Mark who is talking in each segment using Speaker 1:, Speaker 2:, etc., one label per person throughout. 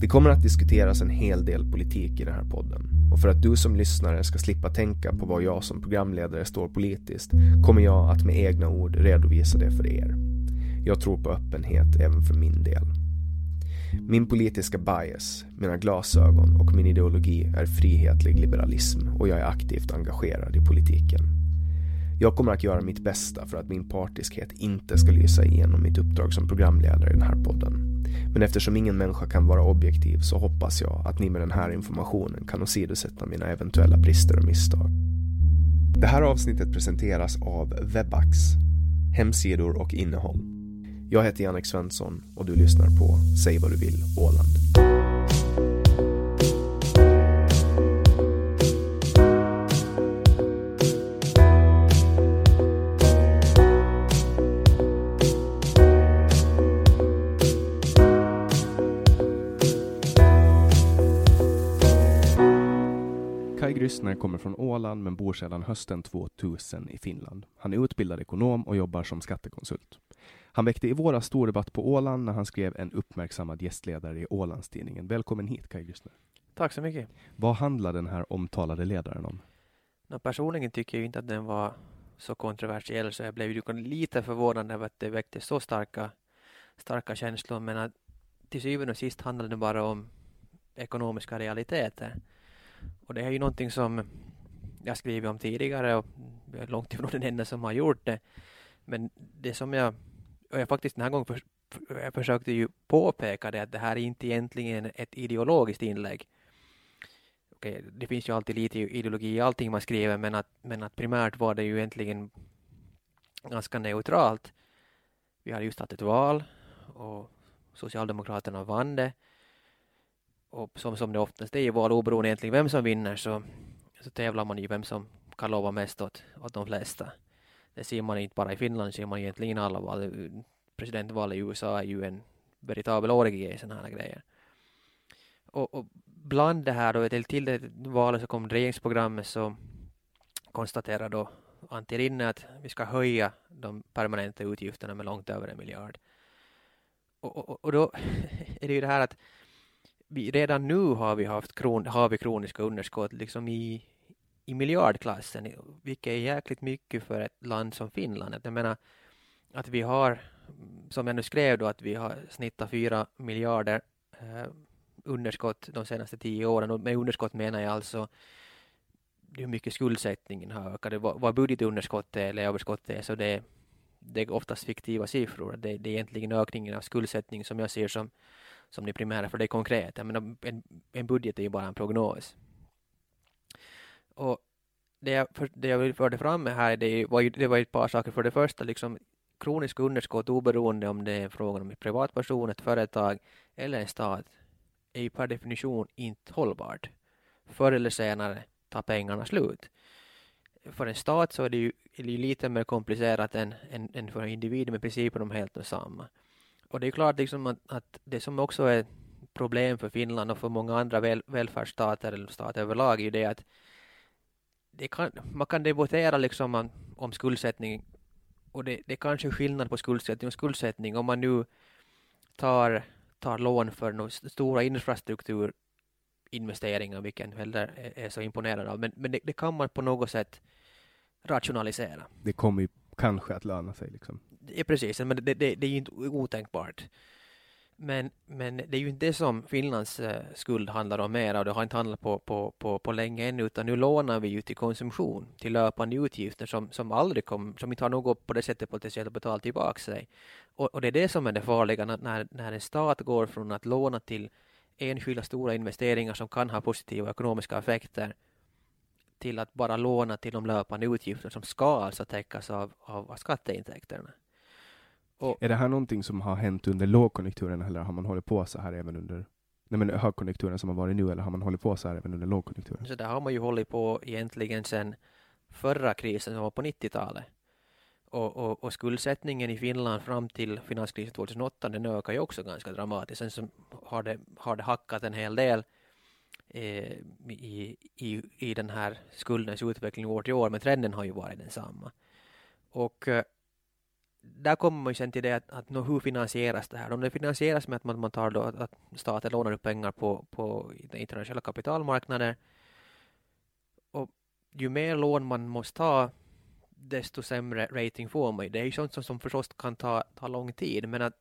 Speaker 1: Det kommer att diskuteras en hel del politik i den här podden och för att du som lyssnare ska slippa tänka på vad jag som programledare står politiskt kommer jag att med egna ord redovisa det för er. Jag tror på öppenhet även för min del. Min politiska bias, mina glasögon och min ideologi är frihetlig liberalism och jag är aktivt engagerad i politiken. Jag kommer att göra mitt bästa för att min partiskhet inte ska lysa igenom mitt uppdrag som programledare i den här podden. Men eftersom ingen människa kan vara objektiv så hoppas jag att ni med den här informationen kan åsidosätta mina eventuella brister och misstag. Det här avsnittet presenteras av Webax, hemsidor och innehåll. Jag heter Jannik Svensson och du lyssnar på Säg vad du vill Åland. Kommer från Åland men bor sedan hösten 2000 i Finland. Han är utbildad ekonom och jobbar som skattekonsult. Han väckte i våras stor debatt på Åland när han skrev en uppmärksammad gästledare i Ålandstidningen. Välkommen hit Kai Grissner.
Speaker 2: Tack så mycket.
Speaker 1: Vad handlar den här omtalade ledaren om?
Speaker 2: No, personligen tycker jag inte att den var så kontroversiell så jag blev ju lite förvånad över att det väckte så starka, starka känslor men att till syvende och sist handlar det bara om ekonomiska realiteter. Och det är ju någonting som jag skrivit om tidigare och jag är långt ifrån den enda som har gjort det. Men det som jag, och jag faktiskt den här gången för, jag försökte ju påpeka det att det här är inte egentligen ett ideologiskt inlägg. Okej, det finns ju alltid lite ideologi i allting man skriver men att, men att primärt var det ju egentligen ganska neutralt. Vi hade just haft ett val och Socialdemokraterna vann det och som, som det oftast är i val, oberoende egentligen vem som vinner, så, så tävlar man ju vem som kan lova mest åt, åt de flesta. Det ser man inte bara i Finland, det ser man egentligen i alla val. Presidentvalet i USA är ju en veritabel orgie i sådana här grejer. Och, och bland det här då, till, till det valet så kom regeringsprogrammet så konstaterar då Antti Rinne att vi ska höja de permanenta utgifterna med långt över en miljard. Och, och, och då är det ju det här att vi, redan nu har vi haft kron, har vi kroniska underskott liksom i, i miljardklassen, vilket är jäkligt mycket för ett land som Finland. Jag menar att vi har, som jag nu skrev då, att vi har snittat fyra miljarder eh, underskott de senaste tio åren och med underskott menar jag alltså hur mycket skuldsättningen har ökat. Vad, vad budgetunderskottet eller överskottet är så det, det är oftast fiktiva siffror. Det, det är egentligen ökningen av skuldsättning som jag ser som, som det primära för det är konkret. Jag menar, en, en budget är ju bara en prognos. Och det jag, för, det jag förde fram med här det var, ju, det var ett par saker. För det första, liksom, kroniska underskott oberoende om det är frågan om en privatperson, ett företag eller en stat är ju per definition inte hållbart. Förr eller senare tar pengarna slut. För en stat så är det ju, är det ju lite mer komplicerat än, än, än för en individ med principen om helt samma. Och det är klart liksom att, att det som också är problem för Finland och för många andra väl, välfärdsstater eller stater överlag är ju det att det kan, man kan debattera liksom om, om skuldsättning och det, det är kanske skillnad på skuldsättning och skuldsättning om man nu tar, tar lån för några stora infrastrukturinvesteringar, vilket heller är, är så imponerad av, men, men det, det, kan man på något sätt rationalisera.
Speaker 1: Det kommer ju kanske att löna sig liksom.
Speaker 2: Ja, precis, men det, det, det är ju inte otänkbart. Men, men det är ju inte det som Finlands eh, skuld handlar om mera och det har inte handlat på, på, på, på länge ännu utan nu lånar vi ju till konsumtion, till löpande utgifter som, som aldrig kommer, som inte har något på det sättet potentiellt att betala tillbaka sig. Och, och det är det som är det farliga när, när en stat går från att låna till enskilda stora investeringar som kan ha positiva ekonomiska effekter till att bara låna till de löpande utgifter som ska alltså täckas av, av, av skatteintäkterna.
Speaker 1: Och, är det här någonting som har hänt under lågkonjunkturen eller har man hållit på så här även under nej men högkonjunkturen som har varit nu eller har man hållit på så här även under lågkonjunkturen?
Speaker 2: Så där har man ju hållit på egentligen sedan förra krisen som var på 90-talet. Och, och, och, skuldsättningen i Finland fram till finanskrisen 2008 den ökar ju också ganska dramatiskt. Sen så har det, har det hackat en hel del eh, i, i, i den här skuldens utveckling år till år men trenden har ju varit densamma. Och eh, där kommer man ju sen till det att, att no, hur finansieras det här? Om det finansieras med att man, man tar då att, att staten lånar upp pengar på, på den internationella kapitalmarknaden och ju mer lån man måste ta desto sämre rating får man ju. Det är ju sånt som, som förstås kan ta, ta lång tid men att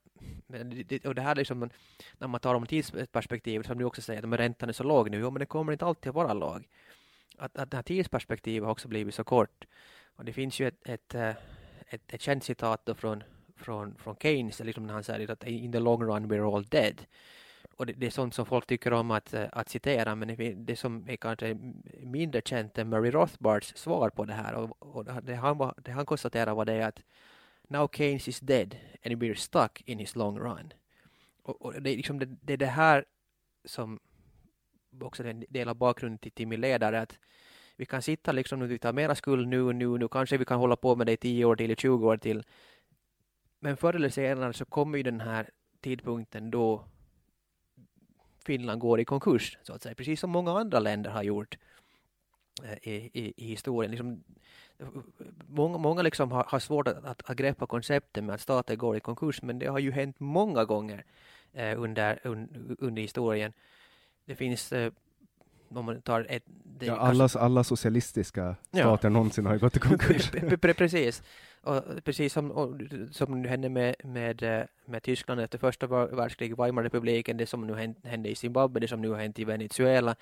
Speaker 2: men det, och det här liksom, när man tar om tidsperspektivet som du också säger, att räntan är så låg nu, jo, men det kommer inte alltid att vara låg. Att, att det här tidsperspektivet har också blivit så kort. Och det finns ju ett, ett, eh, ett, ett känt citat då från, från, från Keynes, liksom när han säger att in the long run we're all dead. Och det, det, är sånt som folk tycker om att, eh, att citera, men det, som är kanske mindre känt är Murray Rothbards svar på det här. Och, och det, han, det han konstaterar var det att now Keynes is dead and we're stuck in his long run. Och, och det, är liksom det, det är det här som också är en del av bakgrunden till, till min ledare, att vi kan sitta liksom, vi tar mera skuld nu, nu, nu kanske vi kan hålla på med det i 10 år till, i 20 år till. Men förr eller senare så kommer ju den här tidpunkten då Finland går i konkurs, så att säga, precis som många andra länder har gjort eh, i, i, i historien. Liksom, många många liksom har, har svårt att, att, att greppa konceptet med att stater går i konkurs, men det har ju hänt många gånger eh, under, un, under historien. Det finns eh, om man tar ett...
Speaker 1: ja, alla, kanske... alla socialistiska stater ja. någonsin har gått i konkurs.
Speaker 2: precis. Och precis som, och, som nu hände med, med, eh, med Tyskland efter första världskriget, Weimarrepubliken, det som nu hände i Zimbabwe, det som nu har hänt i Venezuela,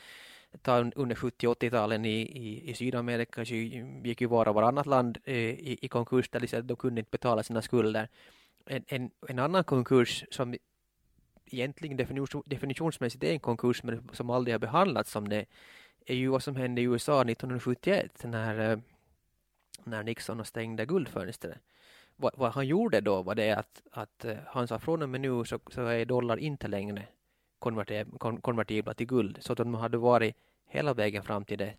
Speaker 2: ta under 70 80-talen i, i, i Sydamerika så gick ju var och varannat land eh, i, i konkurs där de kunde inte betala sina skulder. En, en, en annan konkurs som egentligen definition, definitionsmässigt är en konkurs men som aldrig har behandlats som det är ju vad som hände i USA 1971 när, eh, när Nixon stängde guldfönstret. Vad, vad, han gjorde då var det att, att eh, han sa från och med nu så, så är dollar inte längre konvertibla till guld så att de hade varit hela vägen fram till det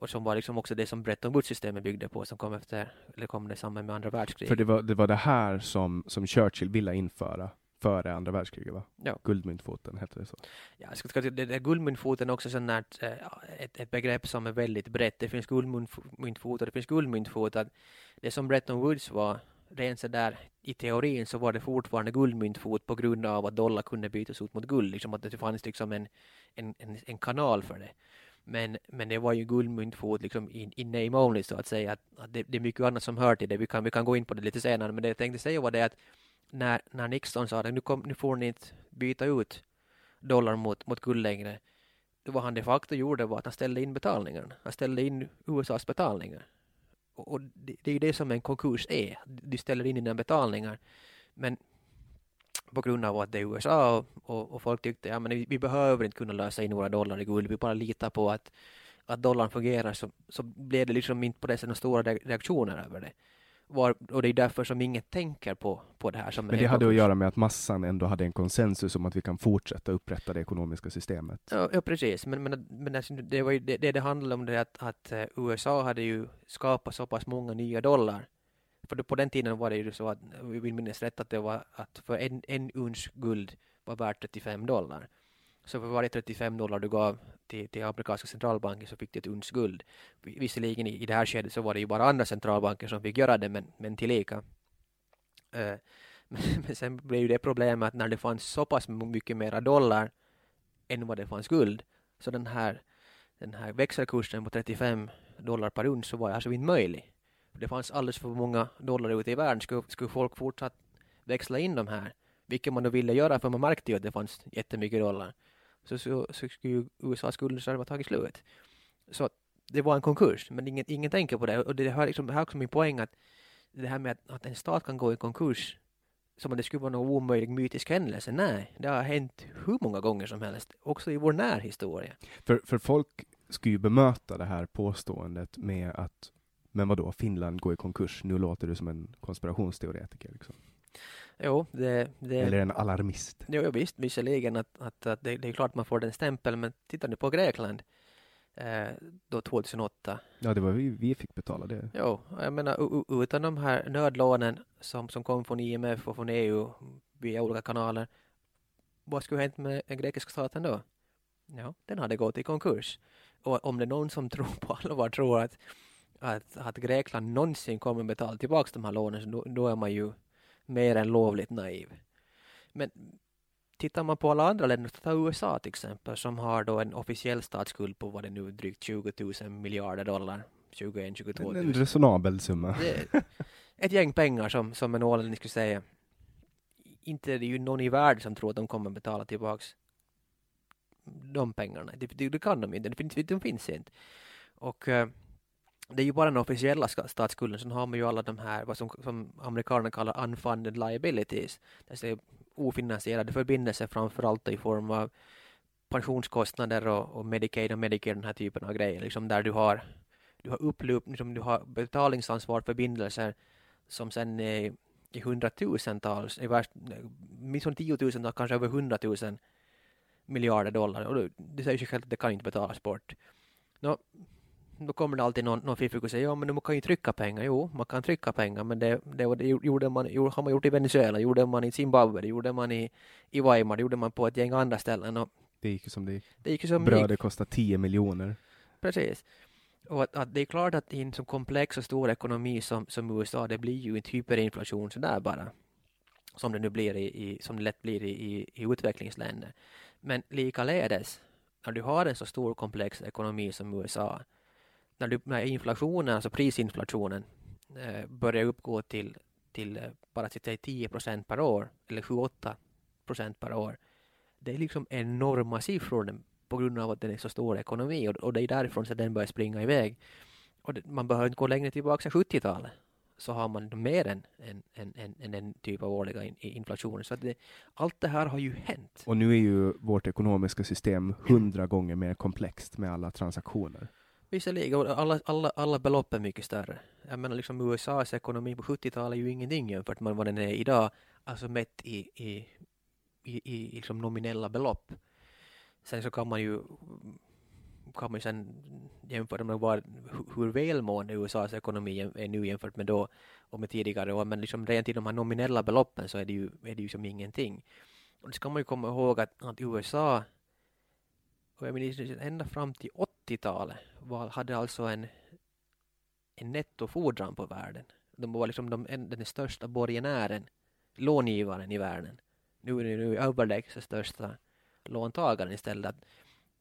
Speaker 2: och som var liksom också det som Bretton Woods-systemet byggde på som kom efter, eller kom i samband med andra världskriget.
Speaker 1: För det var, det var det här som, som Churchill ville införa före andra världskriget va?
Speaker 2: Ja.
Speaker 1: Guldmyntfoten hette det så.
Speaker 2: Ja, jag ska, det, det, guldmyntfoten är också sånt här, ett, ett begrepp som är väldigt brett. Det finns guldmyntfot och det finns guldmyntfot. Det som Bretton Woods var, rent sådär i teorin så var det fortfarande guldmyntfot på grund av att dollar kunde bytas ut mot guld. Liksom att det fanns liksom en, en, en, en kanal för det. Men, men det var ju guldmyntfot liksom in, in name only så att säga. Att, att det, det, är mycket annat som hör till det. Vi kan, vi kan gå in på det lite senare. Men det jag tänkte säga var det att när, när Nixon sa att nu, kom, nu får ni inte byta ut dollar mot, mot guld längre. Det vad han de facto gjorde var att han ställde in betalningarna. Han ställde in USAs betalningar. Och, och det, det är ju det som en konkurs är. Du ställer in dina betalningar. Men på grund av att det är USA och, och, och folk tyckte ja men vi, vi, behöver inte kunna lösa in våra dollar i guld. Vi bara litar på att, att dollarn fungerar så, så blev det liksom inte på det sättet några stora reaktioner över det. Var, och det är därför som ingen tänker på, på det här. Som
Speaker 1: Men det hade att göra med att massan ändå hade en konsensus om att vi kan fortsätta upprätta det ekonomiska systemet.
Speaker 2: Ja, ja precis. Men, men, men alltså, det, var ju, det, det, det handlade om det att, att eh, USA hade ju skapat så pass många nya dollar. För på den tiden var det ju så att, vi vill minnas rätt, att det var att för en, en uns guld var värt 35 dollar. Så för varje 35 dollar du gav till, till amerikanska centralbanken så fick de ett uns guld. Visserligen i, i det här skedet så var det ju bara andra centralbanker som fick göra det, men, men tillika. Uh, men, men sen blev ju det problemet att när det fanns så pass mycket mera dollar än vad det fanns guld, så den här, den här växelkursen på 35 dollar per uns så var alltså inte möjlig. Det fanns alldeles för många dollar ute i världen. Skulle, skulle folk fortsatt växla in de här, vilket man då ville göra för man märkte ju att det fanns jättemycket dollar så, så, så skulle ju USAs guldreserv ha tagit slut. Så det var en konkurs, men ingen, ingen tänker på det. Och det här, liksom, det här är också min poäng att det här med att, att en stat kan gå i konkurs som om det skulle vara någon omöjlig mytisk händelse. Nej, det har hänt hur många gånger som helst, också i vår närhistoria.
Speaker 1: För, för folk skulle ju bemöta det här påståendet med att men vadå, Finland går i konkurs, nu låter du som en konspirationsteoretiker. Liksom.
Speaker 2: Jo, det, det,
Speaker 1: Eller en alarmist.
Speaker 2: Jo, visst, visserligen att, att, att det, det, är klart man får den stämpeln, men titta nu på Grekland eh, då 2008.
Speaker 1: Ja, det var vi, vi fick betala det.
Speaker 2: Jo, jag menar utan de här nödlånen som, som kom från IMF och från EU via olika kanaler, vad skulle hänt med den grekiska staten då? Ja, den hade gått i konkurs. Och om det är någon som tror på allvar tror att, att, att Grekland någonsin kommer betala tillbaka de här lånen, så då, då är man ju mer än lovligt naiv. Men tittar man på alla andra länder, ta USA till exempel, som har då en officiell statsskuld på vad det nu drygt 20 000 miljarder dollar. 21, 22 000.
Speaker 1: En resonabel summa.
Speaker 2: ett gäng pengar som, som en ålänning skulle säga. Inte är det ju någon i världen som tror att de kommer betala tillbaks de pengarna. Det, det, det kan de inte, de finns, de finns inte. Och uh, det är ju bara den officiella statsskulden, sen har man ju alla de här, vad som, som amerikanerna kallar unfunded liabilities, det ofinansierade förbindelser framförallt i form av pensionskostnader och, och Medicaid och Medicare, den här typen av grejer, liksom där du har, du har upplup, liksom du har betalningsansvar förbindelser som sen är i hundratusentals, i värst, minst tiotusentals, kanske över hundratusen miljarder dollar. Och det, det säger sig självt att det kan inte betalas bort. Nå, då kommer det alltid någon, någon fiffig och säger ja men man kan ju trycka pengar. Jo, man kan trycka pengar men det, det, det gjorde man, har man gjort i Venezuela, gjorde man i Zimbabwe, det gjorde man i, i Weimar, det gjorde man på ett gäng andra ställen. Och
Speaker 1: det gick ju som det gick.
Speaker 2: Det gick som
Speaker 1: Brödet kostade 10 miljoner.
Speaker 2: Precis. Och att, att, det är klart att i en så komplex och stor ekonomi som, som USA, det blir ju inte hyperinflation sådär bara. Som det nu blir i, i som det lätt blir i, i, i utvecklingsländer. Men likaledes, när du har en så stor komplex ekonomi som USA, när, du, när inflationen, alltså prisinflationen, eh, börjar uppgå till, till eh, bara till 10 procent per år, eller 7-8 procent per år, det är liksom enorma siffror på grund av att den är så stor ekonomi och, och det är därifrån så den börjar springa iväg. Och det, man behöver inte gå längre tillbaka än 70-talet så har man mer än en, en, en, en, en typ av årliga in, inflationer. Så det, allt det här har ju hänt.
Speaker 1: Och nu är ju vårt ekonomiska system hundra gånger mer komplext med alla transaktioner.
Speaker 2: Visserligen, alla, alla, alla belopp är mycket större. Jag menar liksom USAs ekonomi på 70-talet är ju ingenting jämfört med vad den är idag, alltså mätt i, i, i, i liksom nominella belopp. Sen så kan man ju kan man sen jämföra med var, hur välmående USAs ekonomi är nu jämfört med då och med tidigare år. Men liksom rent i de här nominella beloppen så är det ju, är det ju som ingenting. Och det ska man ju komma ihåg att, att USA och jag minns ända fram till 80-talet hade alltså en, en nettofordran på världen. De var liksom de, den största borgenären, långivaren i världen. Nu är det nu överlägset största låntagaren istället.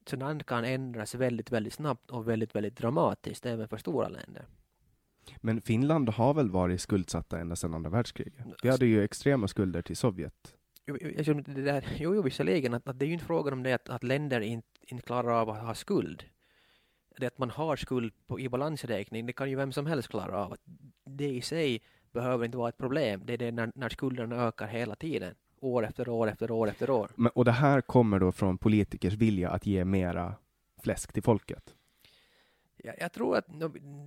Speaker 2: Sådant kan ändras väldigt, väldigt snabbt och väldigt, väldigt dramatiskt även för stora länder.
Speaker 1: Men Finland har väl varit skuldsatta ända sedan andra världskriget? Vi hade ju extrema skulder till Sovjet.
Speaker 2: Jo, det där, jo, jo visserligen, att, att det är ju inte frågan om det att, att länder inte, inte klarar av att ha skuld. Det att man har skuld på, i balansräkning, det kan ju vem som helst klara av. Det i sig behöver inte vara ett problem. Det är det när, när skulderna ökar hela tiden år efter år efter år efter år.
Speaker 1: Men, och det här kommer då från politikers vilja att ge mera fläsk till folket?
Speaker 2: Ja, jag tror att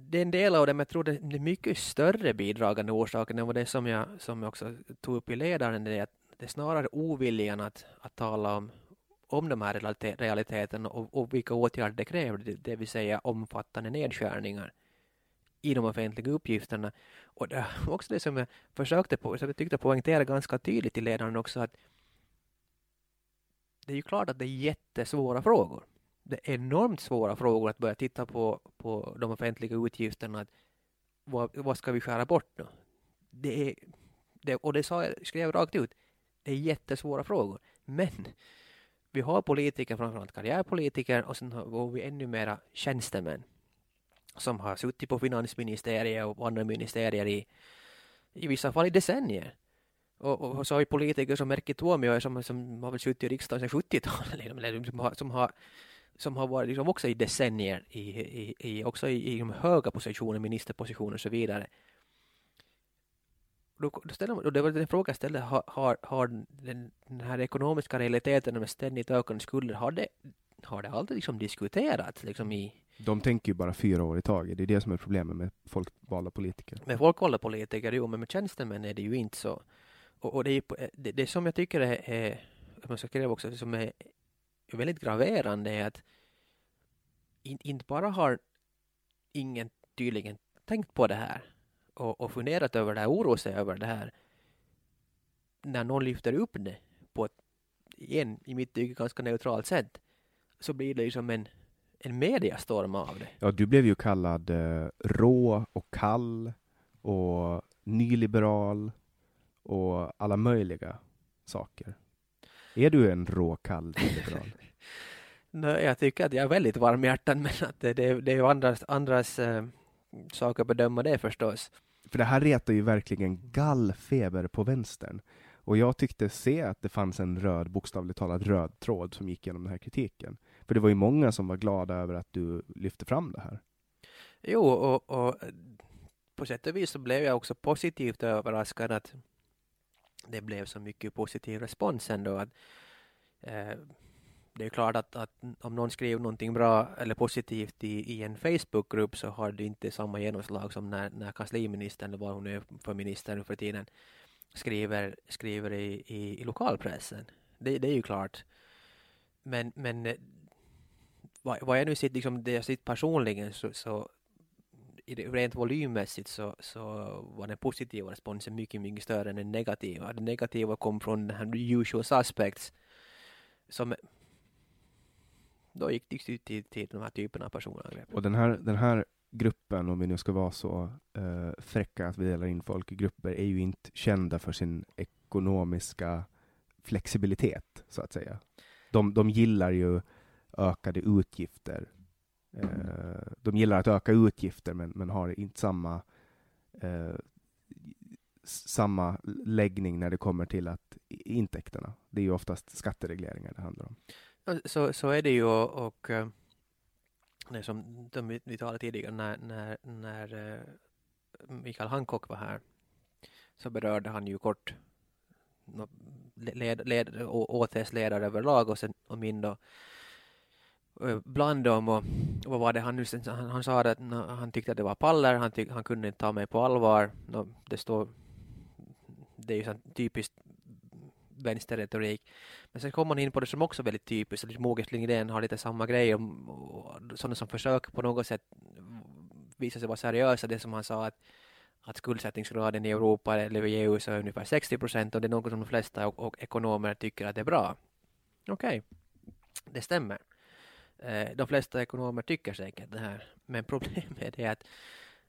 Speaker 2: det är en del av det, men jag tror det är mycket större bidragande orsaken än det som jag, som jag också tog upp i ledaren, det är att det är snarare oviljan att, att tala om, om de här realiteterna och, och vilka åtgärder det kräver, det, det vill säga omfattande nedskärningar i de offentliga uppgifterna. Och det var också det som jag försökte på, som jag tyckte poängtera ganska tydligt i ledaren också att det är ju klart att det är jättesvåra frågor. Det är enormt svåra frågor att börja titta på, på de offentliga utgifterna. Att vad, vad ska vi skära bort nu? Det är, det, och det sa jag, skrev jag rakt ut. Det är jättesvåra frågor. Men vi har politiker, framförallt karriärpolitiker och sen har vi ännu mera tjänstemän som har suttit på finansministeriet och andra ministerier i, i vissa fall i decennier. Och, och så har vi politiker som Erkki Tuomioja som, som har väl suttit i riksdagen sedan 70-talet, som har, som har som har varit liksom också i decennier i, i, i också i, i de höga positioner, ministerpositioner och så vidare. Då, då ställer man, och det var den frågan jag ställde, har, har, har den, den här ekonomiska realiteten med ständigt ökande skulder, har det, har det aldrig liksom diskuterats liksom i,
Speaker 1: de tänker ju bara fyra år i taget. Det är det som är problemet med folkvalda politiker.
Speaker 2: Med folkvalda politiker, jo, men med tjänstemän är det ju inte så. Och, och det, är, det, det som jag tycker är, är man ska skriva också, som är väldigt graverande är att in, inte bara har ingen tydligen tänkt på det här och, och funderat över det här, oroat sig över det här. När någon lyfter upp det på ett, igen, i mitt tycke, ganska neutralt sätt så blir det ju som en en mediastorm av det.
Speaker 1: Ja, du blev ju kallad eh, rå och kall och nyliberal och alla möjliga saker. Är du en rå, kall nyliberal?
Speaker 2: Nej, jag tycker att jag är väldigt varmhjärtad, men att det, det, det är ju andras, andras äh, sak att bedöma det förstås.
Speaker 1: För det här retar ju verkligen gallfeber på vänstern. Och jag tyckte se att det fanns en röd, bokstavligt talat röd tråd som gick genom den här kritiken. För det var ju många som var glada över att du lyfte fram det här.
Speaker 2: Jo, och, och på sätt och vis så blev jag också positivt överraskad att det blev så mycket positiv respons ändå. Att, eh, det är klart att, att, om någon skriver någonting bra eller positivt i, i en Facebookgrupp så har det inte samma genomslag som när, när kansliministern, eller vad hon är för minister nu för tiden, skriver, skriver i, i, i lokalpressen. Det, det är ju klart. Men, men eh, vad, vad jag nu sitter, liksom, det jag sitter personligen så, så rent volymmässigt så, så var den positiva responsen mycket, mycket större än den negativa. Den negativa kom från den här usual suspects som då gick det till, till, till de här typerna av personangrepp.
Speaker 1: Och den här, den här gruppen, om vi nu ska vara så uh, fräcka att vi delar in folk i grupper, är ju inte kända för sin ekonomiska flexibilitet, så att säga. De, de gillar ju ökade utgifter. Eh, de gillar att öka utgifter men, men har inte samma eh, samma läggning när det kommer till att intäkterna. Det är ju oftast skatteregleringar det handlar om.
Speaker 2: Så, så är det ju och och eh, det som de, vi talade tidigare när, när, när eh, Mikael Hancock var här så berörde han ju kort led, led, ÅTs ledare överlag och sen och min då eh, bland dem och, vad var det han nu han, han sa att han tyckte att det var paller, han, tyck, han kunde inte ta mig på allvar. No, det står det är ju så typiskt vänsterretorik. Men sen kommer man in på det som också är väldigt typiskt, att Mogers Lindgren har lite samma grej om sådana som försöker på något sätt visa sig vara seriösa, det som han sa att att skuldsättningsgraden i Europa eller i EU så är ungefär 60 procent och det är något som de flesta och, och ekonomer tycker att det är bra. Okej, okay. det stämmer. Eh, de flesta ekonomer tycker säkert det här, men problemet är att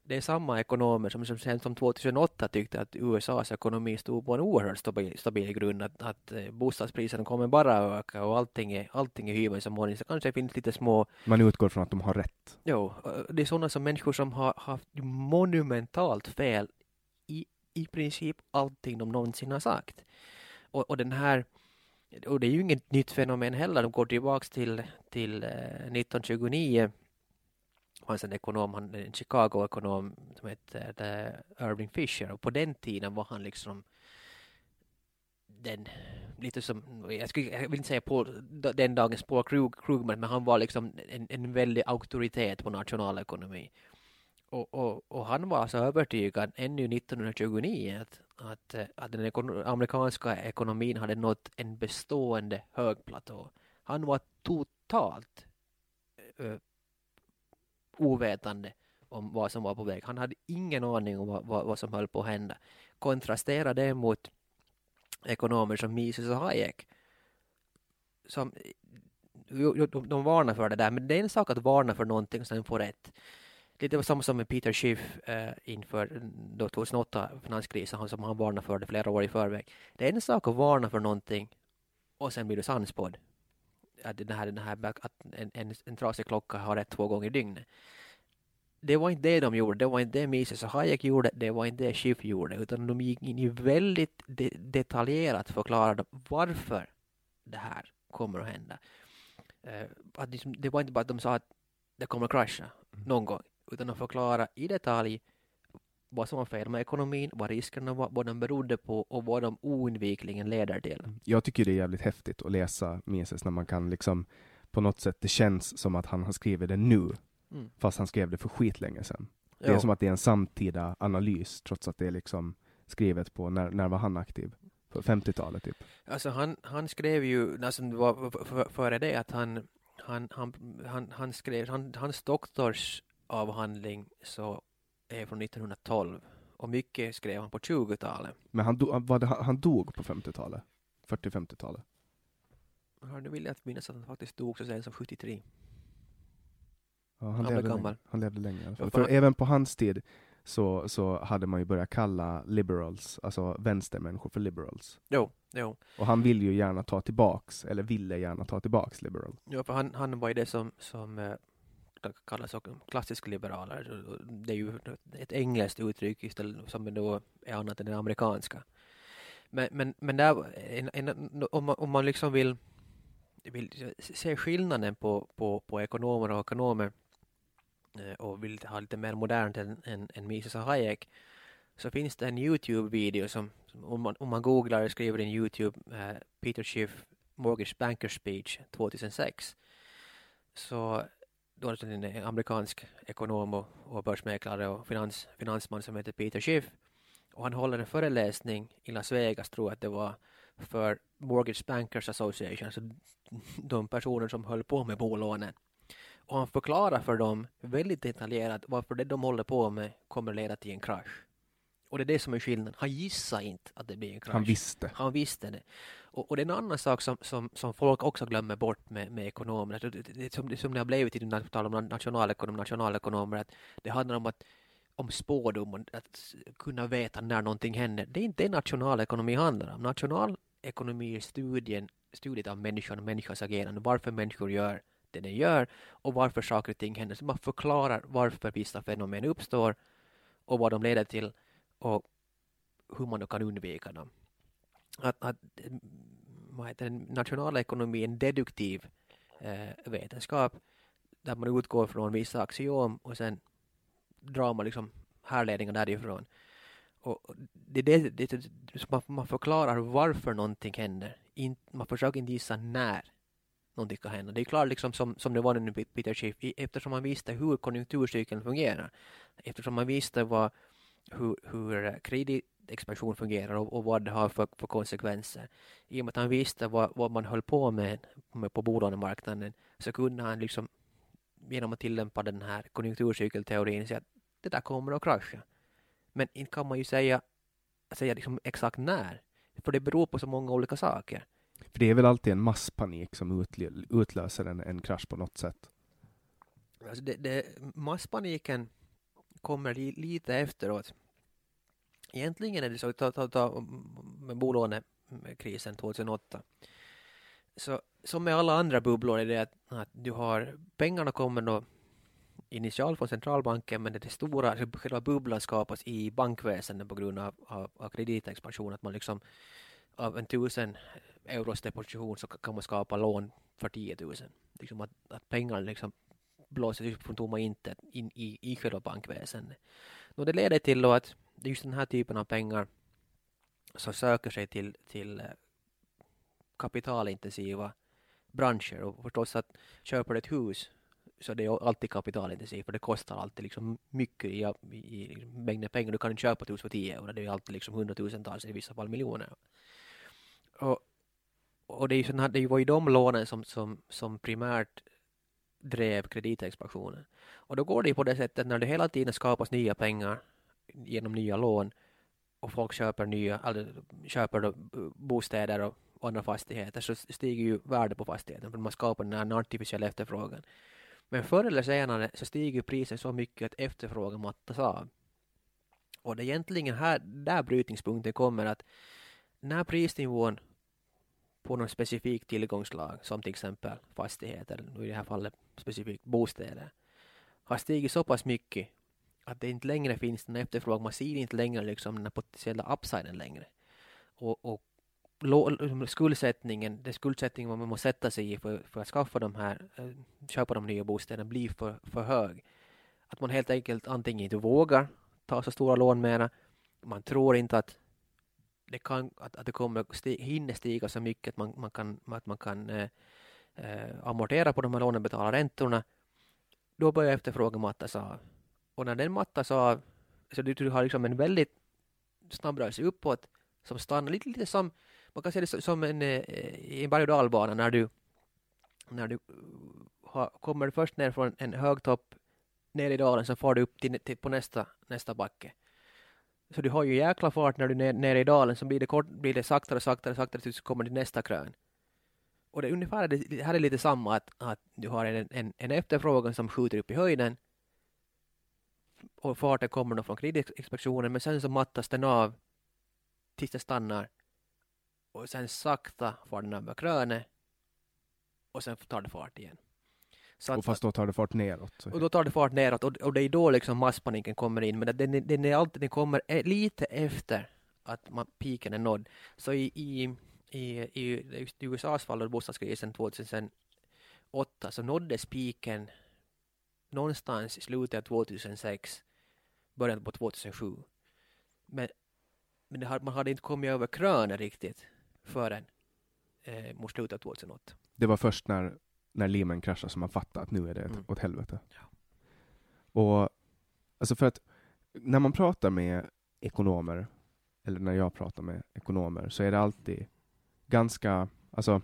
Speaker 2: det är samma ekonomer som, som sen som 2008 tyckte att USAs ekonomi stod på en oerhört stabil, stabil grund, att, att eh, bostadspriserna kommer bara att öka och allting är, allting är hyvens som morgon. Så kanske det finns lite små...
Speaker 1: Man utgår från att de har rätt.
Speaker 2: Jo, det är sådana som människor som har haft monumentalt fel i, i princip allting de någonsin har sagt. Och, och den här och det är ju inget nytt fenomen heller, de går tillbaks till, till 1929 fanns en ekonom, han, en Chicago-ekonom som hette eh, Irving Fisher och på den tiden var han liksom den, lite som, jag, skulle, jag vill inte säga på den dagens Paul Krug, Krugman, men han var liksom en, en väldig auktoritet på nationalekonomi. Och, och, och han var så övertygad ännu 1929 att, att, eh, att den ekon amerikanska ekonomin hade nått en bestående hög platå. Han var totalt eh, ovetande om vad som var på väg. Han hade ingen aning om vad, vad, vad som höll på att hända. Kontrastera det mot ekonomer som Mises och Hayek. Som, de, de varnar för det där, men det är en sak att varna för någonting som får rätt. Lite samma som med Peter Schiff eh, inför mm, då 2008 finanskrisen, som han varnade för det flera år i förväg. Det är en sak att varna för någonting och sen blir du sannspådd att, den här, den här, att en, en, en trasig klocka har rätt två gånger i dygnet. Det var inte det de gjorde, det var inte det Mises och Hayek gjorde, det var inte det Schiff gjorde, utan de gick in i väldigt de, detaljerat förklarade varför det här kommer att hända. Uh, att liksom, det var inte bara att de sa att det kommer att krascha mm. någon gång, utan de förklarade i detalj vad som var fel med ekonomin, vad riskerna var, vad de berodde på och vad de oundvikligen leder till. Mm.
Speaker 1: Jag tycker det är jävligt häftigt att läsa Mises när man kan liksom på något sätt, det känns som att han har skrivit det nu, mm. fast han skrev det för skitlänge sedan. Det är som att det är en samtida analys, trots att det är liksom skrivet på, när, när var han aktiv? På 50-talet typ?
Speaker 2: Alltså han, han skrev ju, alltså det var före det att han, han, han, han, han skrev, han, hans doktorsavhandling så är från 1912 och mycket skrev han på 20-talet.
Speaker 1: Men han, do, var det, han dog på 50-talet? 40-50-talet?
Speaker 2: Ja, nu vill jag minnas att han faktiskt dog så sent som 73.
Speaker 1: Ja, han, han, levde länge, han levde länge. Alltså. För även på hans tid så, så hade man ju börjat kalla liberals, alltså vänstermänniskor för liberals.
Speaker 2: Jo, jo.
Speaker 1: Och han vill ju gärna ta tillbaks, eller ville gärna ta tillbaks liberal.
Speaker 2: Ja, för han, han var ju det som, som eh, kallas klassisk liberaler. Det är ju ett engelskt uttryck istället som då är annat än det amerikanska. Men, men, men där, en, en, om, man, om man liksom vill, vill se skillnaden på, på, på ekonomer och ekonomer eh, och vill ha lite mer modernt än, än, än Mises och Hayek så finns det en Youtube-video som, om man, om man googlar och skriver in Youtube eh, Peter Schiff Mortgage Banker Speech 2006 så då är det en amerikansk ekonom och, och börsmäklare och finans, finansman som heter Peter Schiff. Och han håller en föreläsning i Las Vegas, tror jag att det var, för Mortgage Bankers Association, alltså de personer som höll på med bolånen. Och han förklarar för dem väldigt detaljerat varför det de håller på med kommer leda till en krasch. Och det är det som är skillnaden. Han gissade inte att det blir en krasch.
Speaker 1: Han visste.
Speaker 2: Han visste det. Och, och det är en annan sak som, som, som folk också glömmer bort med, med ekonomer. Det, det, det, som, som det har blivit i tal om nationalekonom, nationalekonomer, att det handlar om att om spådom och att kunna veta när någonting händer. Det är inte det nationalekonomi handlar om. Nationalekonomi är studien, studiet av människan och människans agerande, varför människor gör det de gör och varför saker och ting händer. Så man förklarar varför vissa fenomen uppstår och vad de leder till och hur man då kan undvika dem. Att, att mm, vad heter den nationalekonomi är en deduktiv eh, vetenskap där man utgår från vissa axiom och sen drar man liksom härledningar därifrån. Och det, det, det, man, man förklarar varför någonting händer. In, man försöker inte gissa när någonting kan hända. Det är klart liksom som, som det var nu Peter Schiff, eftersom man visste hur konjunkturcykeln fungerar. Eftersom man visste vad hur, hur kredit, expansion fungerar och, och vad det har för, för konsekvenser. I och med att han visste vad, vad man höll på med, med på bolånemarknaden så kunde han liksom genom att tillämpa den här konjunkturcykelteorin säga att det där kommer att krascha. Men inte kan man ju säga, säga liksom exakt när, för det beror på så många olika saker.
Speaker 1: För det är väl alltid en masspanik som utlöser en, en krasch på något sätt?
Speaker 2: Alltså det, det, masspaniken kommer li, lite efteråt. Egentligen är det så, ta, ta, ta med bolånekrisen 2008. Så som med alla andra bubblor är det att, att du har pengarna kommer då initialt från centralbanken men det, det stora, själva bubblan skapas i bankväsendet på grund av, av, av kreditexpansion. Att man liksom av en tusen euros deposition så kan man skapa lån för 10 000. Liksom att, att pengarna liksom blåses upp från tomma intet in i, i själva bankväsendet. Och det leder till då att det är just den här typen av pengar som söker sig till, till eh, kapitalintensiva branscher och förstås att köper du ett hus så det är alltid kapitalintensivt för det kostar alltid liksom mycket i, i, i mängden pengar. Du kan inte köpa ett hus för 10 euro, det är alltid liksom hundratusentals, i vissa fall miljoner. Och, och det, är ju det var ju de lånen som, som, som primärt drev kreditexpansionen. Och då går det ju på det sättet när det hela tiden skapas nya pengar genom nya lån och folk köper nya, eller köper då eh, bostäder och andra fastigheter så stiger ju värdet på fastigheten för man skapar den här artificiella efterfrågan. Men förr eller senare så stiger priset så mycket att efterfrågan mattas av. Och det är egentligen här, där brytningspunkten kommer att när prisnivån på någon specifik tillgångslag, som till exempel fastigheter, nu i det här fallet specifikt bostäder, har stigit så pass mycket att det inte längre finns den efterfrågan. Man ser inte längre liksom den potentiella upsiden längre. Och, och liksom skuldsättningen, det skuldsättningen man måste sätta sig i för, för att skaffa de här, eh, köpa de nya bostäderna blir för, för hög. Att man helt enkelt antingen inte vågar ta så stora lån mera, man tror inte att det, kan, att, att det kommer sti, hinner stiga så mycket att man, man kan, att man kan eh, eh, amortera på de här lånen, betala räntorna, då börjar efterfrågan mattas av. Och när den mattas av, så du, du har liksom en väldigt snabb rörelse uppåt som stannar lite, lite som man kan se det som en, eh, en berg och dalbana när du, när du eh, ha, kommer först ner från en hög topp ner i dalen så far du upp till, till, på nästa, nästa backe. Så du har ju jäkla fart när du är ner, nere i dalen så blir det, kort, blir det saktare och saktare, saktare tills du kommer till nästa krön. Och det är ungefär det här är lite samma att, att du har en, en, en efterfrågan som skjuter upp i höjden och farten kommer då från kreditinspektionen men sen så mattas den av tills det stannar och sen sakta far den över krönet och sen tar det fart igen.
Speaker 1: Så och fast då tar det fart neråt? Så.
Speaker 2: Och då tar det fart neråt och, och det är då liksom masspaniken kommer in men den, den är alltid, den kommer lite efter att man, piken är nådd. Så i, i, i, i USAs fall bostadskrisen 2008 så nåddes piken någonstans i slutet av 2006, början på 2007. Men, men det, man hade inte kommit över krönen riktigt förrän eh, mot slutet av 2008.
Speaker 1: Det var först när, när Lehman kraschade som man fattade att nu är det mm. åt helvete.
Speaker 2: Ja.
Speaker 1: Och alltså för att när man pratar med ekonomer, eller när jag pratar med ekonomer, så är det alltid ganska, alltså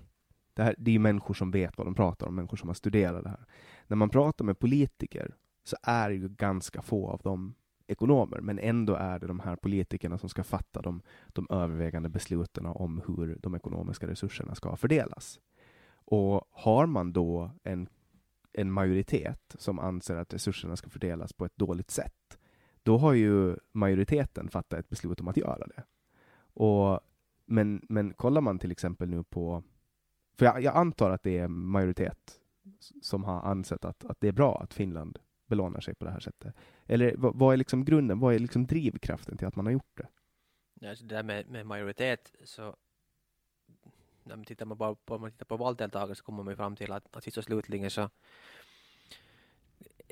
Speaker 1: det, här, det är människor som vet vad de pratar om, människor som har studerat det här. När man pratar med politiker så är det ju ganska få av dem ekonomer, men ändå är det de här politikerna som ska fatta de, de övervägande besluten om hur de ekonomiska resurserna ska fördelas. Och har man då en, en majoritet som anser att resurserna ska fördelas på ett dåligt sätt, då har ju majoriteten fattat ett beslut om att göra det. Och, men, men kollar man till exempel nu på, för jag, jag antar att det är majoritet som har ansett att, att det är bra att Finland belånar sig på det här sättet? Eller vad, vad är liksom grunden, vad är liksom drivkraften till att man har gjort det?
Speaker 2: Ja, alltså det där med, med majoritet så när man tittar, man bara på, man tittar på valdeltagare så kommer man fram till att, att sist och slutligen så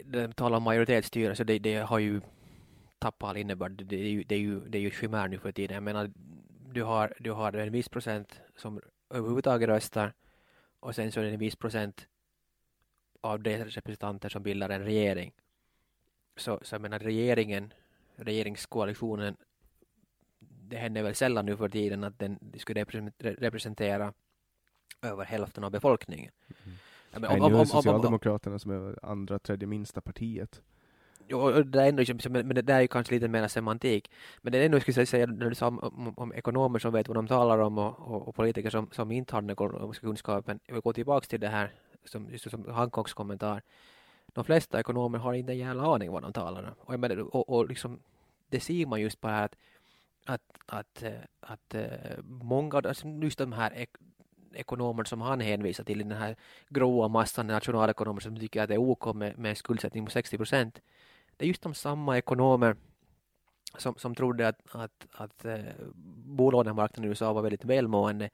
Speaker 2: det talar om majoritetsstyre så det, det har ju tappat all innebörd. Det är ju, det är ju, det är ju chimär nu för tiden. Jag menar, du har, du har en viss procent som överhuvudtaget röstar och sen så är det en viss procent av de representanter som bildar en regering. Så, så jag menar regeringen, regeringskoalitionen det händer väl sällan nu för tiden att den skulle representera över hälften av befolkningen.
Speaker 1: Mm.
Speaker 2: Ja,
Speaker 1: men, om, nu är Socialdemokraterna som är andra, tredje minsta partiet.
Speaker 2: Jo, det är ändå, men det där är ju kanske lite mer semantik. Men det är ändå, skulle jag säga, när du sa om, om, om, ekonomer som vet vad de talar om och, och, och politiker som, som inte har den ekonomiska kunskapen. Jag vill gå tillbaka till det här, som, just som Hancocks kommentar. De flesta ekonomer har inte en jävla aning vad de talar om. Och, menar, och, och liksom, det ser man just på här att, att, att, eh, att, eh, många, alltså just de här ek, ekonomer som han hänvisar till den här gråa massan nationalekonomer som tycker att det är OK med, med skuldsättning på 60 procent det är just de samma ekonomer som, som trodde att, att, att eh, bolånemarknaden i USA var väldigt välmående.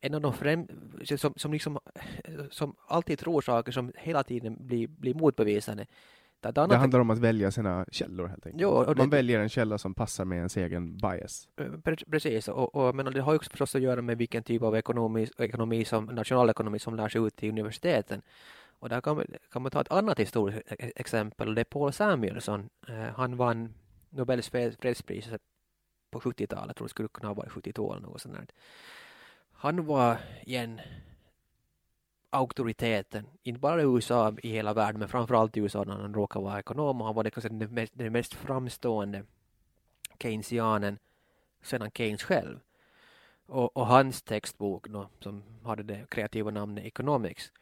Speaker 2: En av de främ, som, som, liksom, eh, som alltid tror saker som hela tiden blir, blir motbevisade.
Speaker 1: Det, handlar om att välja sina källor helt enkelt. Jo, Man det, väljer en källa som passar med ens egen bias.
Speaker 2: Eh, precis, och, och men det har också förstås att göra med vilken typ av ekonomi, ekonomi som, nationalekonomi som lär sig ut i universiteten. Och där kan man, kan man ta ett annat historiskt e-, e-, exempel. Det är Paul Samuelson. Eh, han vann Nobels fredspris på 70-talet, tror det skulle kunna ha varit 72 eller något sånt. Han var igen auktoriteten, inte bara i USA, i hela världen, men framförallt i USA när han råkade vara ekonom och han var kanske den mest, den mest framstående keynesianen sedan Keynes själv. Och, och hans textbok då, som hade det kreativa namnet Economics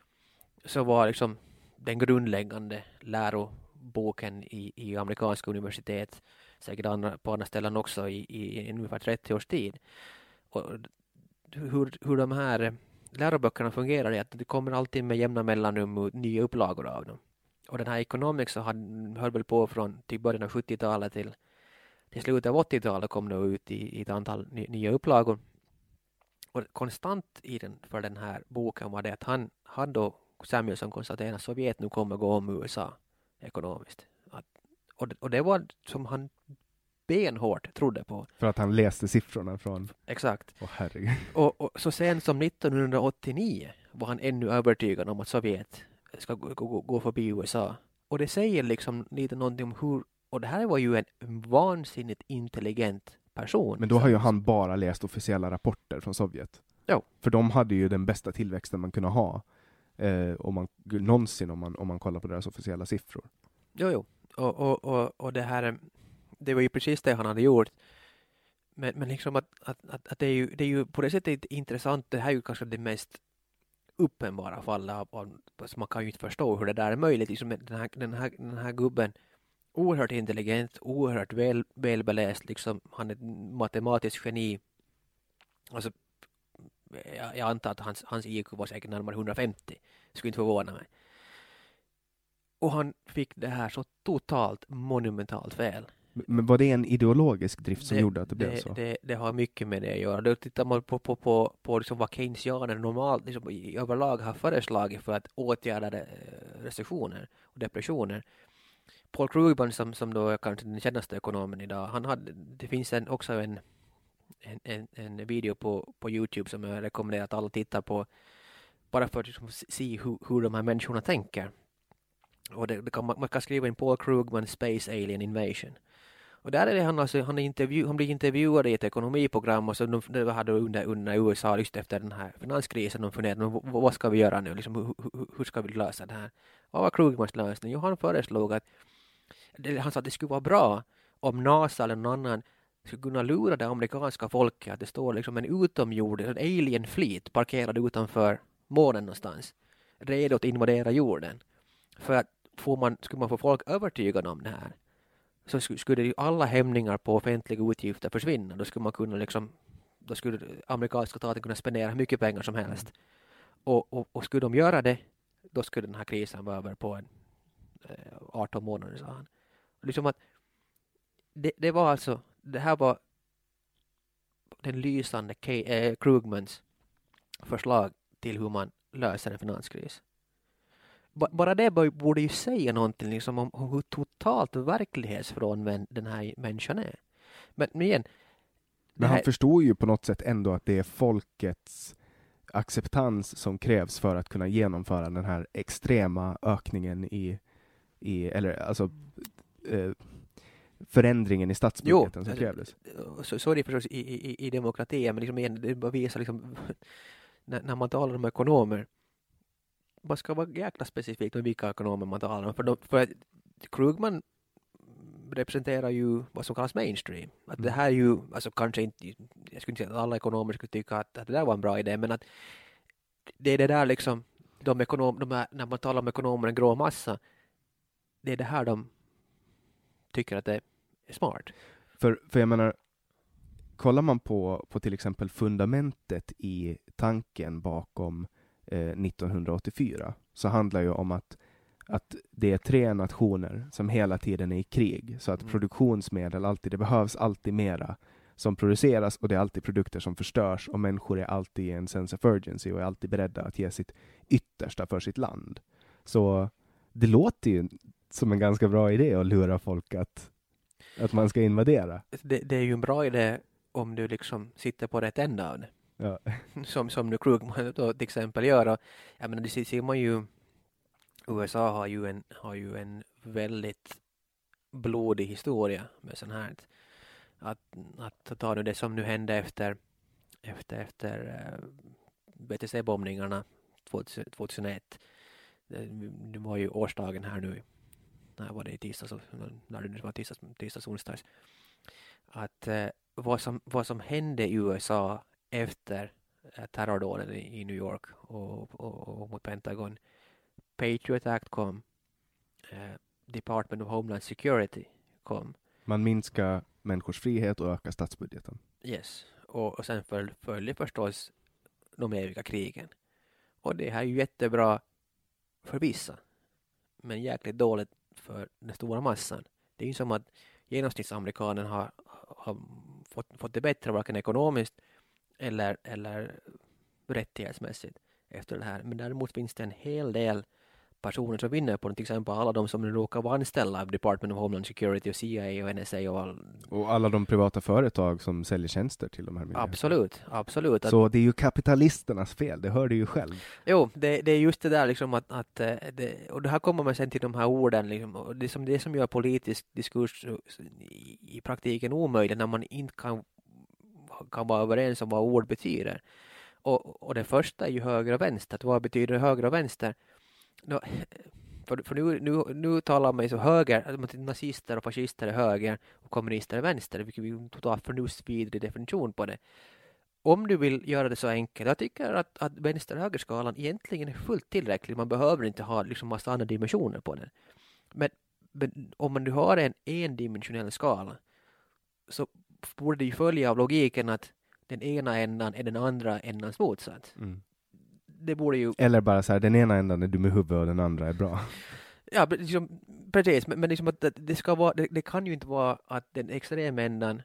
Speaker 2: så var liksom den grundläggande läroboken i, i amerikanska universitet, säkert andra, på andra ställen också i, i, i ungefär 30 års tid. Och hur, hur de här läroböckerna fungerar är att det kommer alltid med jämna mellanrum nya upplagor av dem. Och den här Economics så hade, höll väl på från till början av 70-talet till, till slutet av 80-talet kom det ut i, i ett antal nya upplagor. Och konstant i den, för den här boken var det att han hade då Samuelsson konstaterade att Sovjet nu kommer gå om USA ekonomiskt. Att, och, och det var som han benhårt trodde på.
Speaker 1: För att han läste siffrorna från...
Speaker 2: Exakt.
Speaker 1: Åh herregud.
Speaker 2: Och, och så sent som 1989 var han ännu övertygad om att Sovjet ska gå, gå, gå förbi USA. Och det säger liksom lite någonting om hur, och det här var ju en vansinnigt intelligent person.
Speaker 1: Men då har ju han bara läst officiella rapporter från Sovjet.
Speaker 2: Jo.
Speaker 1: För de hade ju den bästa tillväxten man kunde ha eh, om man, någonsin om man, om man kollar på deras officiella siffror.
Speaker 2: Jo, jo. Och, och, och, och det här, det var ju precis det han hade gjort. Men, men liksom att, att, att, att det, är ju, det är ju på det sättet intressant, det här är ju kanske det mest uppenbara fallet av, av man kan ju inte förstå hur det där är möjligt. Liksom den, här, den, här, den här gubben, oerhört intelligent, oerhört väl, välbeläst, liksom, han är ett matematiskt geni. Alltså jag, jag antar att hans, hans IQ var säkert närmare 150. Skulle inte förvåna mig. Och han fick det här så totalt monumentalt fel.
Speaker 1: Men var det en ideologisk drift som det, gjorde att det, det blev så?
Speaker 2: Det, det, har mycket med det att göra. Då tittar man på, på, på, på liksom vad keynesianer normalt liksom, överlag har föreslagit för att åtgärda eh, recessioner och depressioner. Paul Krugman som, som då är kanske den kändaste ekonomen idag, han hade, det finns en, också en en, en, en video på, på Youtube som jag rekommenderar att alla tittar på bara för att liksom se hur, hur de här människorna tänker. Och det, det kan, man, kan skriva in Paul Krugman Space Alien Invasion. Och där är det han, alltså, han, intervju, han blir intervjuad i ett ekonomiprogram och så de, de hade under, under USA just efter den här finanskrisen de funderade vad, vad ska vi göra nu, liksom, hur, hur, hur ska vi lösa det här? Vad var Krugmans lösning? Jo, han föreslog att han sa att det skulle vara bra om NASA eller någon annan skulle kunna lura det amerikanska folket att det står liksom en utomjording, en alien fleet parkerad utanför månen någonstans, redo att invadera jorden. För att får man, skulle man få folk övertygade om det här så skulle ju alla hämningar på offentliga utgifter försvinna. Då skulle man kunna liksom, då skulle amerikanska staten kunna spendera hur mycket pengar som helst. Och, och, och skulle de göra det, då skulle den här krisen vara över på en, eh, 18 månader, sa han. Liksom att det, det var alltså det här var den lysande K eh, Krugmans förslag till hur man löser en finanskris. Bara det borde ju säga någonting liksom om, hur totalt verklighetsfrånvänd den här människan är. Men igen.
Speaker 1: Men han här... förstår ju på något sätt ändå att det är folkets acceptans som krävs för att kunna genomföra den här extrema ökningen i, i eller alltså eh, förändringen i statsbudgeten som
Speaker 2: alltså,
Speaker 1: krävdes.
Speaker 2: Så, så är det förstås i, i, i demokratin, men liksom igen, det bara visar liksom när, när man talar om ekonomer, man ska vara jäkla specifik med vilka ekonomer man talar om. För, de, för Krugman representerar ju vad som kallas mainstream. Att det
Speaker 1: Mm.
Speaker 2: här är ju, alltså kanske inte, jag skulle inte säga att alla ekonomer skulle tycka att, att det där var en bra idé, men att det är det där liksom, de ekonom, de här, när man talar om ekonomer, en grå massa, det är det här de tycker att det är smart.
Speaker 1: För, för jag menar, kollar man på, på till exempel fundamentet i tanken bakom 1984 så handlar ju om att, att det är tre nationer som hela tiden är i krig så att
Speaker 2: Mm.
Speaker 1: produktionsmedel alltid, det behövs alltid mera som produceras och det är alltid produkter som förstörs och människor är alltid i en sense of urgency och är alltid beredda att ge sitt yttersta för sitt land. Så det låter ju som en ganska bra idé att lura folk att, att man ska invadera.
Speaker 2: Det, det är ju en bra idé om du liksom sitter på rätt ända av det.
Speaker 1: Ja.
Speaker 2: som, som nu Krugman då till exempel gör. Och, jag menar, det ser man ju, USA har ju en, har ju en väldigt blodig historia med sånt här. Att, att ta nu det som nu hände efter, efter, efter eh, äh, BTC-bombningarna 2001. Det, det var ju årsdagen här nu. När var det i tisdags? När det nu var tisdags, tisdags onsdags. Att äh, vad, som, vad som hände i USA efter terrordåden i, New York och, och, och mot Pentagon. Patriot Act kom. Eh, Department of Homeland Security kom.
Speaker 1: Man minskar människors frihet och ökar statsbudgeten.
Speaker 2: Yes. Och, och sen föl, följde förstås de eviga krigen. Och det här är ju jättebra för vissa. Men jäkligt dåligt för den stora massan. Det är ju som att genomsnittsamerikanen har, har fått, fått det bättre varken ekonomiskt eller, eller rättighetsmässigt efter det här. Men däremot finns det en hel del personer som vinner på det, till exempel alla de som råkar vara anställda av Department of Homeland Security och CIA och NSA och all...
Speaker 1: Och alla de privata företag som säljer tjänster till de här myndigheterna.
Speaker 2: Absolut, absolut.
Speaker 1: Så det är ju kapitalisternas fel, det hör du ju själv.
Speaker 2: Jo, det, det är just det där liksom att, att eh, det, och det här kommer man sen till de här orden liksom, det som det som gör politisk diskurs i, i praktiken omöjligt när man inte kan, kan vara överens om vad ord betyder. Och, och det första är ju höger och vänster, att vad betyder höger och vänster? Nå, för, för nu, nu, nu talar man ju så höger, att nazister och fascister är höger och kommunister är vänster, vilket är en totalt förnuftsvidrig definition på det om du vill göra det så enkelt, jag tycker att, att vänster-högerskalan egentligen är fullt tillräcklig. Man behöver inte ha liksom massa andra dimensioner på den. Men, men om man nu har en endimensionell skala så borde det ju följa av logiken att den ena ändan är den andra ändans motsats.
Speaker 1: Mm.
Speaker 2: Det borde ju,
Speaker 1: Eller bara så här, den ena ändan är dum i huvudet och den andra är bra.
Speaker 2: ja liksom, precis, men, men liksom att det- ska vara, det, det kan ju inte vara att den extrema ändan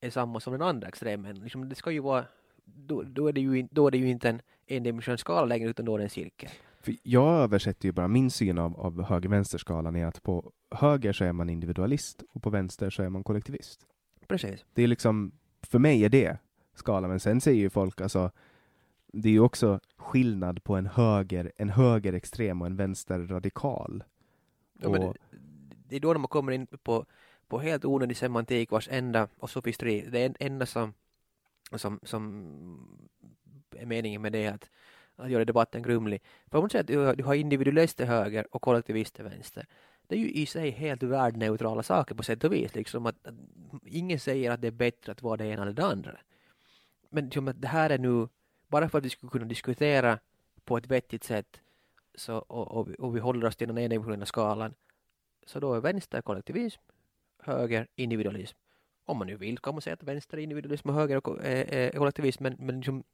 Speaker 2: är samma som den andra extrema ändan. Liksom, det ska ju vara, då, då, är det ju, då är det ju inte en endimensionell skala längre utan då är det en cirkel.
Speaker 1: För jag översätter ju bara min syn av, av höger-vänster-skalan är att på höger så är man individualist och på vänster så är man kollektivist.
Speaker 2: Precis.
Speaker 1: Det är liksom, för mig är det skalan, men sen säger ju folk alltså det är ju också skillnad på en höger, en högerextrem och en vänsterradikal.
Speaker 2: Ja, men
Speaker 1: Och-
Speaker 2: det, det är då man kommer in på, på helt onödig semantik vars enda och sofisteri, det en- enda som, som, som är meningen med det är att, att göra debatten grumlig. Man säger att du har, du har individualister höger och kollektivister vänster, det är ju i sig helt världneutrala saker på sätt och vis. Liksom att, att ingen säger att det är bättre att vara det ena eller det andra. Men liksom att det här är nu, bara för att vi skulle kunna diskutera på ett vettigt sätt så, och, och, vi- och vi håller oss till den endimensionella skalan så då är vänster kollektivism, höger individualism. Om man nu vill kan man säga att vänster är individualism och höger är, är, är eh, eh, kollektivism, men, men liksom,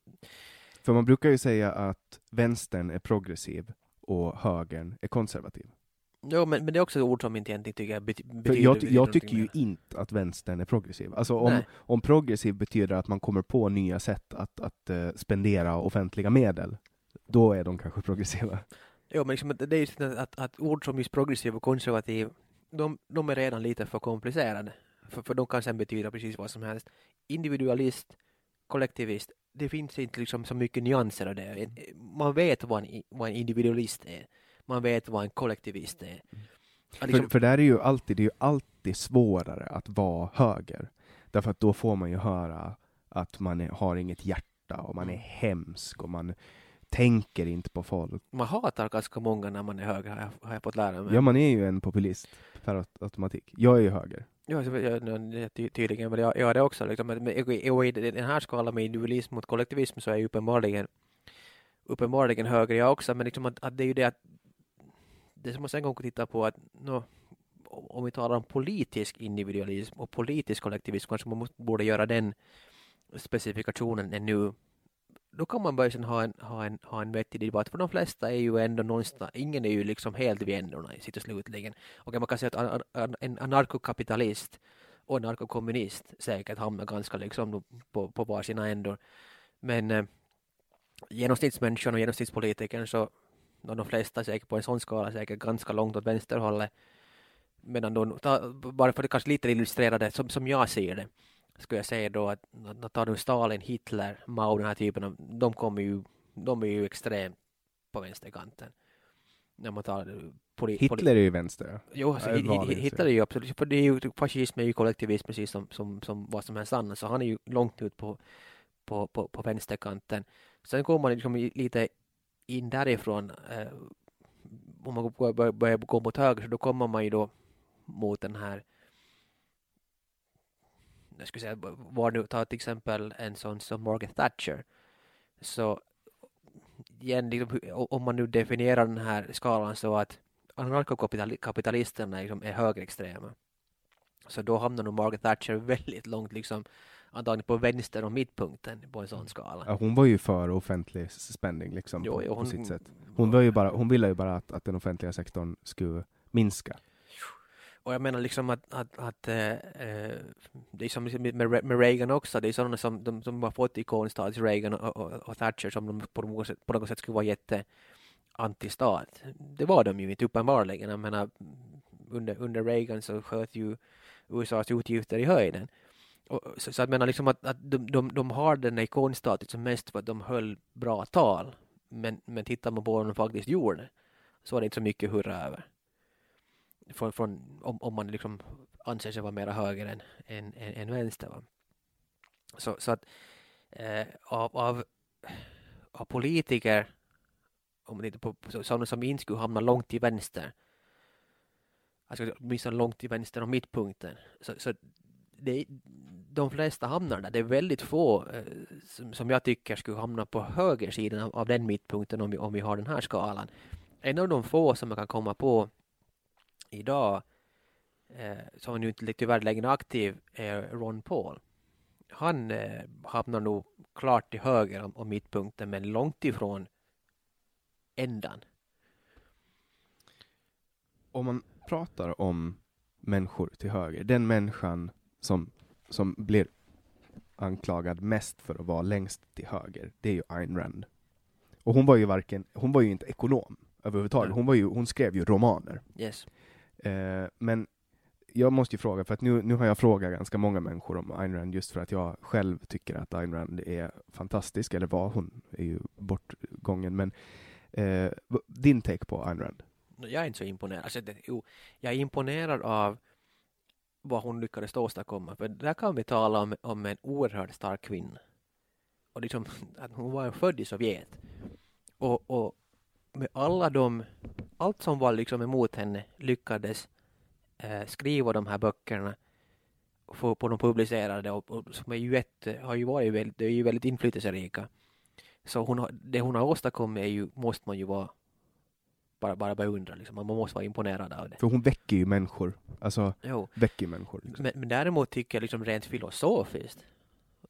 Speaker 1: För man brukar ju säga att vänstern är progressiv och högern är konservativ
Speaker 2: jo, men, men det är också ett ord som inte egentligen tycker jag bety, betyder,
Speaker 1: jag, jag tycker ju inte att vänstern är progressiv. Alltså om,
Speaker 2: Nej.
Speaker 1: om progressiv betyder att man kommer på nya sätt att, att eh, spendera offentliga medel, då är de kanske progressiva.
Speaker 2: Jo, men liksom, det är just att, att, ord som just progressiv och konservativ, de, de är redan lite för komplicerade. För, för de kan sen betyda precis vad som helst. Individualist, kollektivist, det finns inte liksom så mycket nyanser av det. Man vet vad en, vad en individualist är. Man vet vad en kollektivist är. Att liksom,
Speaker 1: För, för där är ju alltid, det är ju alltid svårare att vara höger. Därför att då får man ju höra att man är, har inget hjärta och man är hemsk och man tänker inte på folk.
Speaker 2: Man hatar ganska många när man är höger, har jag, har jag fått lära mig.
Speaker 1: Ja, man är ju en populist per aut- automatik. Jag är ju höger.
Speaker 2: Ja, tydligen, men jag, jag är det också. Liksom, och i den här skalan med individualism mot kollektivism så är jag uppenbarligen, uppenbarligen höger jag också. Men liksom att, att det är ju det att det som man sen gång titta på att no, om vi talar om politisk individualism och politisk kollektivism kanske man måste, borde göra den specifikationen ännu då kan man börja ha en, ha, en, ha en vettig debatt, för de flesta är ju ändå någonstans, ingen är ju liksom helt vid ändarna i sitt och slutligen. Och man kan säga att en anarkokapitalist och en anarkokommunist säkert hamnar ganska liksom på, på var sina ändor. Men eh, genomsnittsmänniskan och genomsnittspolitikern så, då de flesta säkert på en sån skala säkert ganska långt åt vänsterhållet. Medan då, ta, bara för att kanske lite illustrera det som, som jag ser det, skulle jag säga då att, att tar du Stalin, Hitler, Mao, den här typen av, de kommer ju, de är ju extremt på vänsterkanten. När man tar poli,
Speaker 1: Hitler är ju vänster.
Speaker 2: Jo, alltså, Hitler är ju absolut, för det är ju, fascism är ju kollektivism precis som, som, som vad som helst annat, så han är ju långt ut på, på, på, på vänsterkanten. Sen går man liksom lite in därifrån, eh, om man börjar, börjar, gå mot höger, så då kommer man ju då mot den här jag skulle säga, var nu, ta till exempel en sån som Margaret Thatcher, så igen, liksom, om man nu definierar den här skalan så att anarkokapitalisterna liksom är högerextrema. Så då hamnar nog Margaret Thatcher väldigt långt liksom antagligen på vänster och mittpunkten på en sån skala.
Speaker 1: Ja, hon var ju för offentlig spending liksom,
Speaker 2: Jo,
Speaker 1: på,
Speaker 2: jo,
Speaker 1: på
Speaker 2: hon-
Speaker 1: sitt sätt. Hon, var ju bara, hon ville ju bara att, att den offentliga sektorn skulle minska.
Speaker 2: Och jag menar liksom att, att, att eh, det är som liksom med, med med Reagan också, det är sådana som de, som har fått ikonstatus, Reagan och, och, och Thatcher, som de på något, sätt, på något sätt skulle vara jätte antistat. Det var de ju inte uppenbarligen. Jag menar, under, under Reagan så sköt ju USAs utgifter i höjden. Och, så, så att menar liksom att, att de, de, de har den här ikonstatusen mest för att de höll bra tal. Men, men tittar man på vad de faktiskt gjorde så var det inte så mycket hurra över. Från, från, om, om man liksom anser sig vara mera höger än, än, än, än vänster. Va? Så, så att eh, av, av, av politiker om man tittar på på sådana som inte skulle hamna långt till vänster alltså åtminstone långt till vänster om mittpunkten så, så det, de flesta hamnar där. Det är väldigt få eh, som, som jag tycker skulle hamna på högersidan av, av den mittpunkten om vi, om vi har den här skalan. En av de få som jag kan komma på idag eh, som nu inte tyvärr längre aktiv är Ron Paul. Han eh, hamnar nog klart till höger om, om mittpunkten men långt ifrån ändan.
Speaker 1: Om man pratar om människor till höger, den människan som, som blir anklagad mest för att vara längst till höger, det är ju Ayn Rand. Och hon var ju varken, hon var ju inte ekonom överhuvudtaget, hon, var ju, hon skrev ju romaner.
Speaker 2: Yes.
Speaker 1: Eh, men jag måste ju fråga, för att nu, nu har jag frågat ganska många människor om Ayn Rand just för att jag själv tycker att Ayn Rand är fantastisk, eller var, hon är ju bortgången, men eh, din take på Ayn Rand?
Speaker 2: Jag är inte så imponerad. Alltså, det, jo, jag är imponerad av vad hon lyckades åstadkomma. För där kan vi tala om, om en oerhört stark kvinna. Och liksom, att hon var född i Sovjet. Och, och med alla de, allt som var liksom emot henne lyckades eh, skriva de här böckerna och få på dem publicerade och, och som är ju ett, har ju varit väldigt, det är ju väldigt inflytelserika. Så hon har, det hon har åstadkommit är ju, måste man ju vara bara, bara beundra liksom. Man måste vara imponerad av det.
Speaker 1: För hon väcker ju människor, alltså
Speaker 2: Jo.
Speaker 1: väcker människor. Liksom.
Speaker 2: Men, men däremot tycker jag liksom rent filosofiskt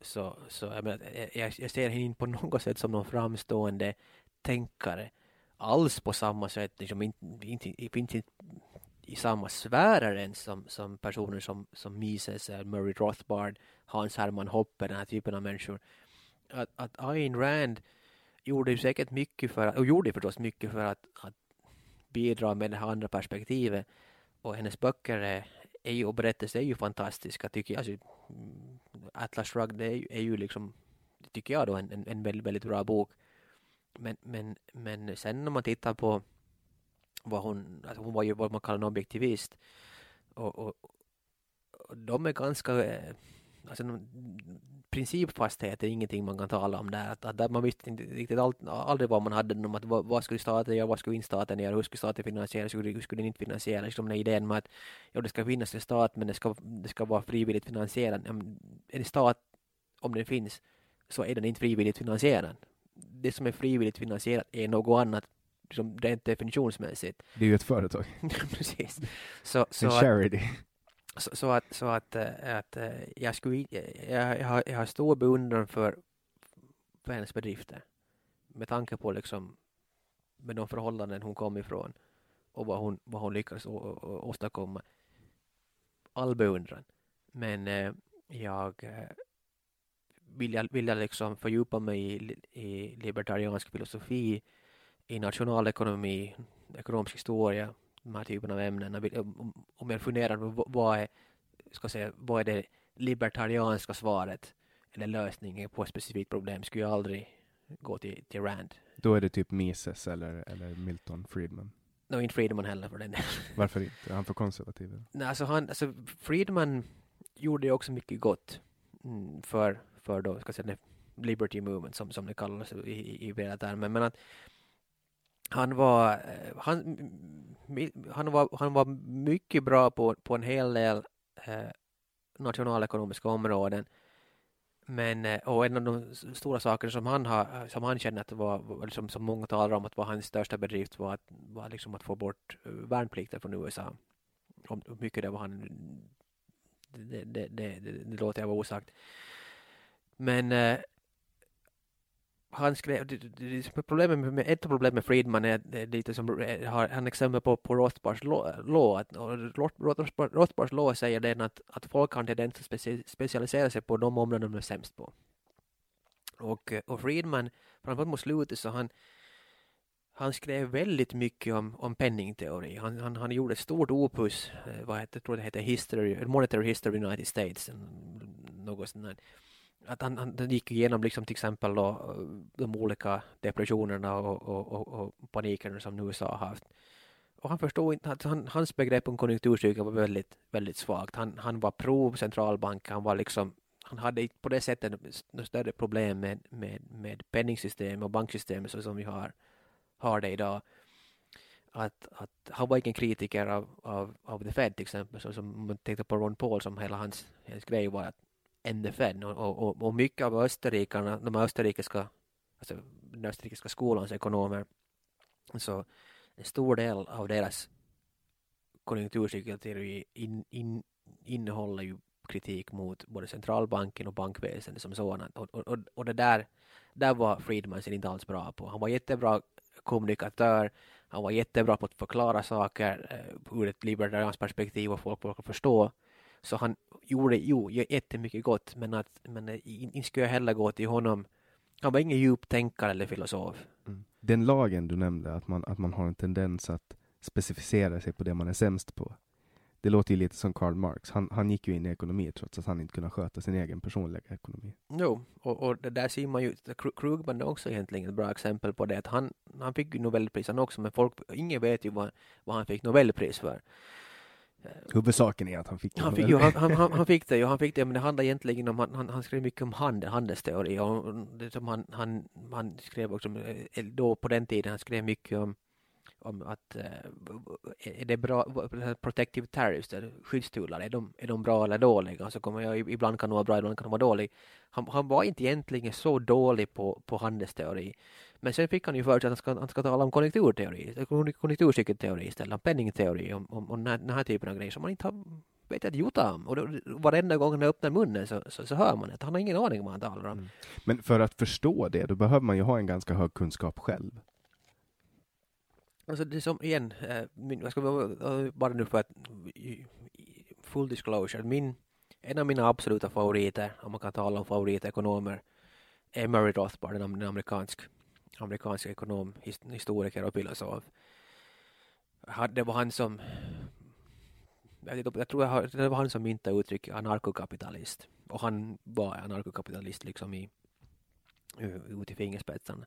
Speaker 2: så, så jag, menar, jag, jag ser henne inte på något sätt som någon framstående tänkare alls på samma sätt, liksom inte, inte, inte, i samma sfärer ens som, som personer som, som Mises, Murray Rothbard, Hans Hermann Hoppe, den här typen av människor. Att, att Ayn Rand gjorde ju säkert mycket för att, och gjorde förstås mycket för att, att bidra med det här andra perspektivet. Och hennes böcker är, är ju, och berättelser är ju fantastiska tycker jag. Alltså, mm, Atlas Shrugged är, ju- är ju liksom, tycker jag då, en, en, en väldigt, väldigt bra bok. Men, men, men sen när man tittar på vad hon, alltså hon var ju vad man kallar en objektivist. Och, och, de är ganska, eh, alltså principfasthet är ingenting man kan tala om där. Att, att man visste inte riktigt all, aldrig vad man hade om att vad, vad skulle staten göra, vad skulle inte staten göra, hur skulle staten finansiera, hur skulle den inte finansiera. Liksom den idén med att ja, det ska finnas en stat men det ska, det ska vara frivilligt finansierad. En stat, om den finns, så är den inte frivilligt finansierad. Det som är frivilligt finansierat är något annat liksom rent definitionsmässigt.
Speaker 1: Det är ju ett företag.
Speaker 2: Precis. Så,
Speaker 1: så en charity.
Speaker 2: Så, så, att, så att, eh, att eh, jag, skulle, jag, jag, har, jag har stor beundran för, för hennes bedrifter. Med tanke på liksom med de förhållanden hon kom ifrån och vad hon, vad hon lyckades å, å, åstadkomma. All beundran. Men eh, jag eh, vill, jag, vill jag liksom fördjupa mig i, i libertariansk filosofi, i nationalekonomi, ekonomisk historia, de här typen av ämnen. Om jag funderar på vad är, ska säga, vad är det libertarianska svaret eller lösningen på ett specifikt problem skulle jag aldrig gå till, till Rand.
Speaker 1: Då är det typ Mises eller, eller Milton Friedman?
Speaker 2: No, inte Friedman heller för den delen.
Speaker 1: Varför inte? Är han för konservativ?
Speaker 2: Nej, alltså, han, alltså Friedman gjorde ju också mycket gott mm, för, för då, ska säga, Liberty Movement som, som det kallas i, i, i breda termer. Men att han var, eh, han, han, var, han var mycket bra på, på en hel del eh, nationalekonomiska områden. Men, eh, och en av de stora sakerna som han, har, eh, som han känner att var, liksom, som många talar om att var hans största bedrift var att, var liksom att få bort värnplikten från USA. Hur mycket det var han, det, det, det, det, det låter jag vara osagt. Men eh, han skrev, problemet med, ett av problemen med Friedman är, är lite som, eh, har han exempel på, på Rothbards lå, att Rothbards lå säger den att, att folk har en tendens att speci, specialisera sig på de områden de är sämst på. Och, eh, och Friedman, framförallt mot slutet så han, han skrev väldigt mycket om, om penningteori. Han, han, han gjorde ett stort opus, eh, vad heter, jag tror det heter History, Monetary History of the United States, något sånt där att han, han gick igenom liksom till exempel då, eh, de olika depressionerna och, och, och, och panikerna som USA har haft. Och han förstod inte att han, hans begrepp om konjunkturcykeln var väldigt, väldigt svagt. Han, han var pro centralbank, han var liksom han hade på det sättet något större problem med, med, med penningsystem och banksystem så som vi har, har det idag. Att, att han var ingen kritiker av, av, av The Fed till exempel, så som man tänkte på Ron Paul som hela hans, hans grej var att NFN och, och, och mycket av österrikarna, de österrikiska, alltså den österrikiska skolans ekonomer, så en stor del av deras konjunkturcykelteori in, in, innehåller ju kritik mot både centralbanken och bankväsendet som sådant. Och, och, och det där, där var Friedman sig inte alls bra på. Han var jättebra kommunikatör, han var jättebra på att förklara saker eh, ur ett libertarianskt perspektiv och folk brukar förstå. Så han gjorde jo jättemycket gott men att men eh, inte skulle jag heller gå till honom. Han var ingen djup tänkare eller filosof.
Speaker 1: Mm. Den lagen du nämnde, att man, att man har en tendens att specificera sig på det man är sämst på. Det låter ju lite som Karl Marx. Han, han gick ju in i ekonomi trots att han inte kunde sköta sin egen personliga ekonomi.
Speaker 2: Jo, och, och där ser man ju, Krugman är också egentligen ett bra exempel på det. Att han, han fick ju Nobelpris han också, men folk, ingen vet ju vad, vad han fick Nobelpris för.
Speaker 1: Huvudsaken är att han fick
Speaker 2: det. Han fick, ju, han, han, han, fick det, ju, han fick det, men det handlar egentligen om, han, han skrev mycket om handel, handelsteori och det som han, han, han skrev också, eh, då på den tiden, han skrev mycket om om att äh, är det bra, protective tariffs, skyddstullar, är de, är de bra eller dåliga? Så kommer jag, ibland kan de vara bra, ibland kan de vara dåliga. Han, han var inte egentligen så dålig på, på handelsteori. Men sen fick han ju för sig att han ska, han ska tala om konjunkturteori, konjunkturcykelteori istället, om penningteori, om, om, om den, här, den här typen av grejer som man inte har vet ett jota om. Och då, varenda gång han öppnar munnen så, så, så, hör man att han har ingen aning om vad han talar om. Mm.
Speaker 1: Men för att förstå det, då behöver man ju ha en ganska hög kunskap själv.
Speaker 2: Alltså det som igen, äh, min, jag ska bara nu för att full disclosure, min, en av mina absoluta favoriter, om man kan tala om favoritekonomer, är Murray Rothbard, en amerikansk, amerikansk ekonom, historiker och filosof. Det var han som, jag tror jag, det var han som myntade uttrycket anarkokapitalist. Och han var anarkokapitalist liksom i, ut i fingerspetsarna.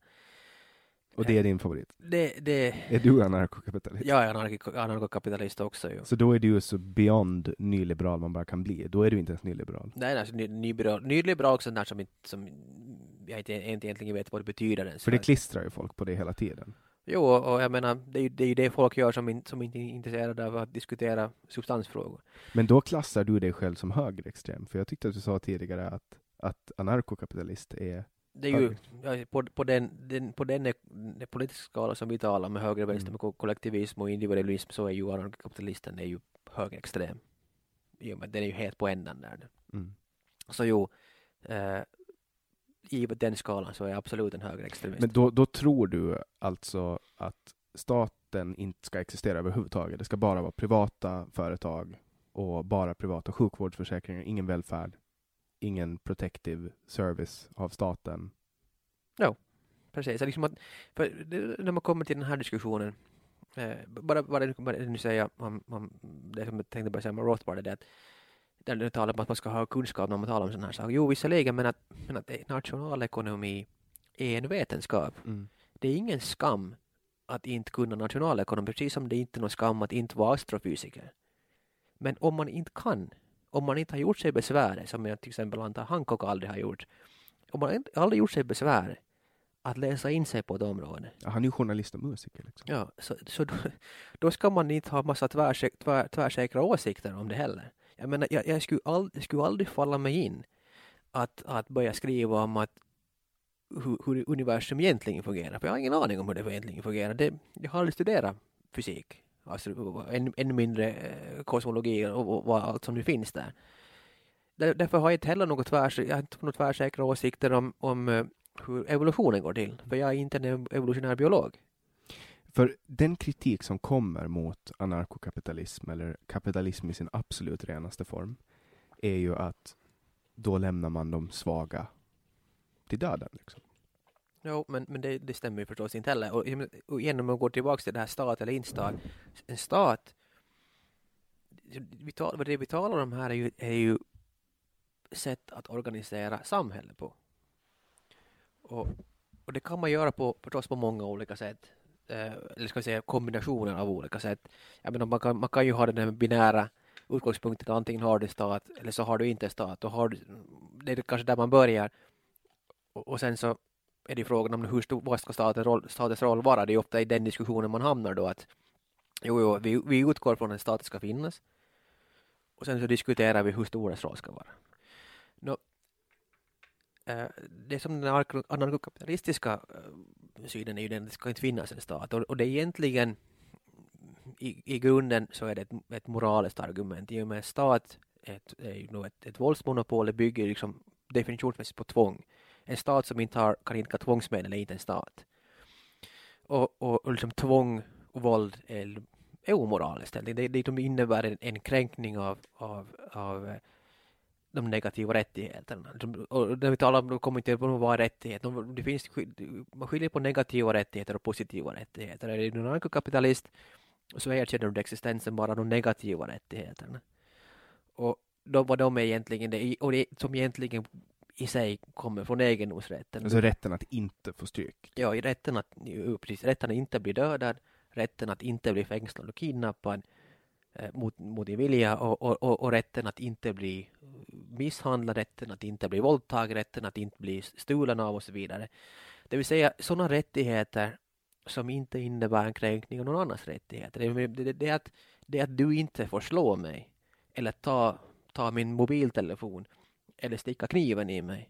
Speaker 1: Och det är din favorit?
Speaker 2: Det, det,
Speaker 1: Är du anarkokapitalist?
Speaker 2: jag är anarkokapitalist också ju.
Speaker 1: Så då är du så beyond nyliberal man bara kan bli. Då är du inte ens nyliberal.
Speaker 2: Nej, alltså, ny, nyliberal, nyliberal också där som, inte, som jag inte, inte egentligen vet vad det betyder ens.
Speaker 1: För det klistrar ju folk på det hela tiden.
Speaker 2: Jo, och jag menar, det är, ju, det är det folk gör som, in, som inte är intresserade av att diskutera substansfrågor.
Speaker 1: Men då klassar du dig själv som högerextrem. För jag tyckte att du sa tidigare att, att anarkokapitalist är...
Speaker 2: Det är ju ja, på, på, den, den, på den, den politiska skala som vi talar med höger och vänster,
Speaker 1: Mm.
Speaker 2: med ko- kollektivism och individualism, så är ju anarkokapitalisten är ju högerextrem. Med att den är ju helt på ändan där.
Speaker 1: Mm.
Speaker 2: Så jo, eh, givet den skalan så är jag absolut en högerextremist.
Speaker 1: Men då, då tror du alltså att staten inte ska existera överhuvudtaget. Det ska bara vara privata företag och bara privata sjukvårdsförsäkringar, ingen välfärd, ingen protective service av staten.
Speaker 2: Precis, så liksom att, när man kommer till den här diskussionen, eh, bara, bara, bara nu säga om, om det som jag tänkte bara säga med Rothbard, är det att där du talar om att man ska ha kunskap när man talar om sådana här saker. Jo, visserligen, men att, men att nationalekonomi är en vetenskap. Det är ingen skam att inte kunna nationalekonomi, precis som det inte är någon skam att inte vara astrofysiker. Men om man inte kan, om man inte har gjort sig besväret, som jag till exempel antar Hancock aldrig har gjort, om man inte- aldrig gjort sig besväret att läsa in sig på ett område,
Speaker 1: Ja, Han är ju journalist och musiker. Liksom.
Speaker 2: ja, så, så då, då ska man inte ha massa tvärsäk, tvär, tvärsäkra åsikter om det heller. Jag menar, jag, jag, skulle all, jag skulle aldrig falla mig in att, att börja skriva om att hur, hur universum egentligen fungerar. För jag har ingen aning om hur det egentligen fungerar. Det, jag har aldrig studerat fysik. Alltså, än, ännu mindre eh, kosmologi och, och, och, allt som nu finns där. där. Därför har jag inte heller något, tvärs, jag har inte något tvärsäkra åsikter om, om eh, hur evolutionen går till. För jag är inte en evolutionär biolog.
Speaker 1: För den kritik som kommer mot anarkokapitalism, eller kapitalism i sin absolut renaste form, är ju att då lämnar man de svaga till döden. Liksom.
Speaker 2: Jo, men, men det, det stämmer ju förstås inte heller. Och, och igen om man går tillbaka till det här stat eller inte stat. En stat, vi tal, det vi talar om här är ju, är ju sätt att organisera samhället på. Och, och det kan man göra på, förstås på många olika sätt. Eh, eller ska vi säga kombinationer av olika sätt. Jag menar, man, kan, man kan ju ha den här binära utgångspunkten att antingen har du stat eller så har du inte stat. Och har du, det är kanske där man börjar. Och, och sen så är det frågan om hur stor, vad ska statens roll, statens roll vara? Det är ofta i den diskussionen man hamnar då att jo, jo vi, vi utgår från att staten ska finnas och sen så diskuterar vi hur stor dess roll ska vara. Nå, eh, det som den anarkokapitalistiska eh, synen är ju den att det ska inte finnas en stat och, och det är egentligen i, i grunden så är det ett, ett moraliskt argument i och med stat ett, är ju nog ett, ett våldsmonopol, det bygger liksom definitionsmässigt på tvång en stat som inte har, kan tvångsmedel är inte en stat. Och, och, och liksom tvång och våld är, är omoraliskt. Det, det, det innebär en, en kränkning av, av, av eh, de negativa rättigheterna. Och när vi talar om, då kommer inte vad är rättighet. De- Det finns, man skiljer på negativa rättigheter och positiva rättigheter. Är du anarkokapitalist så erkänner du existensen bara de negativa rättigheterna. Och de, vad de är egentligen, det, och det som egentligen i sig kommer från egendomsrätten.
Speaker 1: Alltså rätten att inte få stryk.
Speaker 2: Ja, rätten att, precis, rätten att inte bli dödad, rätten att inte bli fängslad och kidnappad mot, mot din vilja och, och, och, rätten att inte bli misshandlad, rätten att inte bli våldtagen, rätten att inte bli stulen av och så vidare. Det vill säga sådana rättigheter som inte innebär en kränkning av någon annans rättigheter. Det, det, det, det, är att, det är att du inte får slå mig eller ta, ta min mobiltelefon eller sticka kniven i mig.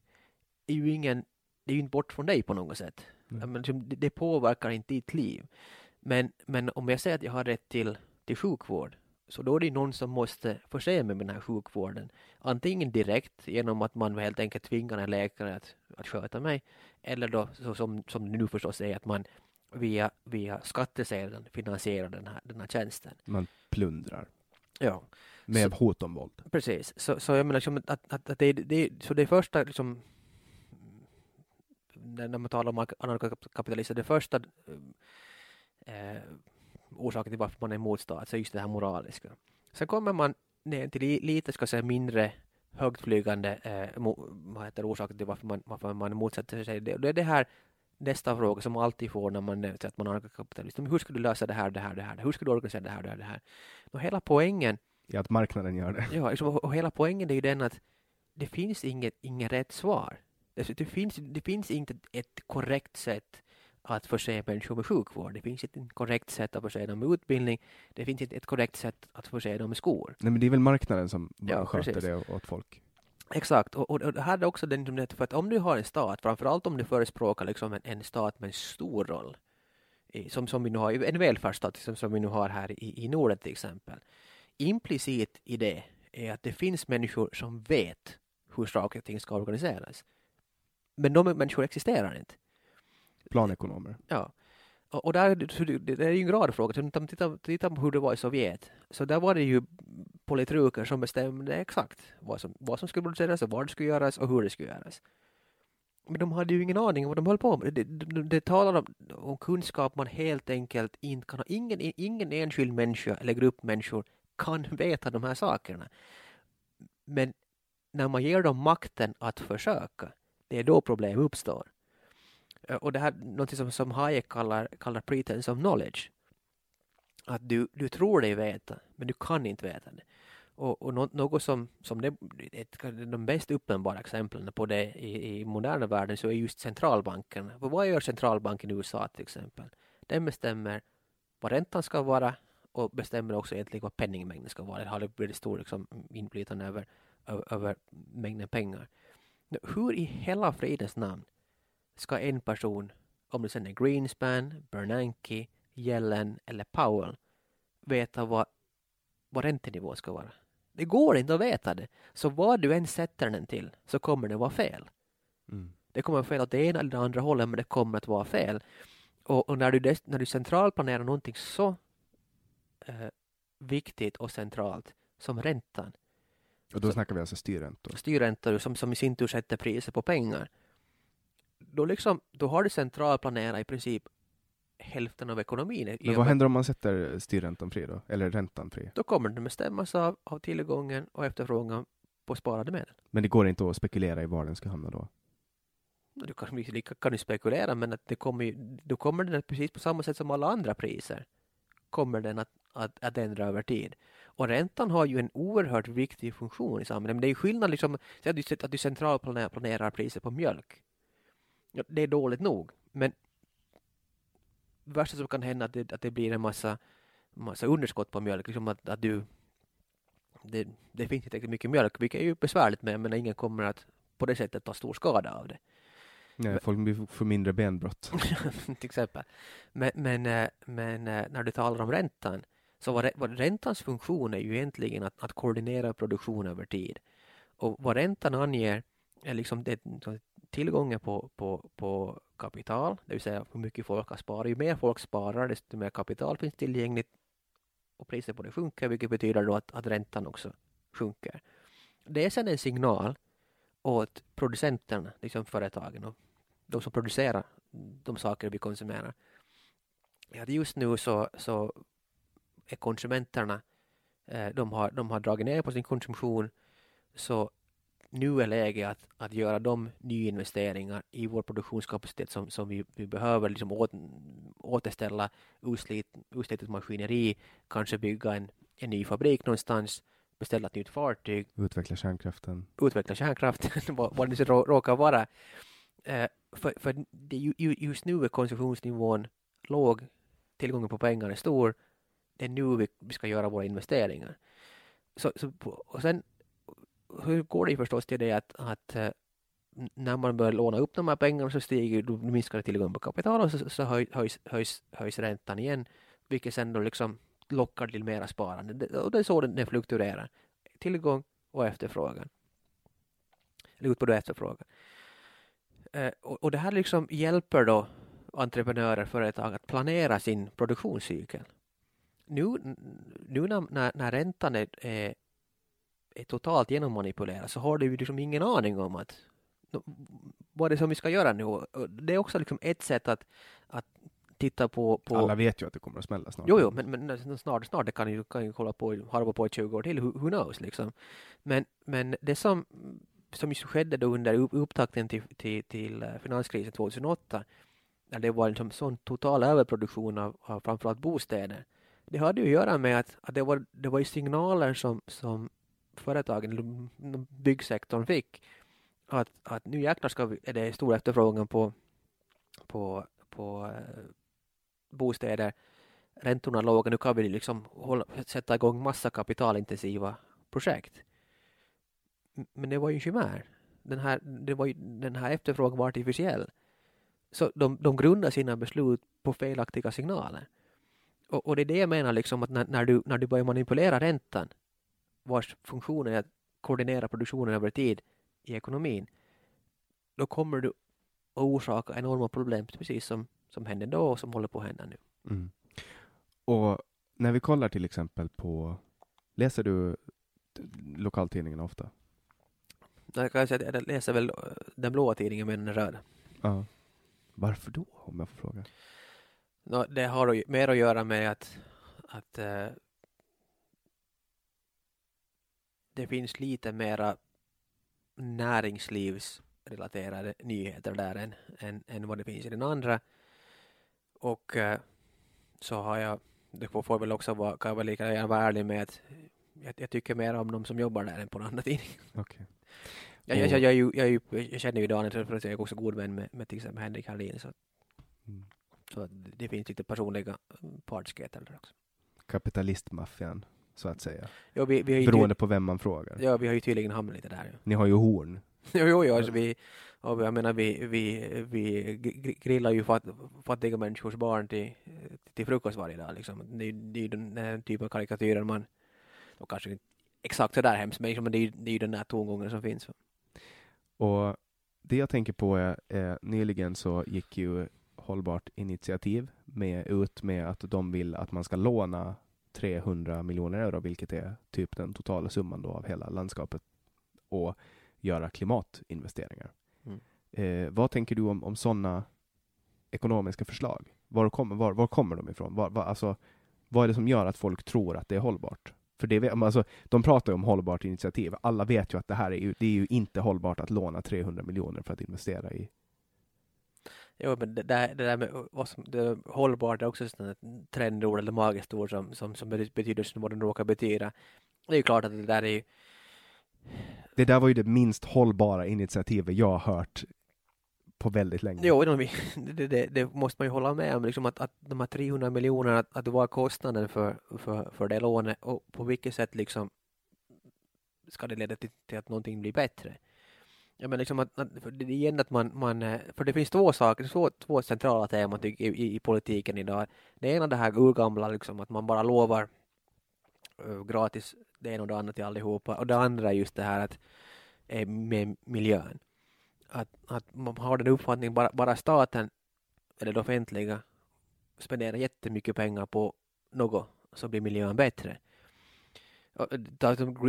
Speaker 2: är ju ingen, det är ju inte bort från dig på något sätt.
Speaker 1: Mm.
Speaker 2: Det, det påverkar inte ditt liv. Men, men om jag säger att jag har rätt till, till sjukvård så då är det någon som måste förse mig med den här sjukvården. Antingen direkt genom att man helt enkelt tvingar en läkare att, att sköta mig eller då så som, som det nu förstås är att man via, via skattesedeln finansierar den här, den här tjänsten.
Speaker 1: Man plundrar.
Speaker 2: Ja,
Speaker 1: Med hot om våld.
Speaker 2: precis. Så, så jag menar liksom att, att, att det, det, så det första liksom när när man talar om anarkokapitalister, det första eh, orsaken till varför man är emot stat, så är just det här moraliska. Sen kommer man ner till li- lite, ska säga, mindre högtflygande eh, mo, vad heter orsaken till varför man, varför man motsätter sig det. Det är det här nästa fråga som man alltid får när man säger att man är kapitalist. Hur ska du lösa det här, det här, det här? Hur ska du organisera det här, det här, det här? Och hela poängen
Speaker 1: Ja, att marknaden gör det.
Speaker 2: Ja, liksom, och hela poängen är ju den att det finns inget, inget rätt svar. Alltså, det, finns, det finns inte ett korrekt sätt att förse människor med sjukvård. Det finns inte ett korrekt sätt att förse dem med utbildning. Det finns inte ett korrekt sätt att förse dem med skor.
Speaker 1: Nej, men det är väl marknaden som
Speaker 2: Ja,
Speaker 1: sköter
Speaker 2: precis.
Speaker 1: det åt folk.
Speaker 2: Exakt, och, och, och det här är också den, liksom, för att om du har en stat, framförallt om du förespråkar liksom en, en stat med en stor roll, i, som, som vi nu har, en välfärdsstat som, som vi nu har här i, i Norden till exempel. Implicit i det är att det finns människor som vet hur saker och ting ska organiseras. Men de människor existerar inte.
Speaker 1: Planekonomer.
Speaker 2: Ja. Och, och där, det, är ju en gradfråga. Titta, titta, på hur det var i Sovjet. Så där var det ju politruker som bestämde exakt vad som, vad som skulle produceras och vad det skulle göras och hur det skulle göras. Men de hade ju ingen aning om vad de höll på med. Det, det, det talar om, om kunskap man helt enkelt inte kan ha. Ingen, ingen enskild människa eller grupp människor kan veta de här sakerna. Men när man ger dem makten att försöka, det är då problem uppstår. Eh, och det här något som, som Hayek kallar, kallar pretense of knowledge. Att du, du tror dig veta, men du kan inte veta det. Och, och något som, som det, ett, de bäst uppenbara exemplen på det i, i moderna världen så är just centralbankerna. För vad gör centralbanken i USA till exempel? Den bestämmer vad räntan ska vara och bestämmer också egentligen vad penningmängden ska vara. Det har väldigt stor liksom, inflytande över, över, över mängden pengar. Hur i hela fridens namn ska en person, om det sen är Greenspan, Bernanke, Yellen eller Powell, veta vad, vad räntenivån ska vara. Det går inte att veta det. Så vad du än sätter den till så kommer det vara fel.
Speaker 1: Mm.
Speaker 2: Det kommer vara fel åt det ena eller det andra hållet men det kommer att vara fel. Och, och när, du när du centralplanerar någonting så eh, viktigt och centralt som räntan,
Speaker 1: Och då
Speaker 2: Så-
Speaker 1: snackar vi alltså styrräntor.
Speaker 2: styrräntor som, som i sin tur sätter priser på pengar. Då, liksom, då har du centralplanerat i princip hälften av ekonomin.
Speaker 1: Men vad händer om man sätter styrräntan fri då? Eller räntan fri?
Speaker 2: Då kommer den bestämmas av, av tillgången och efterfrågan på sparade medel.
Speaker 1: Men det går inte att spekulera i var den ska hamna då?
Speaker 2: Du kan, kan du spekulera men att det kommer då kommer den precis på samma sätt som alla andra priser kommer den att, att, att ändra över tid. Och räntan har ju en oerhört viktig funktion i samhället. Men det är ju skillnad liksom, att du, att du centralplanerar planerar priser på mjölk. Ja, det är dåligt nog. Men det värsta som kan hända är att det, att det blir en massa, massa underskott på mjölk. Liksom att, att du, det, det finns inte tillräckligt mycket mjölk, vilket är ju besvärligt men ingen kommer att på det sättet ta stor skada av det.
Speaker 1: Nej,
Speaker 2: Men-
Speaker 1: folk blir- får mindre benbrott.
Speaker 2: till exempel. Men, men, eh, men eh, när du talar om räntan, så vad, vad räntans funktion är ju egentligen att, att koordinera produktion över tid. Och vad räntan anger är liksom det, tillgången på, på, på kapital, det vill säga hur mycket folk har sparat. Ju mer folk sparar, desto mer kapital finns tillgängligt och priset på det sjunker, vilket betyder då att, att räntan också sjunker. Det är sedan en signal åt producenterna, liksom företagen och de som producerar de saker vi konsumerar. Att just nu så, så är konsumenterna, eh, de, har, de har dragit ner på sin konsumtion, så nu är läge att, att göra de nyinvesteringar i vår produktionskapacitet som, som vi, vi behöver, liksom åt, återställa utslit, utslitet maskineri, kanske bygga en, en ny fabrik någonstans, beställa ett nytt fartyg,
Speaker 1: Utveckla kärnkraften.
Speaker 2: utveckla kärnkraften, vad, det rå- råkar vara. Eh, för för det, just nu är konsumtionsnivån låg, tillgången på pengar är stor. Det är nu vi, vi ska göra våra investeringar. Så, så, och sen hur går det förstås till det att, att eh, när man börjar låna upp de här pengarna så stiger, då minskar tillgången på kapital och så, så höjs, höjs, höjs räntan igen, vilket sen då liksom lockar till mera sparande. Det, och det är så den, den fluktuerar. Tillgång och efterfrågan. Eller utbud och efterfrågan. Eh, och, och det här liksom hjälper då entreprenörer, företag att planera sin produktionscykel. Nu, nu när, när, när räntan är, är, är totalt genommanipulerad så har du ju liksom ingen aning om att vad det är som vi ska göra nu. Det är också liksom ett sätt att, att titta på, på
Speaker 1: Alla vet ju att det kommer att smälla snart.
Speaker 2: Jo, jo, men, men snart, snart det kan ju, kan ju hålla på, harva på i 20 år till, who, who knows liksom. Men, men det som, som skedde då under upp- upptakten till, till, till eh, finanskrisen 2008, när det var liksom sån total överproduktion av, av framförallt bostäder. Det hade ju att göra med att, att det, var, det var ju signaler som, som företagen, byggsektorn fick att, att nu jäklar ska vi, är det stor efterfrågan på, på, på äh, bostäder. Räntorna låga, nu kan vi liksom hålla, sätta igång massa kapitalintensiva projekt. Men det var ju en chimär. Den här, det var ju, den här efterfrågan var artificiell. Så de, de grundar sina beslut på felaktiga signaler. Och, och det är det jag menar, liksom, att när, när, du, när du börjar manipulera räntan, vars funktion är att koordinera produktionen över tid i ekonomin, då kommer du att orsaka enorma problem, precis som, som hände då och som håller på att hända nu.
Speaker 1: Mm. Och när vi kollar till exempel på, läser du lokaltidningen ofta?
Speaker 2: Jag kan säga att jag läser väl den blåa tidningen med den röda.
Speaker 1: Ja. Varför då, om jag får fråga?
Speaker 2: No, det har mer att göra med att, att uh, det finns lite mera näringslivsrelaterade nyheter där än, än, än vad det finns i den andra. Och uh, så har jag, det får väl också vara, kan jag väl lika gärna vara ärlig med att jag, jag, tycker mer om de som jobbar där än på den andra tidningen.
Speaker 1: Okay.
Speaker 2: Jag, jag, jag, jag, jag, jag, känner ju Daniel för att jag är också god vän med, med till exempel Henrik Hallin. Så, mm. så det finns lite personliga partskheter där också.
Speaker 1: Kapitalistmaffian, så att säga.
Speaker 2: Ja, vi, vi
Speaker 1: Beroende på vem man frågar.
Speaker 2: Ja, vi har ju tydligen hamnat lite där. Ja.
Speaker 1: Ni har ju horn.
Speaker 2: jo, jo, jo alltså vi, och jag menar, vi, vi, vi grillar ju fat, fattiga människors barn till, till frukost varje dag. Liksom. Det, det är ju den, den typen av karikatyrer man, och kanske inte exakt så där hemskt, men liksom, det, är, det är ju den där tongången som finns.
Speaker 1: Och det jag tänker på är, eh, nyligen så gick ju Hållbart initiativ med, ut med att de vill att man ska låna 300 miljoner euro, vilket är typ den totala summan då av hela landskapet, och göra klimatinvesteringar. Mm. Eh, vad tänker du om, om sådana ekonomiska förslag? Var, kom, var, var kommer de ifrån? Var, var, alltså, vad är det som gör att folk tror att det är hållbart? För det, alltså, de pratar ju om hållbart initiativ. Alla vet ju att det här är ju, det är ju inte hållbart att låna 300 miljoner för att investera i
Speaker 2: Jo, men det där, det där med vad som, det, hållbart är också ett trendord eller magiskt ord som, som, som betyder som vad den råkar betyda. Det är ju klart att det där är ju...
Speaker 1: Det där var ju det minst hållbara initiativet jag har hört på väldigt länge.
Speaker 2: Jo, det, det, det, måste man ju hålla med om, liksom att, att de här 300 miljonerna, att, att det var kostnaden för, för, för det lånet och på vilket sätt liksom ska det leda till, till att någonting blir bättre. Ja, men liksom att, att, för det är igen att man, man, eh, för det finns två saker, två, två centrala teman i, i, i politiken idag. Det ena det här urgamla, liksom, att man bara lovar uh, gratis det ena och det andra till allihopa. Och det andra är just det här att, eh, med miljön att, att man har den uppfattningen bara, bara staten eller det offentliga spenderar jättemycket pengar på något så blir miljön bättre.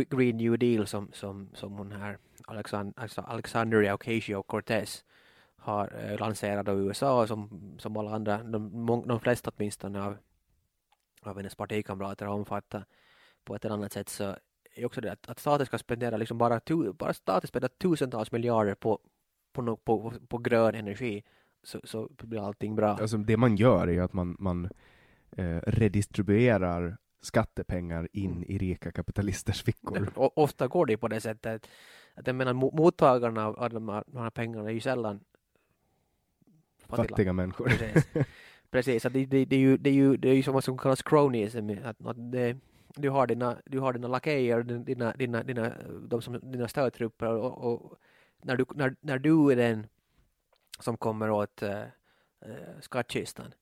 Speaker 2: Green New Deal som, som, som hon här Alexand alltså Alexandria Ocasio-Cortez har eh, lanserat av USA som, som alla andra, de, de flesta åtminstone av, av hennes partikamrater har omfattat på ett eller annat sätt så är också det att, att staten ska spendera liksom bara, tu, bara staten spenderar tusentals miljarder på, på, no, på, på grön energi så, så blir allting bra.
Speaker 1: Alltså det man gör är att man, man eh, redistribuerar skattepengar in mm. i rika kapitalisters fickor.
Speaker 2: Ofta går det på det sättet att jag menar mottagarna av de här, de här pengarna är ju sällan
Speaker 1: fattiga, fattiga människor.
Speaker 2: Precis, Precis att det, det, det, är ju, det, är ju, det är ju som som kallas cronyism, att, att det, du har dina, du har dina lakejer, dina, dina, dina, de som, dina stödtrupper och, och när du, när, när du är den som kommer åt äh, skattkistan,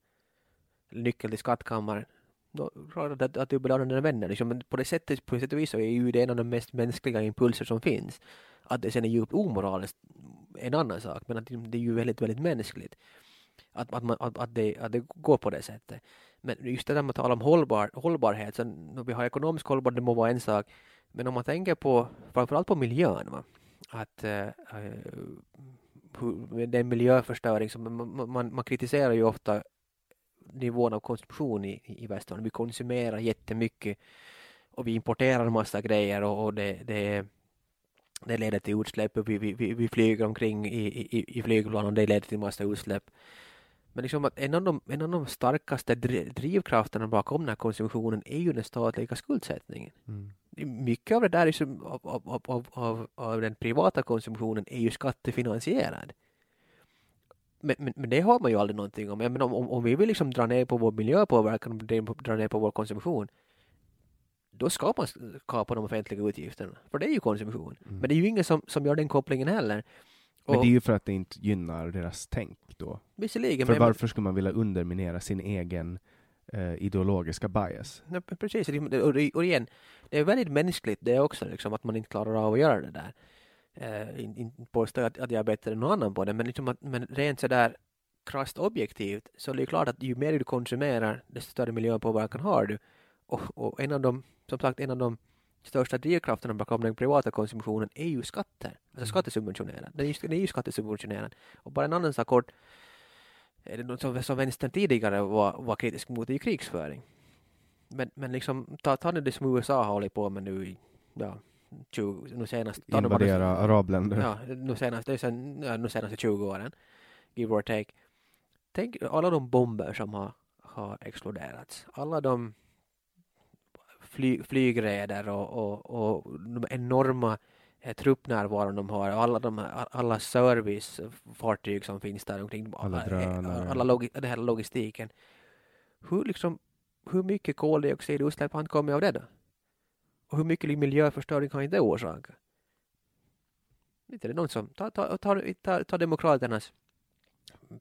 Speaker 2: nyckeln till skattkammaren, då klart att, att du belönar dina vänner. Liksom. Men på det sättet, på sätt och vis så är ju det en av de mest mänskliga impulser som finns. Att det sen är djupt omoraliskt en annan sak, men att det är ju väldigt, väldigt mänskligt. Att, att, man, att, att, det, att det går på det sättet. Men just det där med att tala om hållbar, hållbarhet, så vi har ekonomisk hållbarhet, det må vara en sak, men om man tänker på, framförallt på miljön, va? att uh, den miljöförstöring som man, man, man kritiserar ju ofta nivån av konsumtion i, i västvärlden. Vi konsumerar jättemycket och vi importerar massa grejer och, och det, det, det leder till utsläpp. Vi, vi, vi flyger omkring i, i, i flygplan och det leder till massa utsläpp. Men liksom att en av de, en av de starkaste dri- drivkrafterna bakom den här konsumtionen är ju den statliga skuldsättningen.
Speaker 1: Mm.
Speaker 2: Mycket av det där är som, av, av, av, av, av den privata konsumtionen är ju skattefinansierad. Men, men, men det har man ju aldrig någonting om. Men om, om, om vi vill liksom dra ner på vår miljöpåverkan och dra- ner på vår konsumtion då ska man kapa de offentliga utgifterna. För det är ju konsumtion.
Speaker 1: Mm.
Speaker 2: Men det är ju ingen som, som gör den kopplingen heller.
Speaker 1: Men
Speaker 2: Och
Speaker 1: det är ju för att det inte gynnar deras tänk då.
Speaker 2: visserligen,
Speaker 1: För
Speaker 2: men,
Speaker 1: varför skulle man vilja underminera sin egen eh, ideologiska bias?
Speaker 2: Nej, men precis, och, och igen, det är väldigt mänskligt det också, liksom, att man inte klarar av att göra det där. Eh, in- inte påstå att, att jag är bättre än någon annan på det, men, liksom att, men rent sådär krasst objektivt så är det ju klart att ju mer du konsumerar, desto större miljöpåverkan har du. Och, och en av de, som sagt, en av de största drivkrafterna bakom den privata konsumtionen är ju skatter. Alltså skattesubventionerad. Den är ju, den är ju skattesubventionerad. Och bara en annan sak kort, är det något som, som vänstern tidigare var, var kritisk mot, är ju krigsföring. Men, men liksom, ta, ta nu det som USA har hållit på med nu i, ja, 20, nu senast.
Speaker 1: Invadera arabländer.
Speaker 2: Ja, nu senast, det är sen, ja, nu senaste 20 åren, give or take. Tänk alla de bomber som har, har exploderats. Alla de fly, flygräder och, och, och de enorma eh, truppnärvaron de har. och Alla, de, alla servicefartyg som finns där omkring.
Speaker 1: Alla
Speaker 2: eh,
Speaker 1: drönare.
Speaker 2: Alla logi, den här logistiken. Hur, liksom, hur mycket koldioxidutsläpp har inte kommit av det då? Och hur mycket miljöförstöring har inte det orsakat? Inte det är någon som, ta, ta, ta, ta, ta demokraternas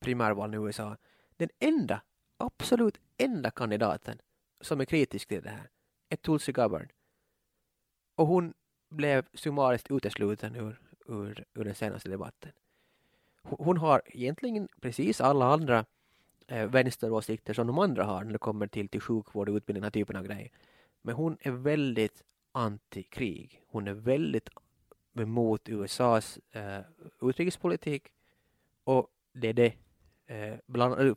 Speaker 2: primärval i USA. Den enda, absolut enda kandidaten som är kritisk till det här är Tulsi Gabbard. Och hon blev summariskt utesluten ur, ur, ur den senaste debatten. Hon, hon har egentligen precis alla andra eh, vänsteråsikter som de andra har när det kommer till, till sjukvård och utbildning, den här typen av grejer. Men hon är väldigt anti-krig. Hon är väldigt emot USAs eh, utrikespolitik och det är det. Eh, bland,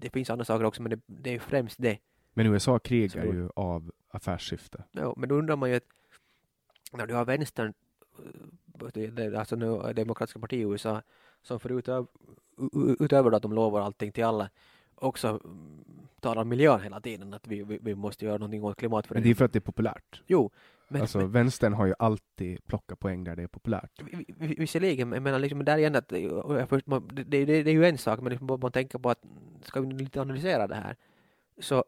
Speaker 2: det finns andra saker också men det, det är främst det.
Speaker 1: Men USA krigar
Speaker 2: Så-
Speaker 1: ju av affärssyfte.
Speaker 2: Ja, men då undrar man ju att när du har vänstern, eh, alltså nu Demokratiska partiet i USA, som förutom utöver att de lovar allting till alla, också mm, talar om miljön hela tiden, att vi, vi, vi måste göra någonting åt
Speaker 1: Men det är
Speaker 2: klimatförändringen.
Speaker 1: för att det är populärt.
Speaker 2: Jo, men,
Speaker 1: alltså
Speaker 2: men
Speaker 1: vänstern har ju alltid plockat poäng där det är populärt.
Speaker 2: vi- vi- visserligen, men jag menar liksom där igen att jag först, man, det, det, det är ju en sak, men liksom man tänker på att ska vi lite analysera det här, så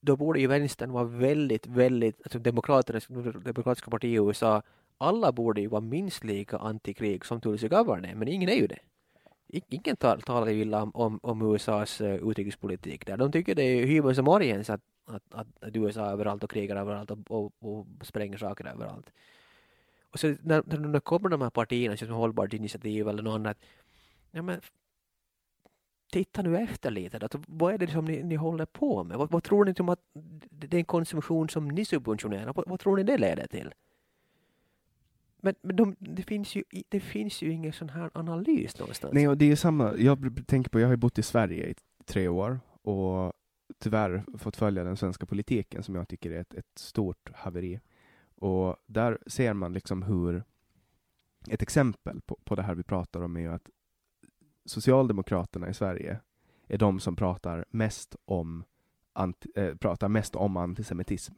Speaker 2: då borde ju vänstern vara väldigt, väldigt, alltså demokraternas, demokratiska parti i USA, alla borde ju vara minst lika antikrig som Tulsi Gabbard är, men ingen är ju det. Ingen tal, talar illa om, om, om USAs eh, utrikespolitik där. De tycker det är hyvens och morgens att, att, att, att USA är överallt och krigar överallt och, och, och spränger saker överallt. Och så när, när det kommer de här partierna som Hållbart initiativ eller något annat, ja men titta nu efter lite. Att, alltså, vad är det som ni, ni håller på med? Vad, vad tror ni om att den det är en konsumtion som ni subventionerar? Vad, vad tror ni det leder till? Men, men de, det, finns ju, det finns ju ingen sån här analys någonstans.
Speaker 1: Nej, och det är samma. Jag tänker på, jag har ju bott i Sverige i tre år och tyvärr fått följa den svenska politiken som jag tycker är ett, ett stort haveri. Och där ser man liksom hur, ett exempel på, på det här vi pratar om är ju att Socialdemokraterna i Sverige är de som pratar mest om, anti, äh, pratar mest om antisemitism.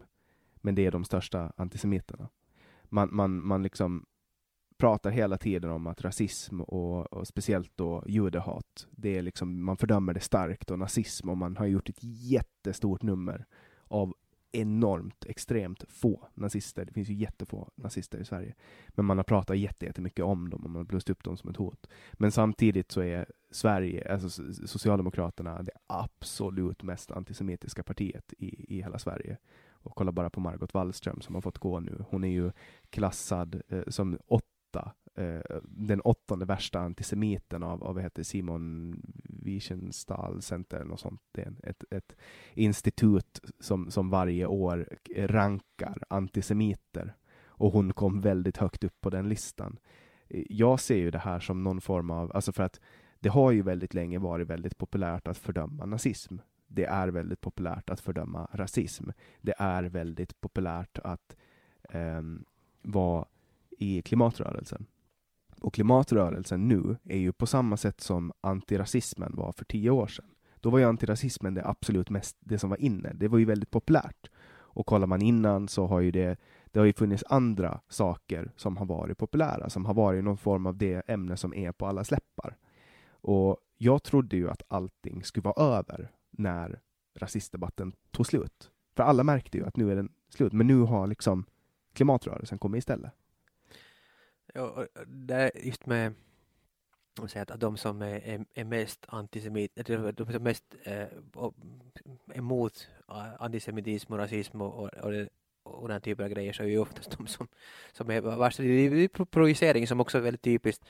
Speaker 1: Men det är de största antisemiterna. Man, man, man liksom pratar hela tiden om att rasism och, och speciellt då judehat, det är liksom, man fördömer det starkt och nazism och man har gjort ett jättestort nummer av enormt, extremt få nazister. Det finns ju jättefå nazister i Sverige. Men man har pratat jättemycket om dem och man har blåst upp dem som ett hot. Men samtidigt så är Sverige, alltså Socialdemokraterna, det absolut mest antisemitiska partiet i, i hela Sverige. Och kolla bara på Margot Wallström som har fått gå nu. Hon är ju klassad eh, som åtta, eh, den åttonde värsta antisemiten av, av vad heter Simon Wiesenstahl Center eller något sånt. Det är ett, ett institut som, som varje år rankar antisemiter. Och hon kom väldigt högt upp på den listan. Eh, jag ser ju det här som någon form av, alltså för att det har ju väldigt länge varit väldigt populärt att fördöma nazism. Det är väldigt populärt att fördöma rasism. Det är väldigt populärt att eh, vara i klimatrörelsen. Och klimatrörelsen nu är ju på samma sätt som antirasismen var för tio år sedan. Då var ju antirasismen det absolut mest, det som var inne. Det var ju väldigt populärt. Och kollar man innan så har ju det, det har ju funnits andra saker som har varit populära, som har varit någon form av det ämne som är på alla släppar. Och jag trodde ju att allting skulle vara över när rasistdebatten tog slut. För alla märkte ju att nu är den slut, men nu har liksom klimatrörelsen kommit istället.
Speaker 2: Ja, det är just med att de som är, är, är mest antisemit, de som är mest eh, emot eh, antisemitism och rasism och, och, och, det, och den typen av grejer så är ju oftast de som, som är värst. Det är projicering som också är väldigt typiskt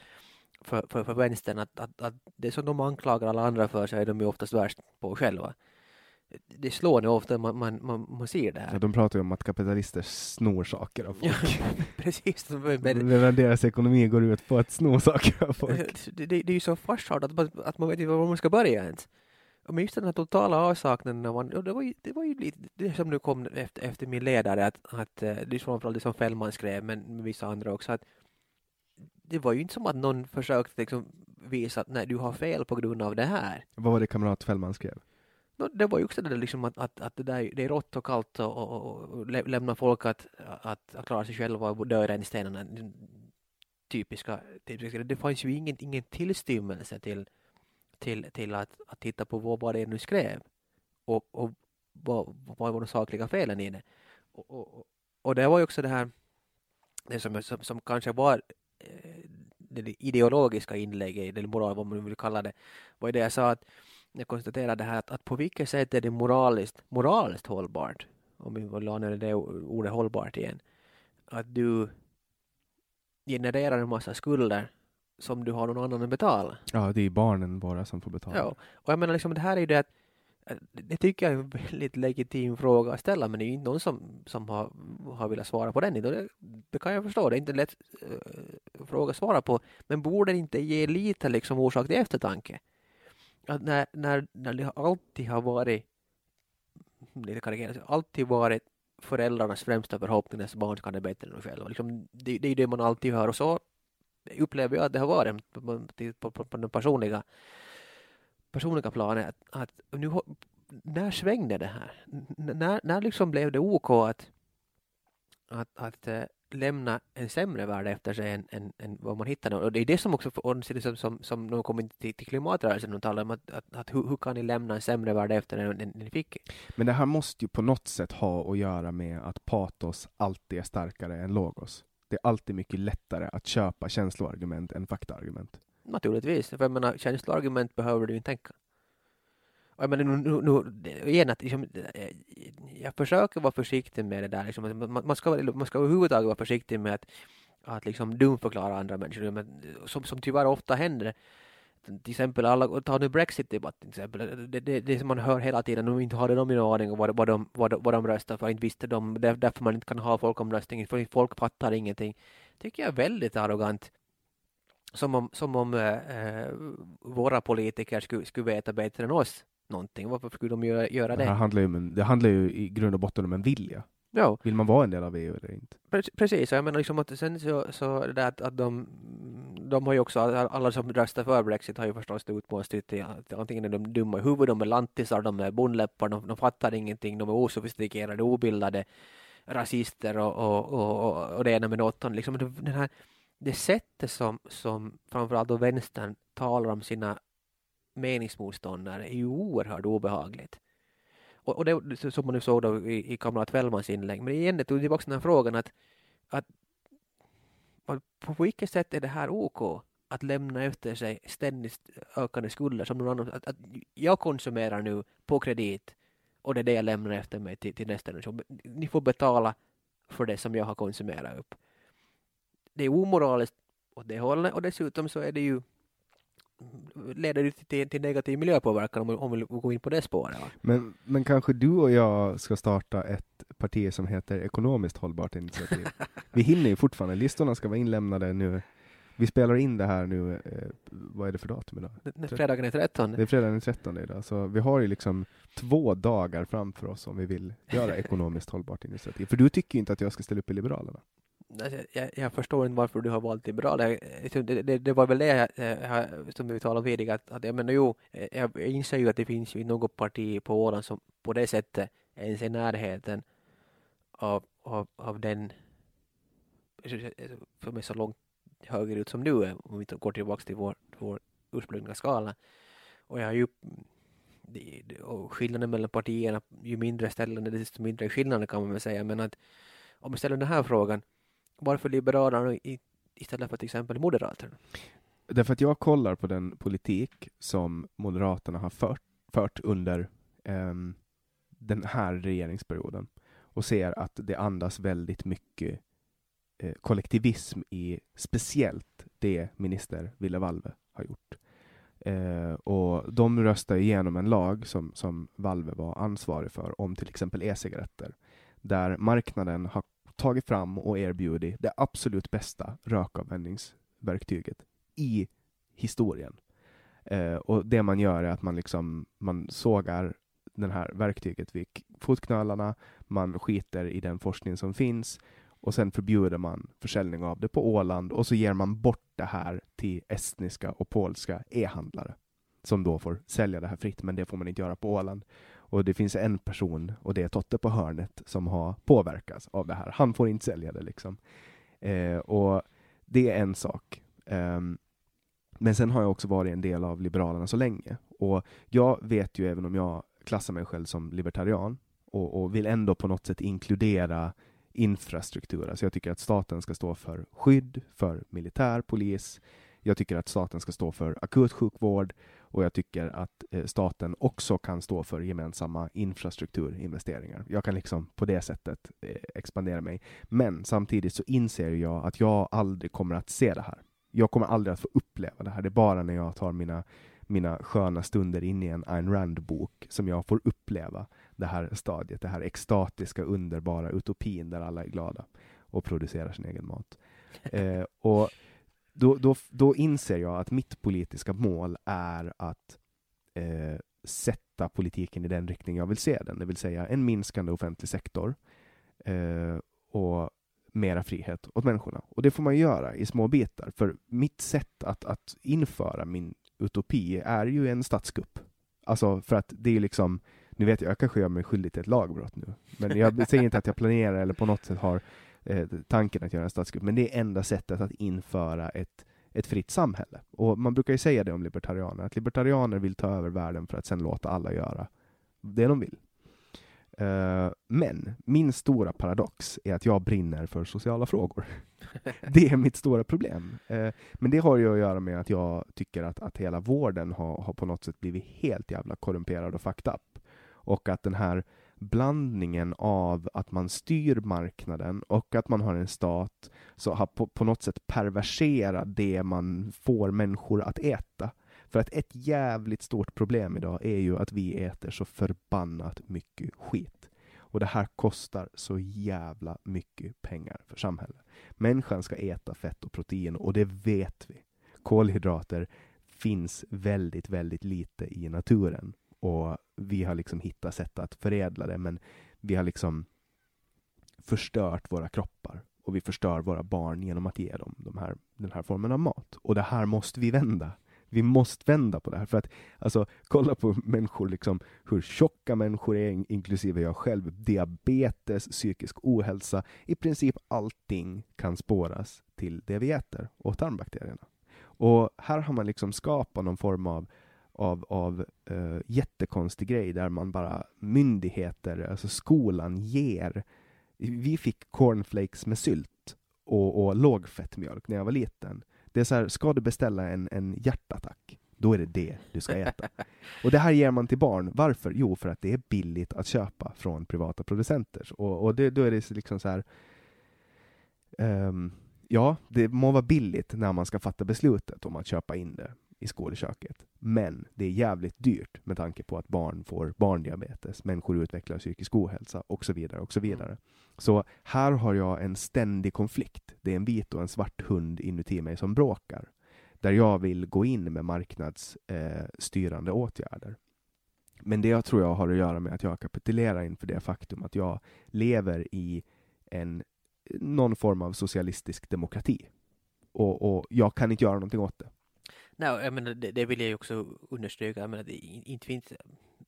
Speaker 2: för, för, för vänstern att, att, att det som de anklagar alla andra för så är de ju oftast värst på själva det slår nu ofta man, man, man, man ser det här.
Speaker 1: Ja, de pratar ju om att kapitalister snor saker av folk.
Speaker 2: Precis.
Speaker 1: Men, deras ekonomi går ut på att sno saker av folk.
Speaker 2: Det, det, det är ju så farsartat att man, att man vet inte var man ska börja ens. Men just den här totala avsaknaden av det var ju, det var ju lite det som nu kom efter, efter min ledare, att, att eh, det är framförallt det som Fällman skrev, men vissa andra också, att det var ju inte som att någon försökte liksom visa att nej, du har fel på grund av det här.
Speaker 1: Vad var det kamrat Fällman skrev?
Speaker 2: det var ju också det där liksom att, att, att det, där, det är rått och kallt och, och, och lämna folk att, att, att klara sig själva och dö i rännstenarna. Typiska, typiska. Det fanns ju ingen, ingen tillstymmelse till, till, till att, att titta på vad, vad det nu skrev och, och vad, vad var de sakliga felen i det. Och, och, och det var ju också det här det som, som, som kanske var det ideologiska inlägget, eller moral, vad man vill kalla det, var det jag sa att jag konstaterade här att, att på vilket sätt är det moraliskt, moraliskt hållbart, om vi vill använda det ordet hållbart igen, att du genererar en massa skulder som du har någon annan att betala.
Speaker 1: Ja, det är barnen bara som får betala.
Speaker 2: Ja, och jag menar liksom det här är ju det att det tycker jag är en väldigt legitim fråga att ställa, men det är ju inte någon som, som har, har velat svara på den. Det, det kan jag förstå, det är inte en lätt äh, fråga att svara på, men borde det inte ge lite liksom orsak till eftertanke? att när, när, när det alltid har varit, lite karikerat, alltid varit föräldrarnas främsta förhoppning att barn ska ha det bättre än själva. Liksom, det, det är det man alltid hör och så upplever jag att det har varit på, på, på, på den personliga, personliga planet. Att, att nu, när svängde det här? N när, när liksom blev det OK att, att, att äh, lämna en sämre värld efter sig än, än, än vad man hittade? Och det är det som också, som, som, som de kommer till, till klimatrörelsen och talar om att, att, att hur, hur, kan ni lämna en sämre värld efter än, än ni fick?
Speaker 1: Men det här måste ju på något sätt ha att göra med att patos alltid är starkare än logos. Det är alltid mycket lättare att köpa känsloargument än faktaargument.
Speaker 2: Naturligtvis, för jag menar, känsloargument behöver du inte tänka jag menar, nu, nu, nu, igen att, liksom, eh, jag försöker vara försiktig med det där. Liksom, man, man, ska, man ska överhuvudtaget vara försiktig med att, att liksom dumförklara andra människor. Men, som, som tyvärr ofta händer. Till exempel, alla, ta nu Brexit-debatten till exempel. Det, det, det som man hör hela tiden, de inte hade de någon aning om vad, vad, de, vad, vad de röstar för, inte visste de, därför man inte kan ha folkomröstning, för folk fattar ingenting. tycker jag är väldigt arrogant som om, som om äh, våra politiker skulle, skulle veta bättre än oss någonting. Varför skulle de göra, göra det?
Speaker 1: Det handlar, ju om, det handlar ju i grund och botten om en vilja.
Speaker 2: Ja.
Speaker 1: Vill man vara en del av EU eller inte?
Speaker 2: Precis, jag menar liksom att sen så, så det att, att de, de har ju också, alla som röstar för Brexit har ju förstås utmålat till att antingen är de dumma i huvudet, de är lantisar, de är bondläppar, de, de fattar ingenting, de är osofistikerade, obildade, rasister och, och, och, och det ena med något. Liksom den här, det sättet som, som framförallt då vänstern talar om sina meningsmotståndare är ju oerhört obehagligt. Och, och det som man nu såg då i, i kamrat Wellmans inlägg. Men igen, det tog tillbaka den här frågan att, att på vilket sätt är det här OK? Att lämna efter sig ständigt ökande skulder som någon annan. Att, att jag konsumerar nu på kredit och det är det jag lämnar efter mig till, till nästa generation. Ni får betala för det som jag har konsumerat upp. Det är omoraliskt åt det hållet och dessutom så är det ju leder det till, till negativ miljöpåverkan om, om vi går in på det spåret. Va?
Speaker 1: Men, men kanske du och jag ska starta ett parti som heter Ekonomiskt hållbart initiativ. vi hinner ju fortfarande, listorna ska vara inlämnade nu. Vi spelar in det här nu, eh, vad är det för datum idag?
Speaker 2: Fredagen är 13.
Speaker 1: Det är fredagen den 13 idag, så vi har ju liksom två dagar framför oss om vi vill göra ekonomiskt hållbart initiativ. För du tycker ju inte att jag ska ställa upp i Liberalerna.
Speaker 2: Alltså, jag, jag förstår inte varför du har valt liberal. Liksom, det, det, det var väl det jag, som vi talade om tidigare, att, att eh, jag menar jo, jag inser ju att det finns ju något parti på Åland som på det sättet ens är i närheten av, av, av den, som är så långt högerut som du är, om vi går tillbaka till vår, vår ursprungliga skala. Och jag har ju och skillnaden mellan partierna, ju mindre ställen desto mindre skillnader kan man väl säga, men att om vi ställer den här frågan, varför Liberalerna istället för till exempel Moderaterna?
Speaker 1: Därför att jag kollar på den politik som Moderaterna har fört, fört under um, den här regeringsperioden och ser att det andas väldigt mycket eh, kollektivism i speciellt det minister Ville Valve har gjort. Eh, och de röstar igenom en lag som, som Valve var ansvarig för om till exempel e-cigaretter, där marknaden har tagit fram och erbjudit det absolut bästa rökavvänjningsverktyget i historien. Eh, och det man gör är att man liksom man sågar det här verktyget vid fotknölarna, man skiter i den forskning som finns och sen förbjuder man försäljning av det på Åland och så ger man bort det här till estniska och polska e-handlare som då får sälja det här fritt, men det får man inte göra på Åland. Och det finns en person, och det är Totte på hörnet, som har påverkats av det här. Han får inte sälja det liksom. Eh, och det är en sak. Eh, men sen har jag också varit en del av Liberalerna så länge. Och jag vet ju, även om jag klassar mig själv som libertarian, och, och vill ändå på något sätt inkludera infrastruktur. Alltså jag tycker att staten ska stå för skydd för militär, polis. Jag tycker att staten ska stå för akutsjukvård och jag tycker att eh, staten också kan stå för gemensamma infrastrukturinvesteringar. Jag kan liksom på det sättet eh, expandera mig. Men samtidigt så inser jag att jag aldrig kommer att se det här. Jag kommer aldrig att få uppleva det här. Det är bara när jag tar mina mina sköna stunder inne i en Ayn Rand-bok som jag får uppleva det här stadiet, det här extatiska, underbara utopin där alla är glada och producerar sin egen mat. Eh, och då, då, då inser jag att mitt politiska mål är att eh, sätta politiken i den riktning jag vill se den, det vill säga en minskande offentlig sektor eh, och mera frihet åt människorna. Och det får man göra i små bitar, för mitt sätt att, att införa min utopi är ju en statskupp. Alltså för att det är liksom, nu vet jag, jag kanske gör mig skyldig till ett lagbrott nu, men jag säger inte att jag planerar eller på något sätt har eh, tanken att göra en statskupp, men det är enda sättet att införa ett, ett fritt samhälle. Och man brukar ju säga det om libertarianer, att libertarianer vill ta över världen för att sen låta alla göra det de vill. Uh, men min stora paradox är att jag brinner för sociala frågor. det är mitt stora problem. Uh, men det har ju att göra med att jag tycker att, att hela vården har, har på något sätt blivit helt jävla korrumperad och fucked up. Och att den här blandningen av att man styr marknaden och att man har en stat som har på, på något sätt perverserat det man får människor att äta. För att ett jävligt stort problem idag är ju att vi äter så förbannat mycket skit. Och det här kostar så jävla mycket pengar för samhället. Människan ska äta fett och protein och det vet vi. Kolhydrater finns väldigt, väldigt lite i naturen och vi har liksom hittat sätt att förädla det, men vi har liksom förstört våra kroppar och vi förstör våra barn genom att ge dem de här, den här formen av mat. Och det här måste vi vända. Vi måste vända på det här. För att alltså, kolla på människor, liksom, hur tjocka människor är, inklusive jag själv. Diabetes, psykisk ohälsa. I princip allting kan spåras till det vi äter och tarmbakterierna. Och här har man liksom skapat någon form av av, av uh, jättekonstig grej där man bara myndigheter, alltså skolan ger. Vi fick cornflakes med sylt och, och lågfettmjölk när jag var liten. Det är så här, ska du beställa en, en hjärtattack, då är det det du ska äta. och det här ger man till barn. Varför? Jo, för att det är billigt att köpa från privata producenter. Och, och det, då är det liksom så här, um, ja, det må vara billigt när man ska fatta beslutet om att köpa in det i skolköket. Men det är jävligt dyrt med tanke på att barn får barndiabetes, människor utvecklar psykisk ohälsa och så vidare. och Så vidare. Så här har jag en ständig konflikt. Det är en vit och en svart hund inuti mig som bråkar. Där jag vill gå in med marknadsstyrande eh, åtgärder. Men det jag tror jag har att göra med att jag kapitulerar inför det faktum att jag lever i en någon form av socialistisk demokrati. Och, och jag kan inte göra någonting åt det.
Speaker 2: Nej, jag menar, det, det vill jag ju också understryka. Jag menar, det inte finns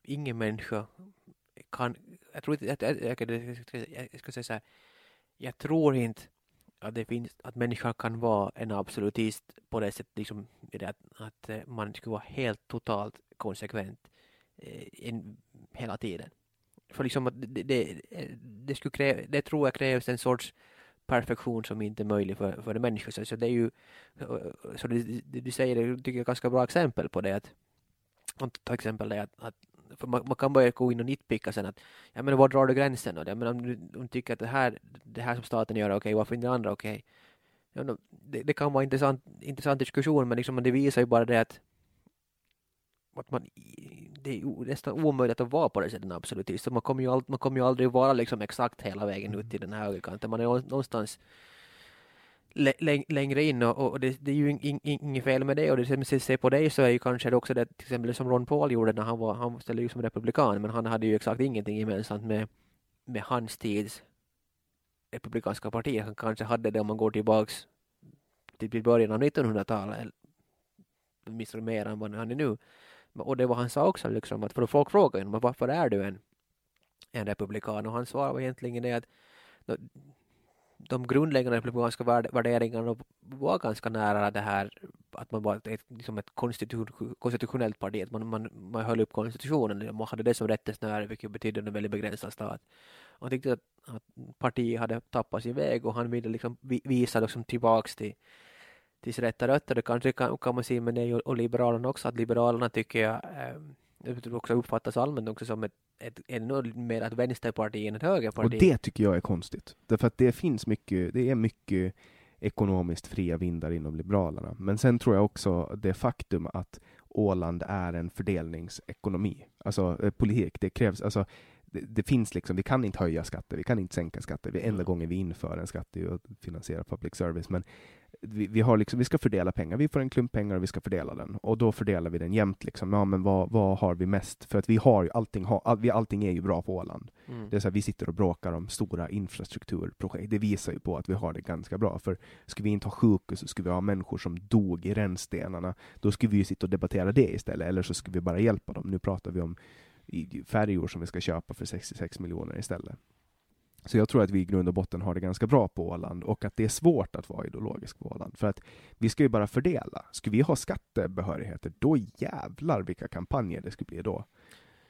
Speaker 2: ingen människa kan, jag tror inte, jag, jag, jag, jag ska säga så här, jag tror inte att det finns, att människan kan vara en absolutist på det sättet, liksom, att, att eh, man skulle vara helt totalt konsekvent eh, in, hela tiden. För liksom att det, det, det, skulle krä, det tror jag krävs en sorts perfektion som inte är möjlig för, för en människa. Så, så det är ju, så det, det du säger, det tycker jag är ganska bra exempel på det att, till exempel det att, att för man, man, kan börja gå in och nitpicka sen att, ja men var drar du gränsen då? Ja, men om du, om du tycker att det här, det här som staten gör är okej, varför inte det andra okej? Ja, det, det, kan vara intressant, intressant diskussion, men liksom, det visar ju bara det att, att man, det är nästan omöjligt att vara på det sättet absolutist. Så man kommer ju, all, man kommer ju aldrig vara liksom exakt hela vägen ut till den här högerkanten. Man är någonstans längre in och, och det, det, är ju inget fel med det och det som ser på dig så är ju kanske det också det till exempel som Ron Paul gjorde när han var, han ställde ju som republikan men han hade ju exakt ingenting gemensamt med, med hans tids republikanska parti. Han kanske hade det om man går tillbaks till början av 1900-talet, åtminstone mer än vad han är nu. Och det var han sa också liksom att för folk frågade ju varför är du en, en republikan och han svarade var egentligen det att de grundläggande republikanska värderingarna var ganska nära det här att man var ett, liksom ett konstitutionellt parti, att man, man, man höll upp konstitutionen, man hade det som rättesnöre vilket betydde en väldigt begränsad stat. Han tyckte att, att partiet hade tappat sin väg och han ville liksom visa liksom tillbaks till, till sina rätta rötter. Det kanske kan, kan man se med det och Liberalerna också, att Liberalerna tycker jag eh, också uppfattas allmänt också som ett ett, ännu mer ett vänsterparti än ett högerparti.
Speaker 1: Och det tycker jag är konstigt. Därför att det finns mycket, det är mycket ekonomiskt fria vindar inom Liberalerna. Men sen tror jag också det faktum att Åland är en fördelningsekonomi, alltså eh, politik, det krävs, alltså det, det, finns liksom, vi kan inte höja skatter, vi kan inte sänka skatter. Det enda gången vi inför en skatt är ju att finansiera public service. Men vi, vi, har liksom, vi ska fördela pengar. Vi får en klump pengar och vi ska fördela den. Och då fördelar vi den jämnt. Liksom. Ja, men vad, vad har vi mest? För att vi har ju allting, all, vi, allting är ju bra på Åland. Mm. Det är så här, vi sitter och bråkar om stora infrastrukturprojekt. Det visar ju på att vi har det ganska bra. För skulle vi inte ha sjukhus så skulle vi ha människor som dog i rännstenarna. Då skulle vi ju sitta och debattera det istället. Eller så skulle vi bara hjälpa dem. Nu pratar vi om färjor som vi ska köpa för 66 miljoner istället. Så jag tror att vi i grund och botten har det ganska bra på Åland och att det är svårt att vara ideologisk på Åland. För att vi ska ju bara fördela. Skulle vi ha skattebehörigheter, då jävlar vilka kampanjer det skulle bli då.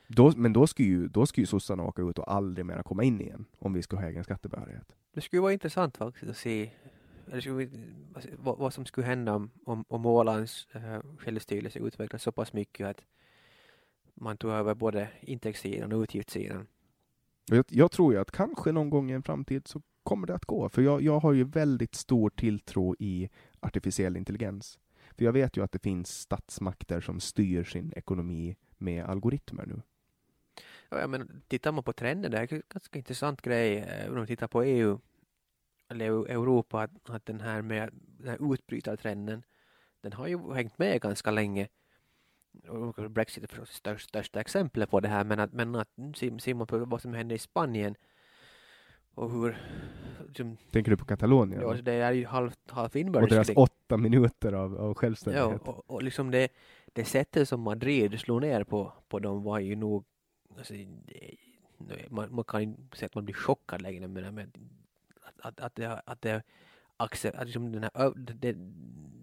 Speaker 1: då men då skulle ju, då skulle ju sossarna åka ut och aldrig mera komma in igen om vi skulle ha egen skattebehörighet.
Speaker 2: Det skulle vara intressant faktiskt att se eller vad, vad som skulle hända om, om, om Ålands eh, självstyrelse utvecklas så pass mycket att man tog över både intäktssidan och utgiftssidan.
Speaker 1: Jag, jag, tror ju att kanske någon gång i en framtid så kommer det att gå, för jag, jag har ju väldigt stor tilltro i artificiell intelligens. För jag vet ju att det finns statsmakter som styr sin ekonomi med algoritmer nu.
Speaker 2: Ja, men tittar man på trenden, det är en ganska intressant grej eh, om man tittar på EU eller Europa, att, att den här med den här utbrytartrenden, den har ju hängt med ganska länge Brexit är förstås största, största exemplet på det här, men att, men att ser man på vad som händer i Spanien och hur...
Speaker 1: Som, Tänker du på Katalonien?
Speaker 2: Ja, det är ju halvt, halvt inbördeskrig.
Speaker 1: Och deras åtta minuter av, av självständighet.
Speaker 2: Ja, och, och liksom det, det sättet som Madrid slog ner på, på dem var ju nog... Alltså, man, man kan inte säga att man blir chockad längre, men, men att, att, att det, att det, att liksom den här, det, det,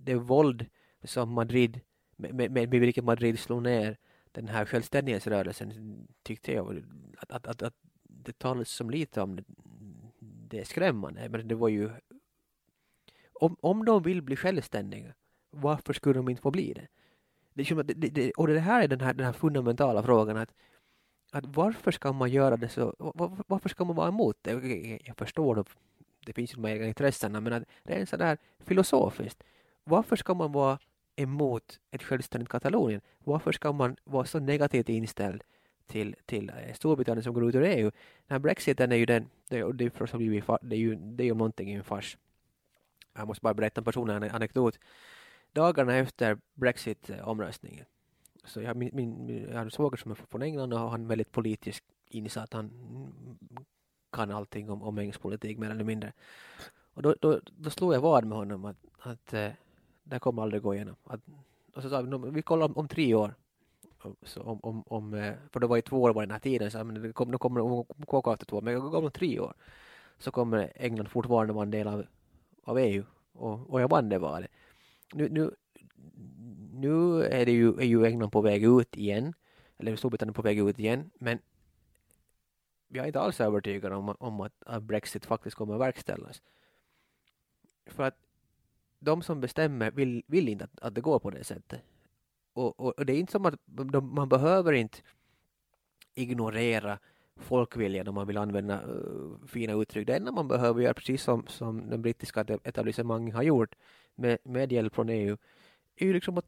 Speaker 2: det våld som Madrid med, med, med vilket Madrid slog ner den här självständighetsrörelsen tyckte jag att, att, att, att det talades som lite om det, det är skrämmande. Men det var ju om, om de vill bli självständiga, varför skulle de inte få bli det? det, det, det och det här är den här, den här fundamentala frågan att, att varför ska man göra det så, var, varför ska man vara emot det? Jag, jag förstår det, det finns ju de egna intressena, men att det är sådär filosofiskt. Varför ska man vara emot ett självständigt Katalonien. Varför ska man vara så negativt inställd till, till eh, Storbritannien som går ut ur EU? Den här brexiten är ju den, det, det, är, det är ju det är ju någonting i en fars. Jag måste bara berätta en personlig anekdot. Dagarna efter Brexit-omröstningen så jag, min, min, jag har en svåger som är från England och han är väldigt politiskt insatt. Han kan allting om, om engelsk politik mer eller mindre. Och då, då, då slog jag vad med honom att, att eh, det här kommer aldrig gå igenom. Att, och så sa vi, vi kollar om, om tre år. Så om, om, om, eh, för det var ju två år var den här tiden, så men det kommer, kommer om åka efter två år, men om tre år. Så kommer England fortfarande vara en del av, av EU. Och, och jag vann det valet. Nu, nu, nu är, det ju, är ju England på väg ut igen. Eller Storbritannien på väg ut igen. Men jag är inte alls övertygad om, om att, att Brexit faktiskt kommer att verkställas. För att de som bestämmer vill, vill inte att, att det går på det sättet. Och, och, och det är inte som att de, man behöver inte ignorera folkviljan om man vill använda uh, fina uttryck. Det enda man behöver göra, precis som, som den brittiska etablissemanget har gjort med, med hjälp från EU, är ju liksom att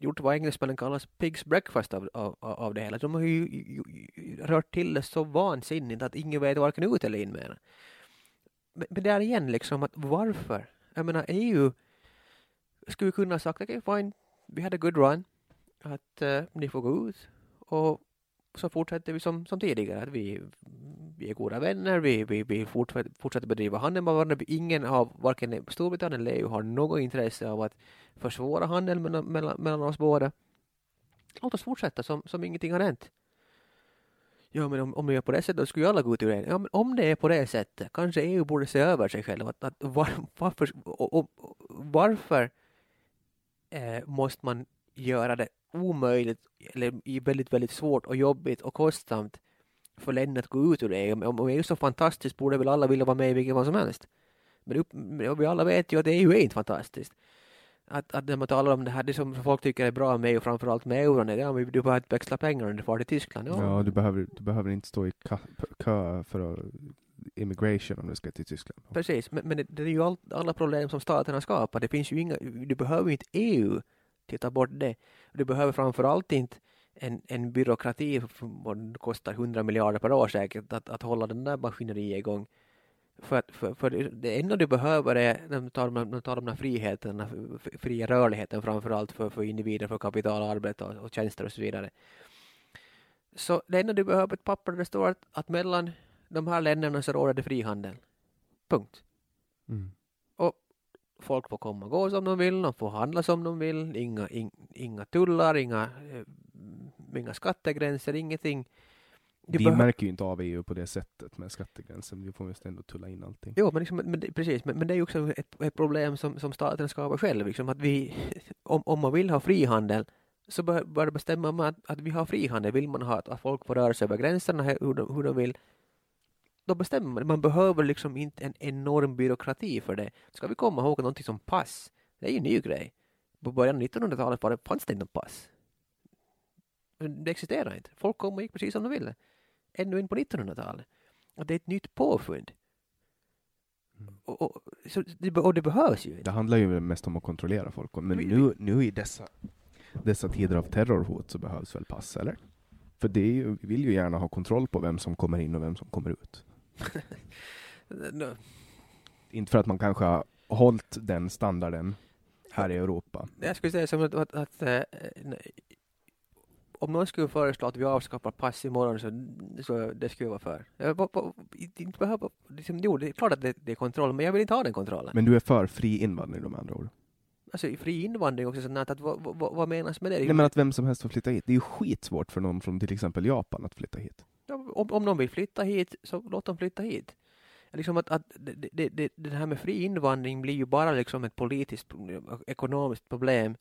Speaker 2: gjort vad engelsmännen kallar pigs breakfast av, av, av det hela. De har ju, ju, ju rört till det så vansinnigt att ingen vet varken ut eller in med det. Men, men där igen liksom, att varför? Jag menar EU skulle kunna sagt okej okay, fine, vi hade a good run, att uh, ni får gå ut och så fortsätter vi som, som tidigare. Att vi, vi är goda vänner, vi, vi, vi fortsätter, fortsätter bedriva handel med varandra. Ingen av varken Storbritannien eller EU har något intresse av att försvåra handeln mellan, mellan, mellan oss båda. Låt oss fortsätta som, som ingenting har hänt. Ja, men om, om vi gör på det sättet, då skulle ju alla gå ut ur EU. Ja, men om det är på det sättet, kanske EU borde se över sig själv. Att, att var, varför, och, och, varför eh, måste man göra det omöjligt eller väldigt, väldigt svårt och jobbigt och kostsamt för länder att gå ut ur EU? Om, om EU är så fantastiskt borde väl alla vilja vara med i vilket fall som helst. Men upp, vi alla vet ju att EU är inte fantastiskt. Att, att när man talar om det här, det som folk tycker är bra med EU, framförallt med euron, är det, ja, men du behöver inte växla pengar när du far till Tyskland.
Speaker 1: Ja, du, behöver, du behöver inte stå i kö, för att immigration om du ska till Tyskland.
Speaker 2: Precis, men, men det, det är ju all, alla problem som staterna skapar. Det finns ju inga, du behöver inte EU till att ta bort det. Du behöver framförallt inte en, en byråkrati som kostar 100 miljarder per år säkert att, att hålla den där maskineriet igång. För, att, för, för det enda du behöver är, när du talar om, tar de här friheten, den här fria rörligheten framförallt för, för individer, för kapital, arbete och, och tjänster och så vidare. Så det enda du behöver är ett papper där det står att, att mellan de här länderna så råder det frihandel. Punkt.
Speaker 1: Mm.
Speaker 2: Och folk får komma och gå som de vill, de får handla som de vill, inga, in, inga tullar, inga, eh, inga skattegränser, ingenting. Du
Speaker 1: Vi märker ju inte av EU på det sättet med skattegränsen. Vi får just ändå tulla in allting.
Speaker 2: Jo, men, liksom, men det, precis, men, men det är ju också ett, ett problem som, som staten skapar själv. Liksom, att vi, om, om man vill ha frihandel så bör, bör bestämma man att, att vi har frihandel. Vill man ha att, att folk får röra sig över gränserna hur de, hur de vill, då bestämmer man. Man behöver liksom inte en enorm byråkrati för det. Ska vi komma ihåg någonting som pass, det är ju en ny grej. På början av 1900-talet var det, fanns det inte pass. Det existerar inte. Folk kom och gick precis som de ville. Ännu in på 1900-talet. Och det är ett nytt påfund. Och, och, så och det behövs ju
Speaker 1: Det handlar ju mest om att kontrollera folk. Men nu, nu i dessa, dessa tider av terrorhot så behövs väl pass, eller? För det ju, vi vill ju gärna ha kontroll på vem som kommer in och vem som kommer ut.
Speaker 2: Nå,
Speaker 1: Inte för att man kanske har hållit den standarden här i Europa.
Speaker 2: Jag skulle säga som att, att, att eh, om någon skulle föreslå att vi avskaffar pass imorgon så, så det skulle jag vara för. Jag, bara- bara- inte behöva, liksom, jo, det är klart att det, det är kontroll, men jag vill inte ha den kontrollen.
Speaker 1: Men du är för fri invandring med andra ord?
Speaker 2: Alltså fri invandring också, sånt att, vad, vad, vad menas med det?
Speaker 1: Nej men att vem som helst får flytta hit. Det är ju skitsvårt för någon från till exempel Japan att flytta hit.
Speaker 2: Ja, om, om de vill flytta hit, så låt dem flytta hit. Liksom att, att det, det, det, det här med fri invandring blir ju bara liksom ett politiskt, pro- ekonomiskt problem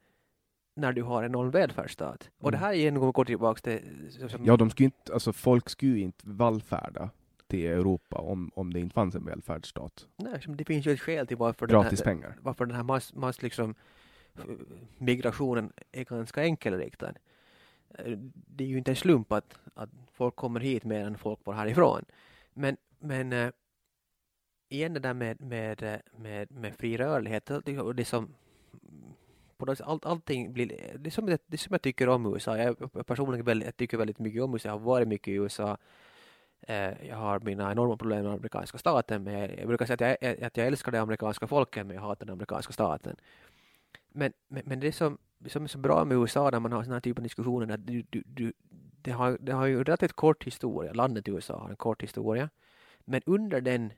Speaker 2: när du har en enorm välfärdsstat. Och det
Speaker 1: Mm.
Speaker 2: här igen går tillbaka till... Som,
Speaker 1: Ja, de skulle inte, alltså folk skulle ju inte vallfärda till Europa om, om det inte fanns en välfärdsstat.
Speaker 2: nej, det finns ju ett skäl till varför den
Speaker 1: Gratis
Speaker 2: här,
Speaker 1: pengar.
Speaker 2: varför den här mass, mass liksom, migrationen är ganska enkelriktad. Eh, Det är ju inte en slump att, att folk kommer hit mer än folk får härifrån. Men, men eh, igen det där med, med, eh, med, med fri rörlighet och det som på något sätt, allt, allting blir, det är, som, det, det är som jag tycker om USA. Jag personligen väldigt, jag tycker väldigt mycket om USA. Jag har varit mycket i USA. Eh, jag har mina enorma problem med den amerikanska staten. Men jag, jag brukar säga att jag, att jag älskar det amerikanska folket men jag hatar den amerikanska staten. Men, men, men det som, det som är så bra med USA när man har sådana här typer av diskussioner är att du, du, du, det, har, det har ju relativt kort historia. Landet USA har en kort historia. Men under den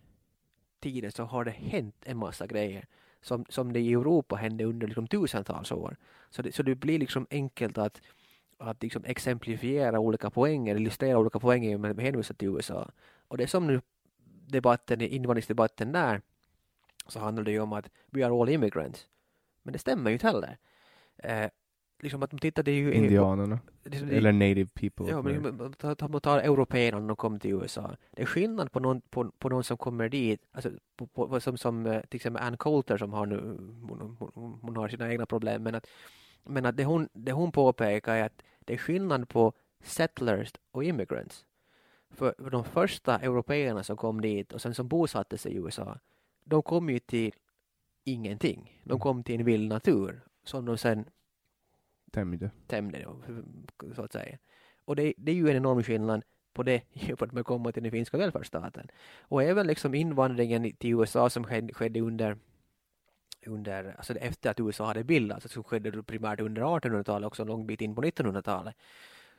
Speaker 2: tiden så har det hänt en massa grejer som, som det i Europa hände under liksom tusentals år. Så det, så det blir liksom enkelt att, att liksom exemplifiera olika poänger, illustrera olika poänger med hänvisning till USA. Och det är som nu debatten, invandringsdebatten där, så handlar det ju om att we are all immigrants. Men det stämmer ju inte heller. Eh, liksom att de tittade ju...
Speaker 1: Indianerna.
Speaker 2: liksom,
Speaker 1: Eller native people.
Speaker 2: Ja, men ta, ta, ta européerna när de kom till USA. Det är skillnad på någon, på, på någon som kommer dit, alltså på, på, som, som eh, till exempel Ann Coulter som har nu, hon, hon, hon har sina egna problem, men att, men att det, hon, det hon påpekar är att det är skillnad på settlers och immigrants. För, för de första européerna som kom dit och sen som bosatte sig i USA, de kom ju till ingenting. De kom till en vild natur som de sen
Speaker 1: Tämjde.
Speaker 2: tämjde så att säga. Och det, det är ju en enorm skillnad på det jämfört med att komma till den finska välfärdsstaten. Och även liksom invandringen till USA som skedde, skedde under under, alltså efter att USA hade bildats, alltså som skedde primärt under 1800-talet, också en lång bit in på 1900-talet.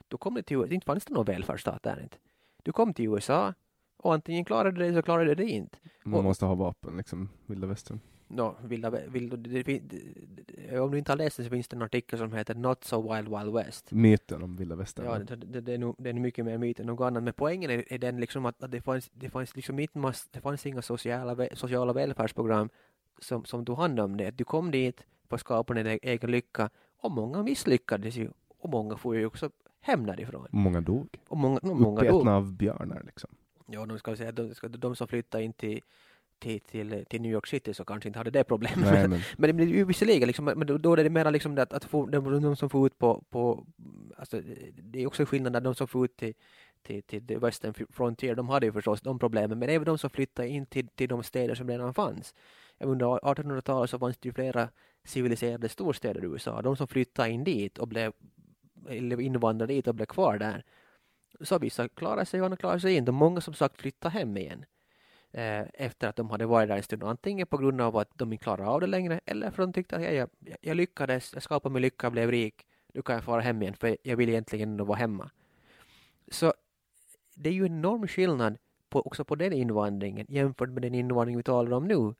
Speaker 2: Då kom det till, inte fanns det någon välfärdsstat där inte. Du kom till USA och antingen klarade du det så klarade du det inte.
Speaker 1: Man
Speaker 2: Och-
Speaker 1: måste ha vapen, liksom, vilda västern.
Speaker 2: No, vilda, vilda, det, det, om du inte har läst den så finns det en artikel som heter Not so wild wild west.
Speaker 1: Myten om vilda västern.
Speaker 2: Ja, det, det, det, är nog, det är nog mycket mer myt än något annat. Men poängen är, är den liksom att, att det fanns, det fanns liksom inte mass, det fanns inga sociala, sociala välfärdsprogram som, som tog hand om det. Du kom dit för att skapa din e- egen lycka och många misslyckades ju och många får ju också hem därifrån.
Speaker 1: Många dog.
Speaker 2: Och många, no, många dog.
Speaker 1: Uppätna av björnar liksom.
Speaker 2: Ja, de ska säga de, ska, de som flyttade in till, till, till, till New York City så kanske inte hade det problemet.
Speaker 1: Nej, men
Speaker 2: Men det blir ju visserligen, liksom, men då, då är det mer liksom det att, att få, de, de som får ut på, på alltså, det är också skillnad när de som får ut till, till, till the Western Frontier, de hade ju förstås de problemen, men även de som flyttade in till, till de städer som redan fanns. Under 1800-talet så fanns det ju flera civiliserade storstäder i USA. De som flyttade in dit och blev eller invandrade dit och blev kvar där. Så vissa klarade sig och klarade sig. Och många som sagt flyttade hem igen Eh, efter att de hade varit där en stund. Antingen på grund av att de inte klarade av det längre eller för att de tyckte att jag, jag, jag lyckades, jag skapade mig lycka, blev rik, nu kan jag fara hem igen för jag vill egentligen ändå vara hemma. Så det är ju en enorm skillnad på, också på den invandringen jämfört med den invandring vi talar om nu.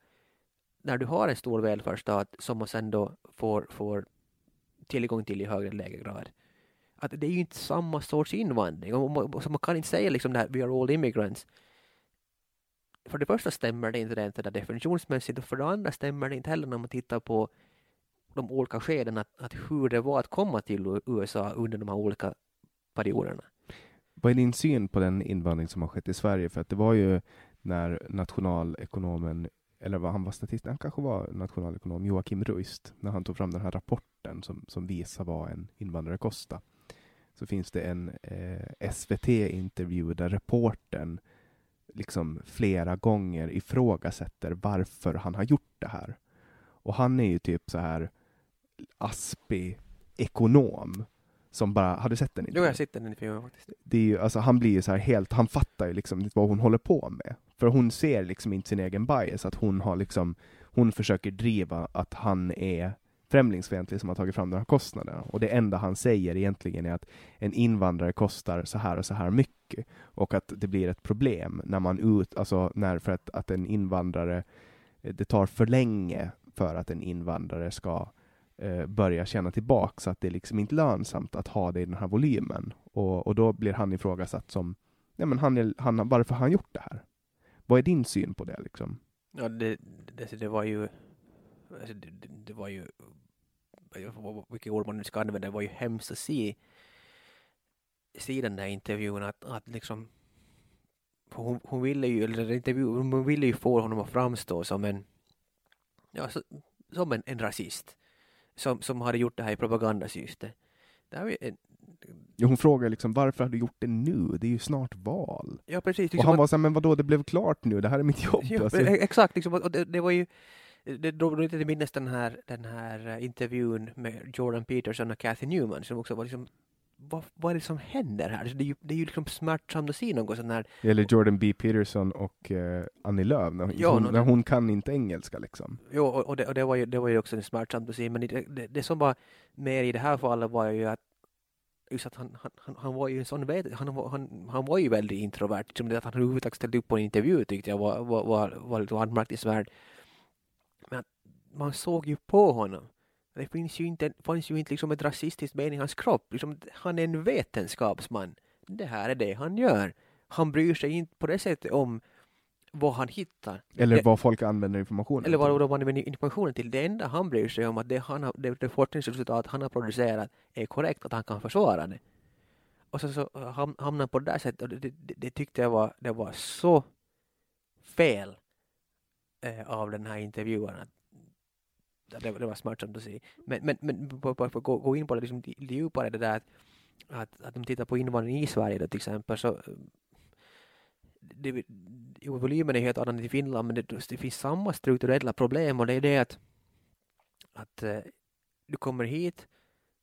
Speaker 2: När du har en stor välfärdsstat som man sen då får, får tillgång till i högre eller lägre grad. Att det är ju inte samma sorts invandring. Och man, så man kan inte säga liksom det här, we are all immigrants. För det första stämmer det inte rent det där definitionsmässigt och för det andra stämmer det inte heller när man tittar på de olika skeden att, att hur det var att komma till USA under de här olika perioderna.
Speaker 1: vad är din syn på den invandring som har skett i Sverige? För att det var ju när nationalekonomen, eller vad han var statist, han kanske var nationalekonom, Joakim Ruist, när han tog fram den här rapporten som, som visar vad en invandrare kostar. Så finns det en eh, SVT-intervju där reportern liksom flera gånger ifrågasätter varför han har gjort det här. Och han är ju typ så här aspig ekonom som bara, har du sett den?
Speaker 2: Jo,
Speaker 1: intervjun?
Speaker 2: jag sitter den i filmen faktiskt.
Speaker 1: det är ju, alltså, han blir ju så här helt, han fattar ju liksom vad hon håller på med. För hon ser liksom inte sin egen bias, att hon har liksom, hon försöker driva att han är främlingsfientlig som har tagit fram de här kostnaderna. Och det enda han säger egentligen är att en invandrare kostar så här och så här mycket. Och att det blir ett problem när man ut, alltså när för att, att en invandrare, eh, det tar för länge för att en invandrare ska eh, börja tjäna tillbaka så att det är liksom inte lönsamt att ha det i den här volymen. Och, och då blir han ifrågasatt som, nej men han är, han, varför har han gjort det här? Vad är din syn på det liksom?
Speaker 2: Ja, det, det, det var ju... Alltså, det, det, det var ju... Vilket ord man nu ska använda, det var ju hemskt att se, se den där intervjun att, att liksom... Hon, hon ville ju, eller intervju, hon ville ju få honom att framstå som en... Ja, som en, en rasist. Som, som hade gjort det här i propagandasyfte. Det här en,
Speaker 1: Jo, hon frågar liksom varför har du gjort det nu? Det är ju snart val.
Speaker 2: ja, precis.
Speaker 1: Och
Speaker 2: liksom
Speaker 1: han
Speaker 2: att-
Speaker 1: var såhär, men vadå, det blev klart nu, det här är mitt jobb.
Speaker 2: Ja,
Speaker 1: alltså.
Speaker 2: e- exakt, liksom, och det, det var ju det drog inte till minnes den här, den här eh, intervjun med Jordan Peterson och Kathy Newman som också var liksom vad, vad är det som händer här? Alltså, Det är ju, det är ju liksom smärtsamt att se något sånt här.
Speaker 1: Eller Jordan B. Peterson och eh, Annie Lööf, när,
Speaker 2: Ja,
Speaker 1: hon, när hon kan inte engelska liksom.
Speaker 2: Jo, och, och, det, och det, var ju, det var ju också smärtsamt att se, men det, det, det som var mer i det här fallet var ju att just att han, han, han, var ju en sån, han, var- han, han var ju väldigt introvert. Som det att han överhuvudtaget ställde upp på en intervju tyckte jag var, var, var, var lite anmärkningsvärt. Man såg ju på honom. Det finns ju inte, fanns ju inte liksom ett rasistiskt ben i hans kropp. Liksom, han är en vetenskapsman. Det här är det han gör. Han bryr sig inte på det sättet om vad han hittar.
Speaker 1: Eller vad folk använder informationen
Speaker 2: eller vad de använder informationen till. Det enda han bryr sig om att det, han har, det, det forskningsresultat han har producerat är korrekt, att han kan försvara det. Och så, så ham, hamnar han på det där sättet och det, det, det tyckte jag var, det var så fel eh, av den här intervjuaren. Det, var smärtsamt att se. Men, men, men på, på, för att gå, gå in på det liksom djupare, det där att, att, att de tittar på invandring i Sverige då, till exempel så eh, det, jo, volymen är helt annan i Finland men det, det finns samma strukturella problem och det är det att, att eh, du kommer hit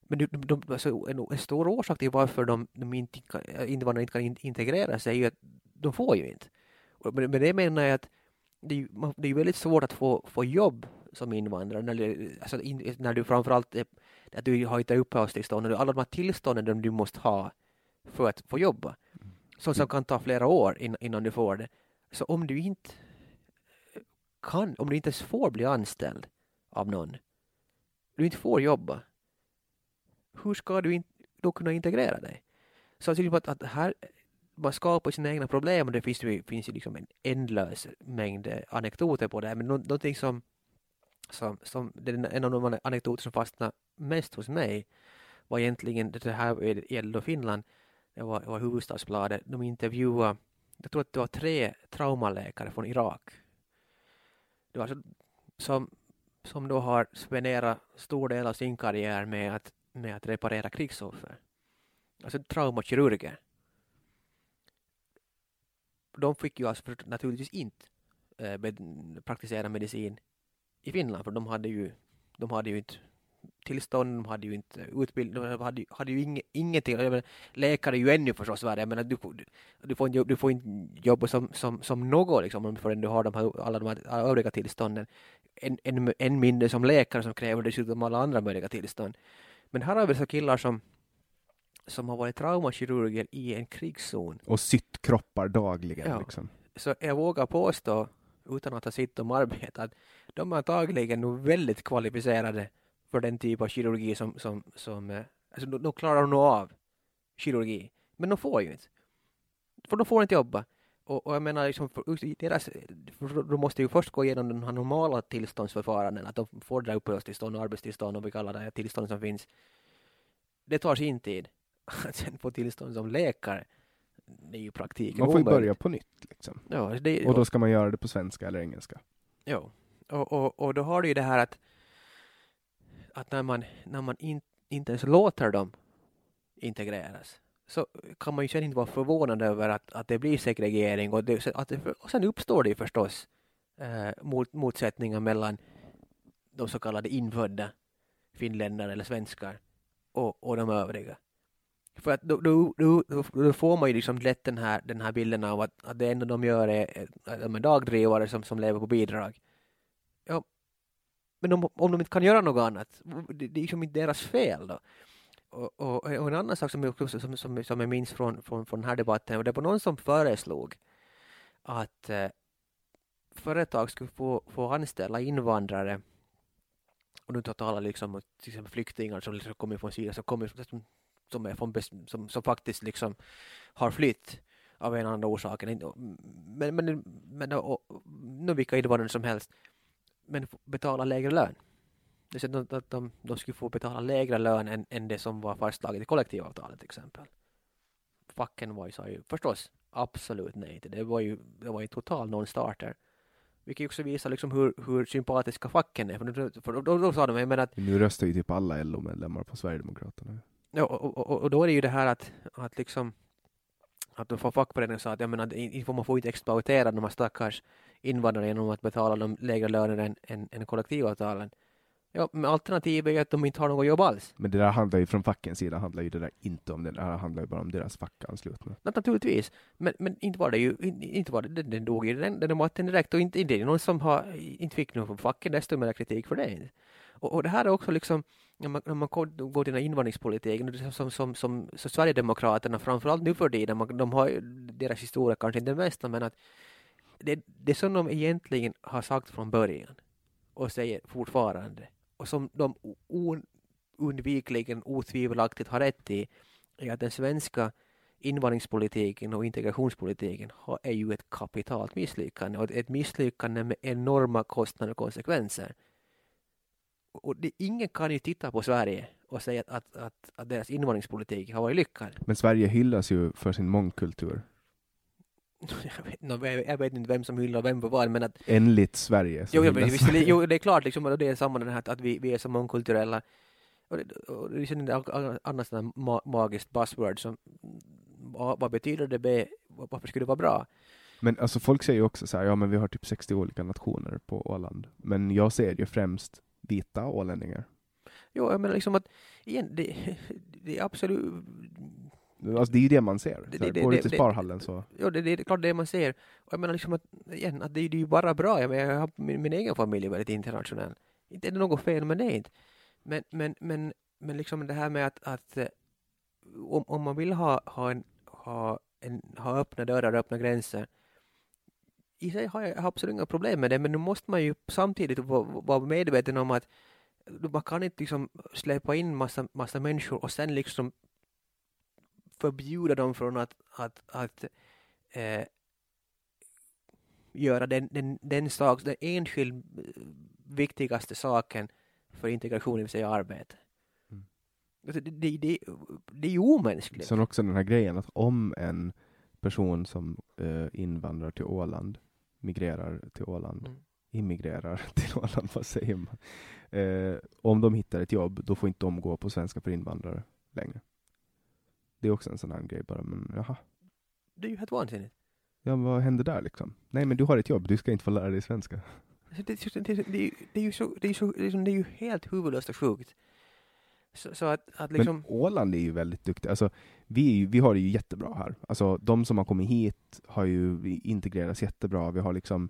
Speaker 2: men du, de, de, alltså en, en stor orsak till varför de, de inte kan, eh, invandrare invandrarna inte kan in, integrera sig är ju att de får ju inte. Och med, med det menar jag att det är, man, det är ju väldigt svårt att få, få jobb som invandrare när, alltså in, när du framförallt är, att du har inte uppehållstillstånd och alla de här tillstånden du måste ha för att få jobba. Sånt som kan ta flera år innan, innan du får det. Så om du inte kan, om du inte ens får bli anställd av någon, du inte får jobba, hur ska du in, då kunna integrera dig? Så tycker att, att här, man skapar sina egna problem och det finns ju, finns ju liksom en ändlös mängd anekdoter på det här. Men nå- någonting som, som, som det är en av de anekdoter som fastnade mest hos mig var egentligen det här gällde då Finland. Det var, det var Hufvudstadsbladet. De intervjuade, jag tror att det var tre traumaläkare från Irak. Det var alltså, som, som då har spenderat stor del av sin karriär med att, med att reparera krigsoffer. Alltså traumakirurger. De fick ju alltså naturligtvis inte eh, praktisera medicin i Finland för de hade ju, de hade ju inte tillstånd, de hade ju inte utbildning, de hade, hade ju inge, ingenting. Jag menar, läkare är ju ännu förstås värre, jag menar, du, du, får inte, du får inte jobba som, som, som något liksom, om förrän du har de här, alla de här övriga tillstånden. En, en, en mindre som läkare som kräver dessutom alla andra möjliga tillstånd. Men här har vi så killar som, som har varit traumakirurger i en krigszon.
Speaker 1: Och sytt kroppar dagligen.
Speaker 2: Ja.
Speaker 1: Liksom.
Speaker 2: Så jag vågar påstå, utan att ha sitt om arbete, att de är antagligen nog väldigt kvalificerade för den typ av kirurgi som, som, som eh, alltså de, de klarar nog av kirurgi. Men de får ju inte. För de får inte jobba. Och, och jag menar, liksom för, deras, för de måste ju först gå igenom den här normala tillståndsförfaranden, att de får det där uppehållstillstånd och arbetstillstånd och vi kallar det tillstånd som finns. Det tar sin tid. Att sen få tillstånd som läkare, det är ju praktiken
Speaker 1: Man får ju börja på nytt. Liksom.
Speaker 2: Ja, det,
Speaker 1: Och då ska man göra det på svenska eller engelska.
Speaker 2: Jo, och, och, och då har du ju det här att, att när man, när man in, inte ens låter dem integreras så kan man ju sen inte vara förvånad över att, att det blir segregering och, det, att det, och sen uppstår det ju förstås eh, mot, motsättningar mellan de så kallade infödda finländare eller svenskar och, och de övriga. För att då, då, då, då- får man ju liksom lätt den här, den här bilden av att, att det enda de gör är att de är dagdrivare som, som lever på bidrag. Ja, men om, om de inte kan göra något annat, det, det är liksom inte deras fel då. Och, och, och en annan sak som jag, som, som, som jag minns från, från, från den här debatten, och det var någon som föreslog att eh, företag skulle få, få anställa invandrare och nu talar liksom om till exempel flyktingar som liksom kommer från Syrien, som, kommer, som, som, är från, som, som faktiskt liksom har flytt av en eller annan orsak. Men, men, men och, och, nu vilka invandrare som helst, men betala lägre lön. Det vill säga att de, de, de skulle få betala lägre lön än, än det som var fastslaget i kollektivavtalet till exempel. Facken var ju, sa ju förstås absolut nej till det. Var ju, det var ju total non-starter. Vilket också visar liksom hur, hur sympatiska facken är. För, då- för då, då, då sa de, jag menar att
Speaker 1: Nu röstar ju typ alla LO-medlemmar på Sverigedemokraterna.
Speaker 2: Ja, och, och, och då är det ju det här att, att liksom att de får fackföreningen sa att jag menar, in- man får inte exploatera de här stackars invandrarna genom att betala dem lägre löner än, än, än kollektivavtalen. Ja, men alternativet är att de inte har något jobb alls.
Speaker 1: Men det där handlar ju från fackens sida handlar ju det där inte om det. Det här handlar ju bara om deras fackanslutna.
Speaker 2: Nat- Naturligtvis, men, men inte var det ju, in- inte var det, den, dog ju den, den var direkt och inte, inte är det någon som har, inte fick någon från facket desto mer kritik för det. inte. Och, och det här är också liksom, när man, när man går till den här invandringspolitiken, som, som, som, så Sverigedemokraterna framförallt nu för tiden, man, de har deras historia kanske inte den bästa, men att det, det som de egentligen har sagt från början och säger fortfarande och som de oundvikligen otvivelaktigt har rätt i är att den svenska invandringspolitiken och integrationspolitiken är ju ett kapitalt misslyckande och ett misslyckande med enorma kostnader och konsekvenser. Och det, ingen kan ju titta på Sverige och säga att, att, att, att deras invandringspolitik har varit lyckad.
Speaker 1: Men Sverige hyllas ju för sin mångkultur.
Speaker 2: Jag vet, jag vet inte vem som hyllar vem för vad, men att...
Speaker 1: Enligt Sverige.
Speaker 2: Jo, visst, jo, det är klart, liksom, och det är samma den här att vi, vi är så mångkulturella. Och det, och det är ett annat ma magiskt buzzword som vad betyder det? Varför skulle det vara bra?
Speaker 1: Men alltså folk säger ju också så här, ja men vi har typ 60 olika nationer på Åland. Men jag ser ju främst vita ålänningar.
Speaker 2: Jo, jag menar liksom att igen, det, det är absolut
Speaker 1: Alltså det är ju det man ser. Det, det, går du till Sparhallen så...
Speaker 2: Ja, det, är klart det man ser. Och jag menar liksom att, igen, att det, det är ju bara bra. Jag, menar, jag har min, min egen familj är väldigt internationell. Inte är det något fel med det inte. Men, men, men, men liksom det här med att, att eh, om, om man vill ha, ha, en, ha, en, ha öppna dörrar och öppna gränser i sig har jag absolut inga problem med det, men nu måste man ju samtidigt vara medveten om att man kan inte liksom släppa in massa, massa människor och sen liksom förbjuda dem från att, att, att eh, göra den, den, den, sak, den enskilt viktigaste saken för integration, det vill säga arbete. Mm. Alltså, det, det, det, det är ju omänskligt.
Speaker 1: Sen också den här grejen att om en person som eh, invandrar till Åland, migrerar till Åland, mm. immigrerar till Åland, vad säger man? Eh, om de hittar ett jobb, då får inte de gå på svenska för invandrare längre. Det är också en sån här grej bara, men jaha.
Speaker 2: Det är ju helt vansinnigt.
Speaker 1: Ja, vad händer där liksom? Nej, men du har ett jobb, du ska inte få lära dig svenska.
Speaker 2: Det, det, det, det, är ju så, det är, så, det är ju helt huvudlöst och sjukt. Så, så att, att liksom...
Speaker 1: Men Åland är ju väldigt duktiga. Alltså, vi, vi har det ju jättebra här. Alltså, de som har kommit hit har ju integrerats jättebra. Vi har liksom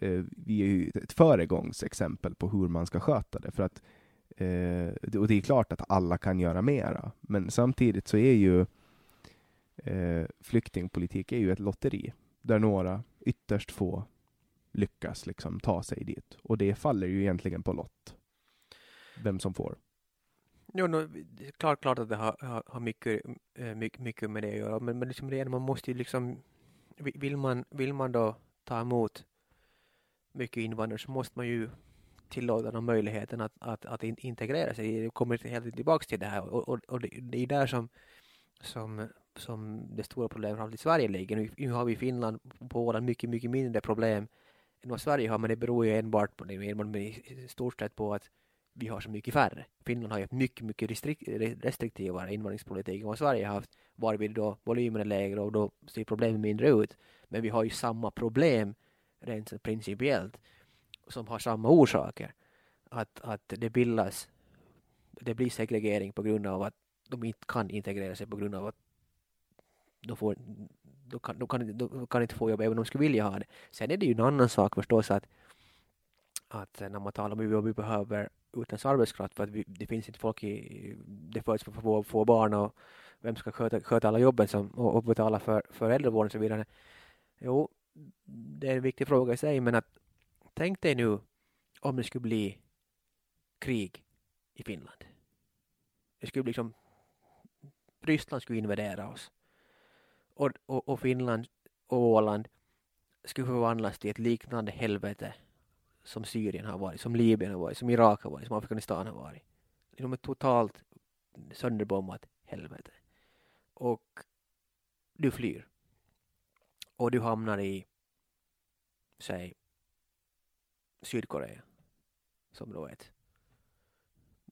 Speaker 1: eh, vi är ju ett föregångsexempel på hur man ska sköta det. För att, eh, och det är klart att alla kan göra mera, men samtidigt så är ju eh, flyktingpolitik är ju ett lotteri, där några, ytterst få, lyckas liksom ta sig dit. Och det faller ju egentligen på lott, vem som får.
Speaker 2: Jo, no, klart, klart att det har, har, har mycket, eh, mycket, mycket med det att göra, men, men liksom det, man måste ju liksom, vill man, vill man då ta emot mycket invandrare så måste man ju tillåta dem möjligheten att, att, att integrera sig. Det kommer helt tillbaka till det här och, och, och det, är där som, som, som det stora problemet i Sverige ligger. Nu, nu har vi i Finland på Åland mycket, mycket mindre problem än vad Sverige har, men det beror ju enbart på, enbart i stort sett på att vi har så mycket färre. Finland har ju mycket, mycket restriktivare invandringspolitik än vad Sverige har haft, varvid då volymen är lägre och då ser problemen mindre ut. Men vi har ju samma problem rent principiellt som har samma orsaker. Att, att det bildas, det blir segregering på grund av att de inte kan integrera sig på grund av att de, får, de, kan, de, kan, de kan inte få jobb även om de skulle vilja ha det. Sen är det ju en annan sak förstås att, att när man talar om att vi behöver utländsk arbetskraft för att vi, det finns inte folk i, det föds för få, få barn och vem ska sköta, sköta alla jobben som, och, och betala för, för äldrevården och så vidare. Jo, det är en viktig fråga i sig, men att tänk dig nu om det skulle bli krig i Finland. Det skulle bli liksom Ryssland skulle invadera oss och, och, och Finland och Åland skulle förvandlas till ett liknande helvete som Syrien har varit, som Libyen har varit, som Irak har varit, som Afghanistan har varit. De är totalt sönderbombat helvete. Och du flyr. Och du hamnar i, säg, Sydkorea. Som då är ett,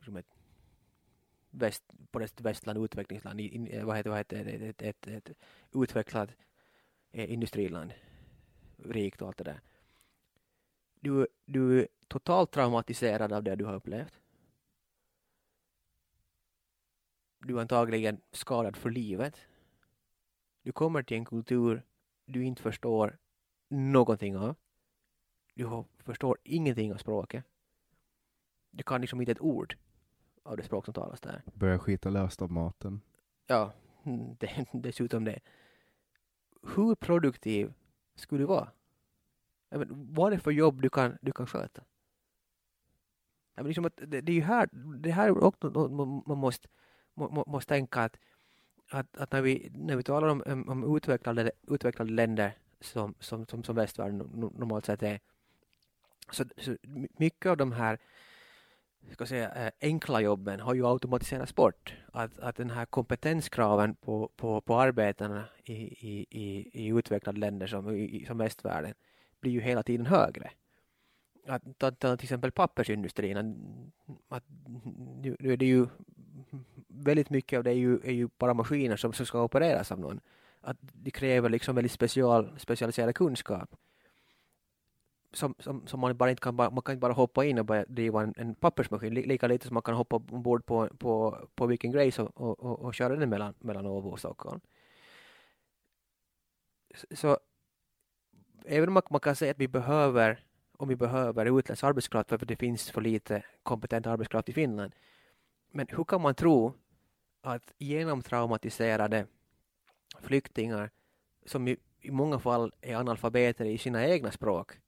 Speaker 2: som ett väst, på ett västland, utvecklingsland, in, vad heter, vad heter det, ett, ett, ett, ett utvecklat eh, industriland, rikt och allt det där du, du är totalt traumatiserad av det du har upplevt. Du är antagligen skadad för livet. Du kommer till en kultur du inte förstår någonting av. Du förstår ingenting av språket. du kan liksom inte ett ord av det språk som talas där.
Speaker 1: Börjar skita löst av maten.
Speaker 2: Ja, det, dessutom det. Hur produktiv skulle du vara? Jag men, vad är det för jobb du kan, du kan sköta? Jag men, liksom att det, det är ju här, det här är också något man, måste, må, måste tänka att, att, att när, vi, när vi talar om, om, utvecklade, utvecklade länder som, som, som, som västvärlden normalt sett är, så, så mycket av de här ska säga, eh, enkla jobben har ju automatiserats bort. Att, att den här kompetenskraven på, på, på arbetarna i, i, i, i utvecklade länder som, i, som västvärlden blir ju hela tiden högre. Att, ta, ta till exempel pappersindustrin, att, nu, nu är det ju väldigt mycket av det är ju, är ju bara maskiner som, som ska opereras av någon. Att det kräver liksom väldigt special, specialiserad kunskap som, som, som man bara inte kan, bara, man kan inte bara hoppa in och börja driva en, en pappersmaskin, lika lite som man kan hoppa ombord på, på, på Viking Grace och, och, och, och köra den mellan, mellan Åbo och Stockholm. Så även om man, man kan säga att vi behöver, om vi behöver utländsk arbetskraft för att det finns för lite kompetent arbetskraft i Finland. Men hur kan man tro att genomtraumatiserade flyktingar som i, i många fall är analfabeter i sina egna språk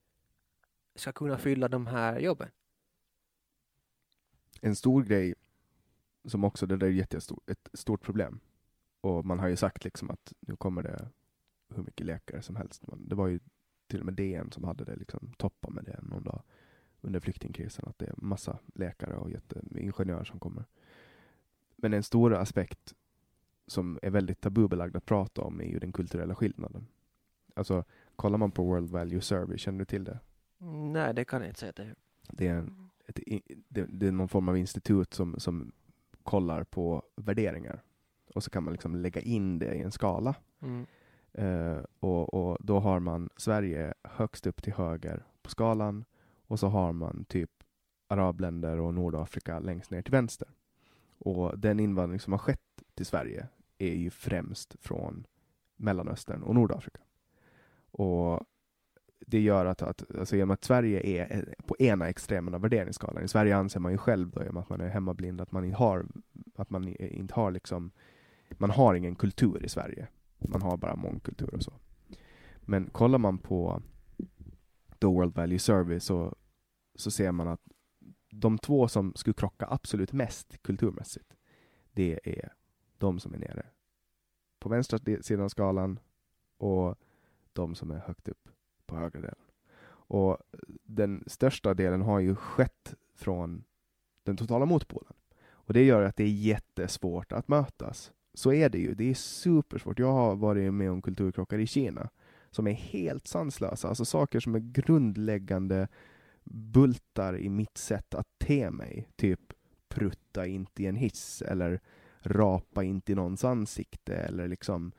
Speaker 2: ska kunna fylla de här jobben.
Speaker 1: En stor grej, som också, det där är jättestort, ett stort problem. Och man har ju sagt liksom att nu kommer det hur mycket läkare som helst. Det var ju till och med DN som hade det, liksom toppa med det någon dag under flyktingkrisen, att det är massa läkare och ingenjörer som kommer. Men en stor aspekt som är väldigt tabubelagd att prata om är ju den kulturella skillnaden. Alltså, kollar man på World Value Survey, känner du till det?
Speaker 2: Nej, det kan jag inte säga det.
Speaker 1: Det är, en, ett, det, det är någon form av institut som, som kollar på värderingar. Och så kan man liksom lägga in det i en skala. Mm. Uh, och, och, då har man Sverige högst upp till höger på skalan och så har man typ arabländer och Nordafrika längst ner till vänster. Och den invandring som har skett till Sverige är ju främst från Mellanöstern och Nordafrika. Och det gör att, att alltså genom att Sverige är eh, på ena extremen av värderingsskalan. I Sverige anser man ju själv då, att man är hemmablind, att man inte har, att man inte har liksom, man har ingen kultur i Sverige. Man har bara mångkultur och så. Men kollar man på The World Value Survey så, så ser man att de två som skulle krocka absolut mest kulturmässigt, det är de som är nere på vänstra sidan av skalan och de som är högt upp på högra delen. Och den största delen har ju skett från den totala motpolen. Och det gör att det är jättesvårt att mötas. Så är det ju. Det är supersvårt. Jag har varit med om kulturkrockar i Kina som är helt sanslösa. Alltså saker som är grundläggande bultar i mitt sätt att te mig. Typ prutta inte i en hiss eller rapa inte i någons ansikte eller liksom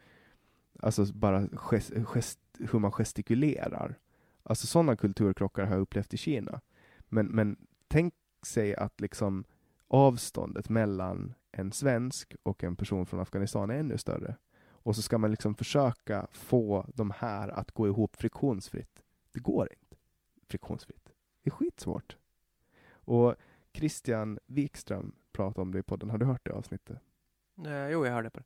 Speaker 1: Alltså bara gest, gest, hur man gestikulerar. Alltså sådana kulturkrockar har jag upplevt i Kina. Men, men tänk sig att liksom avståndet mellan en svensk och en person från Afghanistan är ännu större. Och så ska man liksom försöka få de här att gå ihop friktionsfritt. Det går inte friktionsfritt. Det är skitsvårt. Och Christian Wikström pratade om det i podden. Har du hört det avsnittet?
Speaker 2: Eh, jo, jag hörde på det.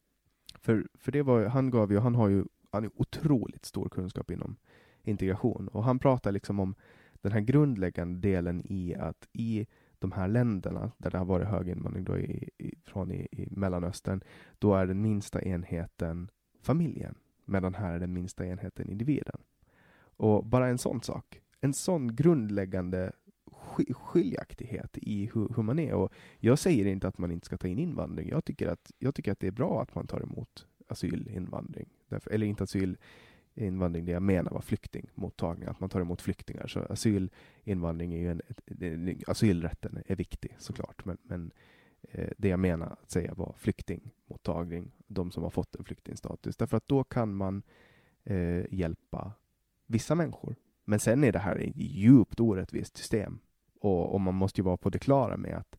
Speaker 1: För, för det var, han gav ju, han har ju han är otroligt stor kunskap inom integration och han pratar liksom om den här grundläggande delen i att i de här länderna där det har varit hög invandring då i, i, från i, i Mellanöstern, då är den minsta enheten familjen, medan här är den minsta enheten individen. Och bara en sån sak, en sån grundläggande skiljaktighet i hur, hur, man är. Och jag säger inte att man inte ska ta in invandring. Jag tycker att, jag tycker att det är bra att man tar emot asylinvandring. Därför, eller inte invandring det jag menar var flyktingmottagning, att man tar emot flyktingar. Så asylinvandring är ju en, asylrätten är viktig såklart, men, men eh, det jag menar att säga var flyktingmottagning, de som har fått en flyktingstatus. Därför att då kan man eh, hjälpa vissa människor. Men sen är det här ett djupt orättvist system och, och, man måste ju vara på det klara med att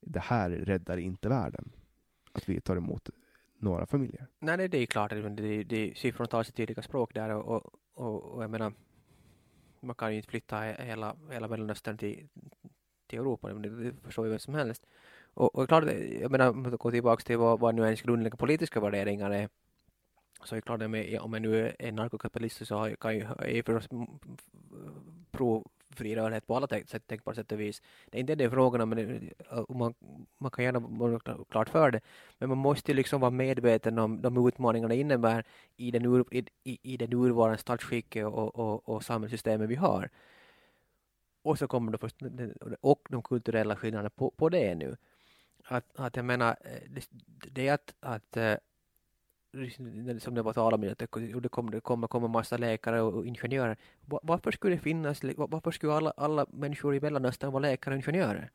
Speaker 1: det här räddar inte världen. Att vi tar emot några familjer.
Speaker 2: Nej, det, det är klart. Det, det, det, siffrorna tar sitt tydliga språk där och, och, och jag menar, man kan ju inte flytta hela, hela Mellanöstern till, till Europa. Det, det förstår ju vem som helst. Och, och klart, jag menar, om man går tillbaka till vad, vad nu ens grundläggande politiska värderingar är, så är det klart, om jag nu är narkokapitalist så har jag, kan jag, är jag förstås pro fri rörlighet på alla sätt, tänkbara sätt och vis. Det är inte det frågan om, men eh, man, man kan gärna vara klart för det, men man måste liksom vara medveten om de utmaningarna det innebär i den, ur, i, i det nuvarande statsskicket och, och, och samhällssystemet vi har. Och så kommer då först, och de kulturella skillnaderna på, på det nu. Att, att jag menar, eh, det, det är att, att eh, som det var tal om, att det kommer, det kommer massa läkare och, ingenjörer. Varför skulle det finnas, varför skulle alla, alla människor i Mellanöstern vara läkare och ingenjörer?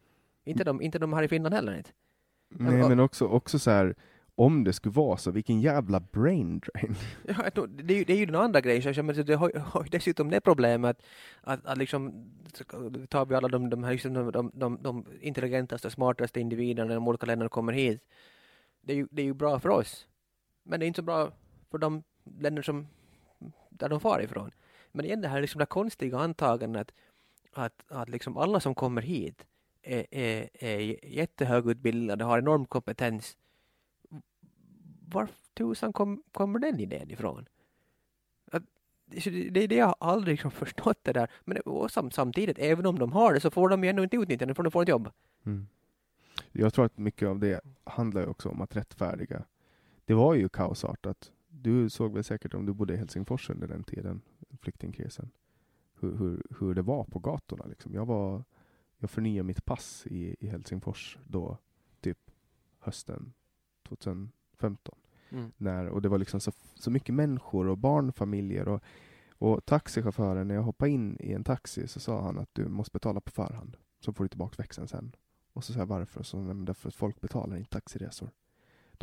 Speaker 2: Inte de, inte de här i Finland heller inte.
Speaker 1: Nej, men också, också så här, om det skulle vara så, vilken jävla brain drain.
Speaker 2: Ja, det, är ju, det är ju den andra grejen, men det har, har dessutom det problemet att, att, att liksom, tar vi alla de, de, här, liksom, de, de, de, de intelligentaste, smartaste individerna när de olika länderna kommer hit, det är ju, det är ju bra för oss. Men det är inte så bra för de länder som, där de far ifrån. Men igen det här liksom det konstiga antagandet att, att liksom alla som kommer hit är, är, är jättehögutbildade, har enorm kompetens. Var tusan kom, kommer den idén ifrån? Att, det är det jag aldrig liksom förstått det där. Men sam, samtidigt, även om de har det så får de ju ändå inte utnyttja det för de får ett jobb. Mm.
Speaker 1: Jag tror att mycket av det handlar också om att rättfärdiga det var ju kaosartat. Du såg väl säkert om du bodde i Helsingfors under den tiden, flyktingkrisen, hur, hur, hur det var på gatorna. Liksom. Jag, var, jag förnyade mitt pass i, i Helsingfors då, typ hösten 2015. Mm. När, och det var liksom så, så mycket människor och barnfamiljer. Och, och taxichauffören, när jag hoppade in i en taxi så sa han att du måste betala på förhand, så får du tillbaka växeln sen. Och så sa jag varför? Så, nej, därför att folk betalar inte taxiresor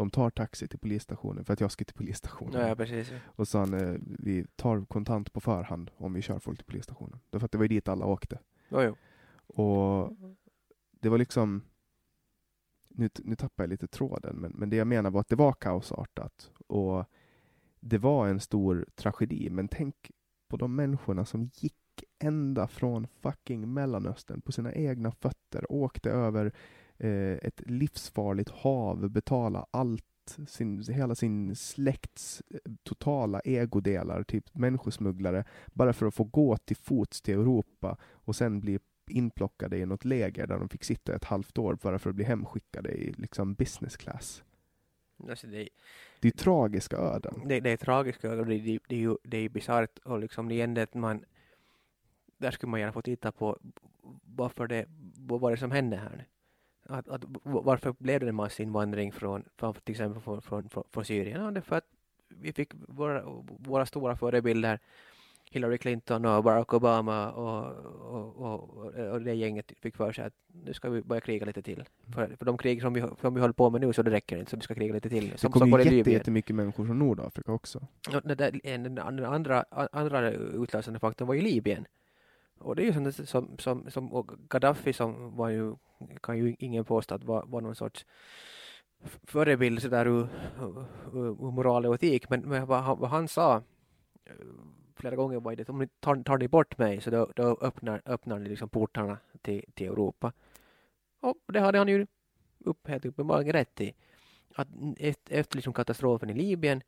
Speaker 1: de tar taxi till polisstationen för att jag ska till polisstationen.
Speaker 2: Ja, precis.
Speaker 1: Och så han, eh, vi tar kontant på förhand om vi kör folk till polisstationen. Därför att det var ju dit alla åkte.
Speaker 2: Ja, jo.
Speaker 1: Och det var liksom, nu, nu tappar jag lite tråden, men, men det jag menar var att det var kaosartat. Och det var en stor tragedi, men tänk på de människorna som gick ända från fucking Mellanöstern på sina egna fötter, åkte över ett livsfarligt hav, betala allt, sin, hela sin släkts eh, totala ägodelar, typ människosmugglare, bara för att få gå till fots till Europa och sen bli inplockade i något läger där de fick sitta ett halvt år bara för att bli hemskickade i liksom business class.
Speaker 2: Alltså det,
Speaker 1: det är tragiska öden.
Speaker 2: Det, det är tragiska öden, det, det, det är ju det är bisarrt och liksom det är att man där skulle man gärna få titta på varför det, vad var det som hände här att, att, varför blev det en massinvandring från, från till exempel från, från, från, Syrien? Ja, det för att vi fick våra, våra stora förebilder Hillary Clinton och Barack Obama och, och, och, och det gänget fick för sig att nu ska vi börja kriga lite till. För, för de krig som vi, som vi håller på med nu så det räcker inte, så vi ska kriga lite till.
Speaker 1: Som, det kommer ju jätte, jättemycket människor från Nordafrika också.
Speaker 2: Den, den andra, andra utlösande faktorn var ju Libyen. Och det är ju som, som, som, som Gaddafi som var ju, kan ju ingen påstå att var, var någon sorts förebild sådär ur, ur, ur moral och etik, men, men vad, han, vad han sa eh, flera gånger var det att om ni tar, tar ni bort mig så då, då öppnar, öppnar ni liksom portarna till, till Europa. Och det hade han ju upp, helt uppenbarligen rätt i. Att efter, efter liksom katastrofen i Libyen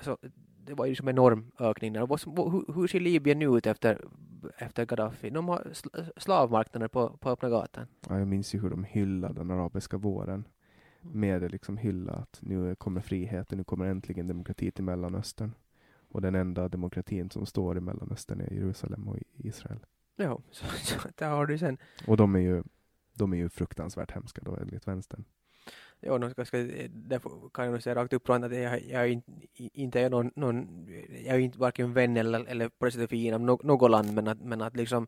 Speaker 2: så det var ju som enorm ökning där. Hur, hur ser Libyen ut efter, efter Gaddafi? De har slavmarknader på, på öppna gatan.
Speaker 1: Ja, jag minns ju hur de hyllade den arabiska våren. Mm. Med liksom hylla att nu kommer friheten, nu kommer äntligen demokrati till Mellanöstern. Och den enda demokratin som står i Mellanöstern är Jerusalem och Israel.
Speaker 2: Ja, så, så där har du sen.
Speaker 1: Och de är ju, de är ju fruktansvärt hemska då enligt vänstern.
Speaker 2: Ja, no, koska därför kan jag nog säga rakt upp att jag, jag är inte är någon, någon, jag är inte varken vän eller, eller på det sättet fiende av något land, men att, men att liksom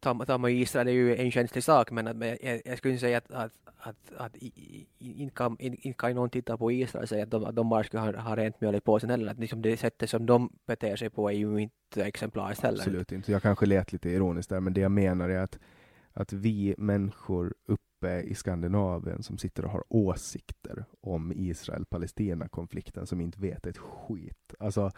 Speaker 2: ta, tar Israel är ju en känslig sak, men att, jag, jag skulle inte säga att, att, att, att inte, kan, in, kan någon titta på Israel och säga att de, att de bara skulle ha, ha rent mjöl i påsen heller. Att liksom det sättet som de beter sig på är ju inte exemplariskt heller.
Speaker 1: Absolut inte. Jag kanske lät lite ironiskt där, men det jag menar är att, att vi människor upp uppe i Skandinavien som sitter och har åsikter om Israel-Palestina-konflikten som inte vet ett skit. Alltså,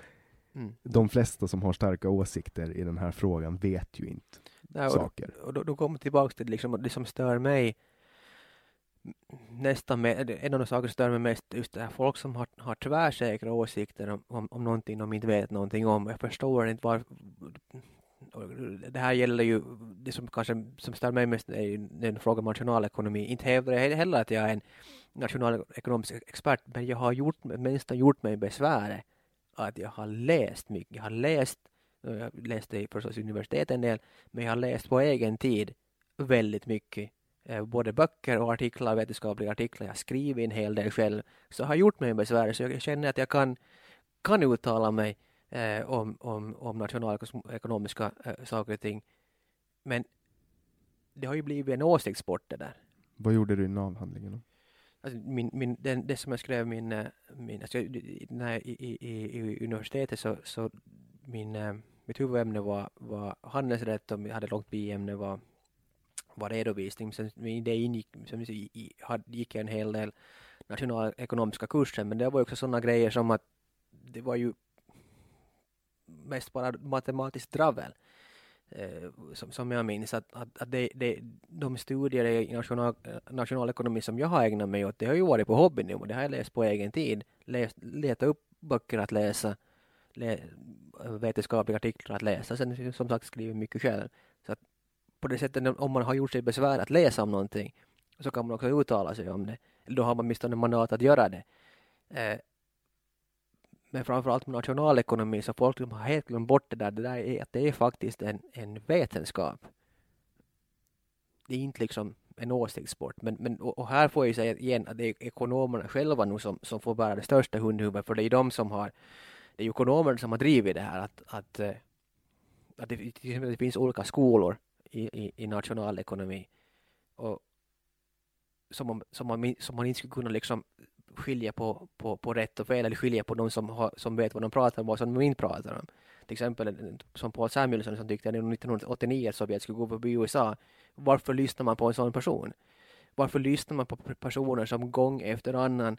Speaker 1: mm. de flesta som har starka åsikter i den här frågan vet ju inte
Speaker 2: Ja, och,
Speaker 1: saker.
Speaker 2: och då, då kommer tillbaka till liksom, det som stör mig nästan med, en av de saker som stör mig mest just det här folk som har, har tvärsäkra åsikter om, om, om någonting de inte vet någonting om. Jag förstår inte varför det här gäller ju, det som kanske som stör mig mest är ju den frågan om nationalekonomi. Inte hävdar jag heller att jag är en nationalekonomisk expert, men jag har gjort, åtminstone gjort mig besväret att jag har läst mycket. Jag har läst, jag läste förstås universitet en del, men jag har läst på egen tid väldigt mycket. Eh, både böcker och artiklar, vetenskapliga artiklar. Jag har skrivit en hel del själv. Så jag har gjort mig besväret, så jag känner att jag kan, kan uttala mig eh, om, om, om nationalekonomiska eh, saker och ting. Men det har ju blivit en åsiktssport det där.
Speaker 1: Vad gjorde du i avhandlingen?
Speaker 2: Alltså min, min, den, det som jag skrev min, eh, min alltså, när, i, i, i universitetet så, så min, eh, mitt huvudämne var, var handelsrätt och jag hade långt biämne var, var redovisning. Sen det ingick, som i, i, gick jag en hel del nationalekonomiska kurser men det var också sådana grejer som att det var ju mest bara matematiskt dravel. Eh, som, som jag minns att, att, att det, det, de studier i national, nationalekonomi som jag har ägnat mig åt, det har ju varit på hobbynivå. Det har jag läst på egen tid. Läst, letat upp böcker att läsa, lä, vetenskapliga artiklar att läsa. Sen som sagt skrivit mycket själv. Så att på det sättet, om man har gjort sig besvär att läsa om någonting, så kan man också uttala sig om det. Då har man åtminstone mandat att göra det. Eh, men framförallt med nationalekonomi så folk har helt glömt bort det där. Det där är att det är faktiskt en, en vetenskap. Det är inte liksom en åsiktssport. Men, men, och här får jag säga igen att det är ekonomerna själva nu som, som får bära det största hundhuvudet. För det är de som har, det är ekonomerna som har drivit det här. Att, att, eh, att det, det finns olika skolor i, i, i nationalekonomi. Och som man, som, man, som man inte skulle kunna liksom skilja på, på, på rätt och fel eller skilja på de som, har, som vet vad de pratar om och som de inte pratar om. Till exempel som Paul Samuelsson som tyckte att 1989 att Sovjet skulle gå förbi USA. Varför lyssnar man på en sån person? Varför lyssnar man på personer som gång efter annan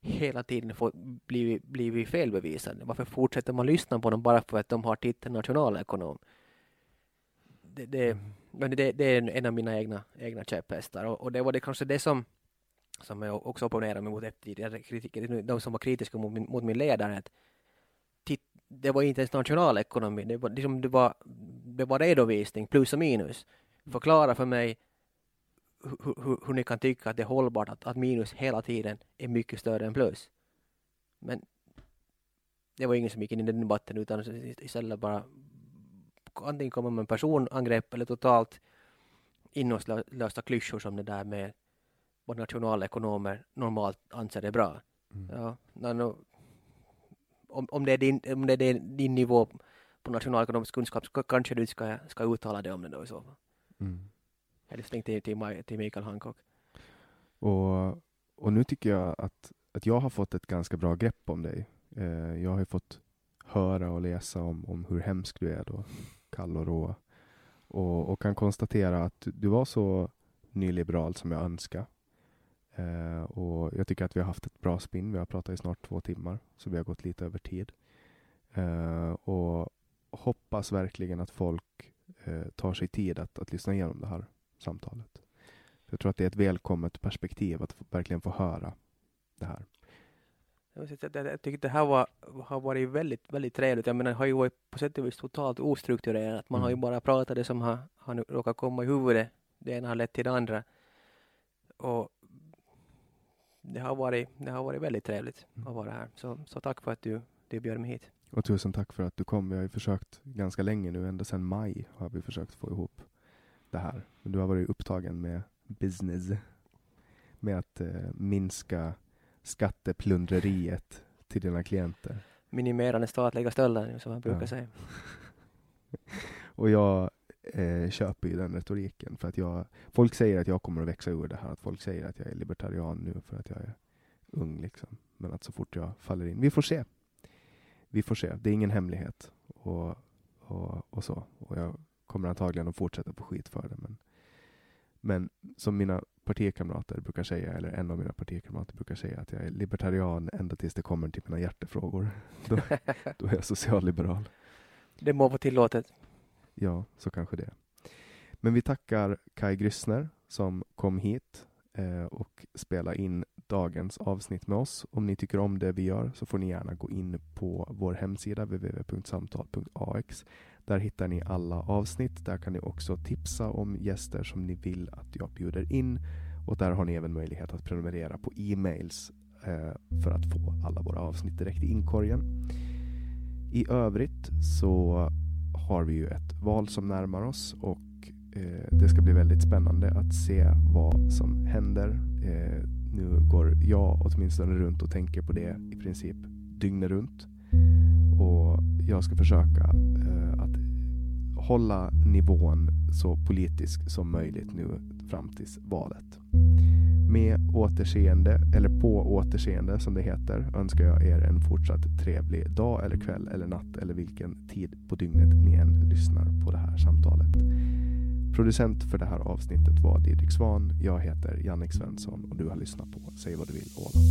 Speaker 2: hela tiden får blivit, blivit felbevisade? Varför fortsätter man lyssna på dem bara för att de har titeln nationalekonom? Det, det, men det, det är en av mina egna, egna käpphästar och, och det var det kanske det som som jag också opponerar mig mot tidigare kritiker, de som var kritiska mot min, mot min ledare, att det var inte ens nationalekonomi, det var, liksom, det, var, det var redovisning, plus och minus. Förklara för mig hur, hur, hur ni kan tycka att det är hållbart att, att minus hela tiden är mycket större än plus. Men det var ingen som gick in i den debatten utan istället bara antingen komma med personangrepp eller totalt innehållslösa klyschor som det där med vad nationalekonomer normalt anser är bra. Mm. Ja, no, om, om, det är din, om det är din nivå på nationalekonomisk kunskap så kanske du ska, ska uttala dig om det då i så fall. Mm. Hälsning till, till, till Mikael Hancock.
Speaker 1: Och, och nu tycker jag att, att jag har fått ett ganska bra grepp om dig. Eh, jag har ju fått höra och läsa om, om hur hemsk du är då, kall och rå. Och, och kan konstatera att du var så nyliberal som jag önskar. Eh, och jag tycker att vi har haft ett bra spinn. Vi har pratat i snart två timmar, så vi har gått lite över tid. Eh, och hoppas verkligen att folk eh, tar sig tid att, att lyssna igenom det här samtalet. Jag tror att det är ett välkommet perspektiv att verkligen få höra det här.
Speaker 2: Jag tycker det här var, har varit väldigt, väldigt trevligt. Jag menar, det har ju varit på sätt och vis totalt ostrukturerat. Man mm. har ju mm. bara pratat det som har, har råkat komma i huvudet. Det ena har lett till det andra. Och det har varit, det har varit väldigt trevligt mm. att vara här. Så, så tack för att du, du bjöd mig hit.
Speaker 1: Och tusen tack för att du kom. Vi har ju försökt ganska länge nu, ända sedan maj har vi försökt få ihop det här. Du har varit upptagen med business, med att eh, minska skatteplundreriet till dina klienter.
Speaker 2: Minimera den statliga stölden, som man brukar ja. säga.
Speaker 1: och jag eh, köper ju den retoriken. För att jag, folk säger att jag kommer att växa ur det här. Att folk säger att jag är libertarian nu för att jag är ung. Liksom. Men att så fort jag faller in, vi får se. Vi får se. Det är ingen hemlighet. Och, och, och så. Och jag kommer antagligen att fortsätta få skit för det. Men, men som mina partikamrater brukar säga, eller en av mina partikamrater brukar säga, att jag är libertarian ända tills det kommer till mina hjärtefrågor. Då, då är jag socialliberal.
Speaker 2: Det må vara tillåtet.
Speaker 1: Ja, så kanske det. Men vi tackar Kai Gryssner som kom hit eh, och spelade in dagens avsnitt med oss. Om ni tycker om det vi gör så får ni gärna gå in på vår hemsida www.samtal.ax. Där hittar ni alla avsnitt. Där kan ni också tipsa om gäster som ni vill att jag bjuder in. Och där har ni även möjlighet att prenumerera på e-mails eh, för att få alla våra avsnitt direkt i inkorgen. I övrigt så har vi ju ett val som närmar oss och eh, det ska bli väldigt spännande att se vad som händer. Eh, nu går jag åtminstone runt och tänker på det i princip dygnet runt. Och jag ska försöka eh, att hålla nivån så politisk som möjligt nu fram tills valet. Med återseende, eller på återseende som det heter, önskar jag er en fortsatt trevlig dag eller kväll eller natt eller vilken tid på dygnet ni än lyssnar på det här samtalet. Producent för det här avsnittet var Didrik Svan. Jag heter Jannik Svensson och du har lyssnat på Säg vad du vill Åland.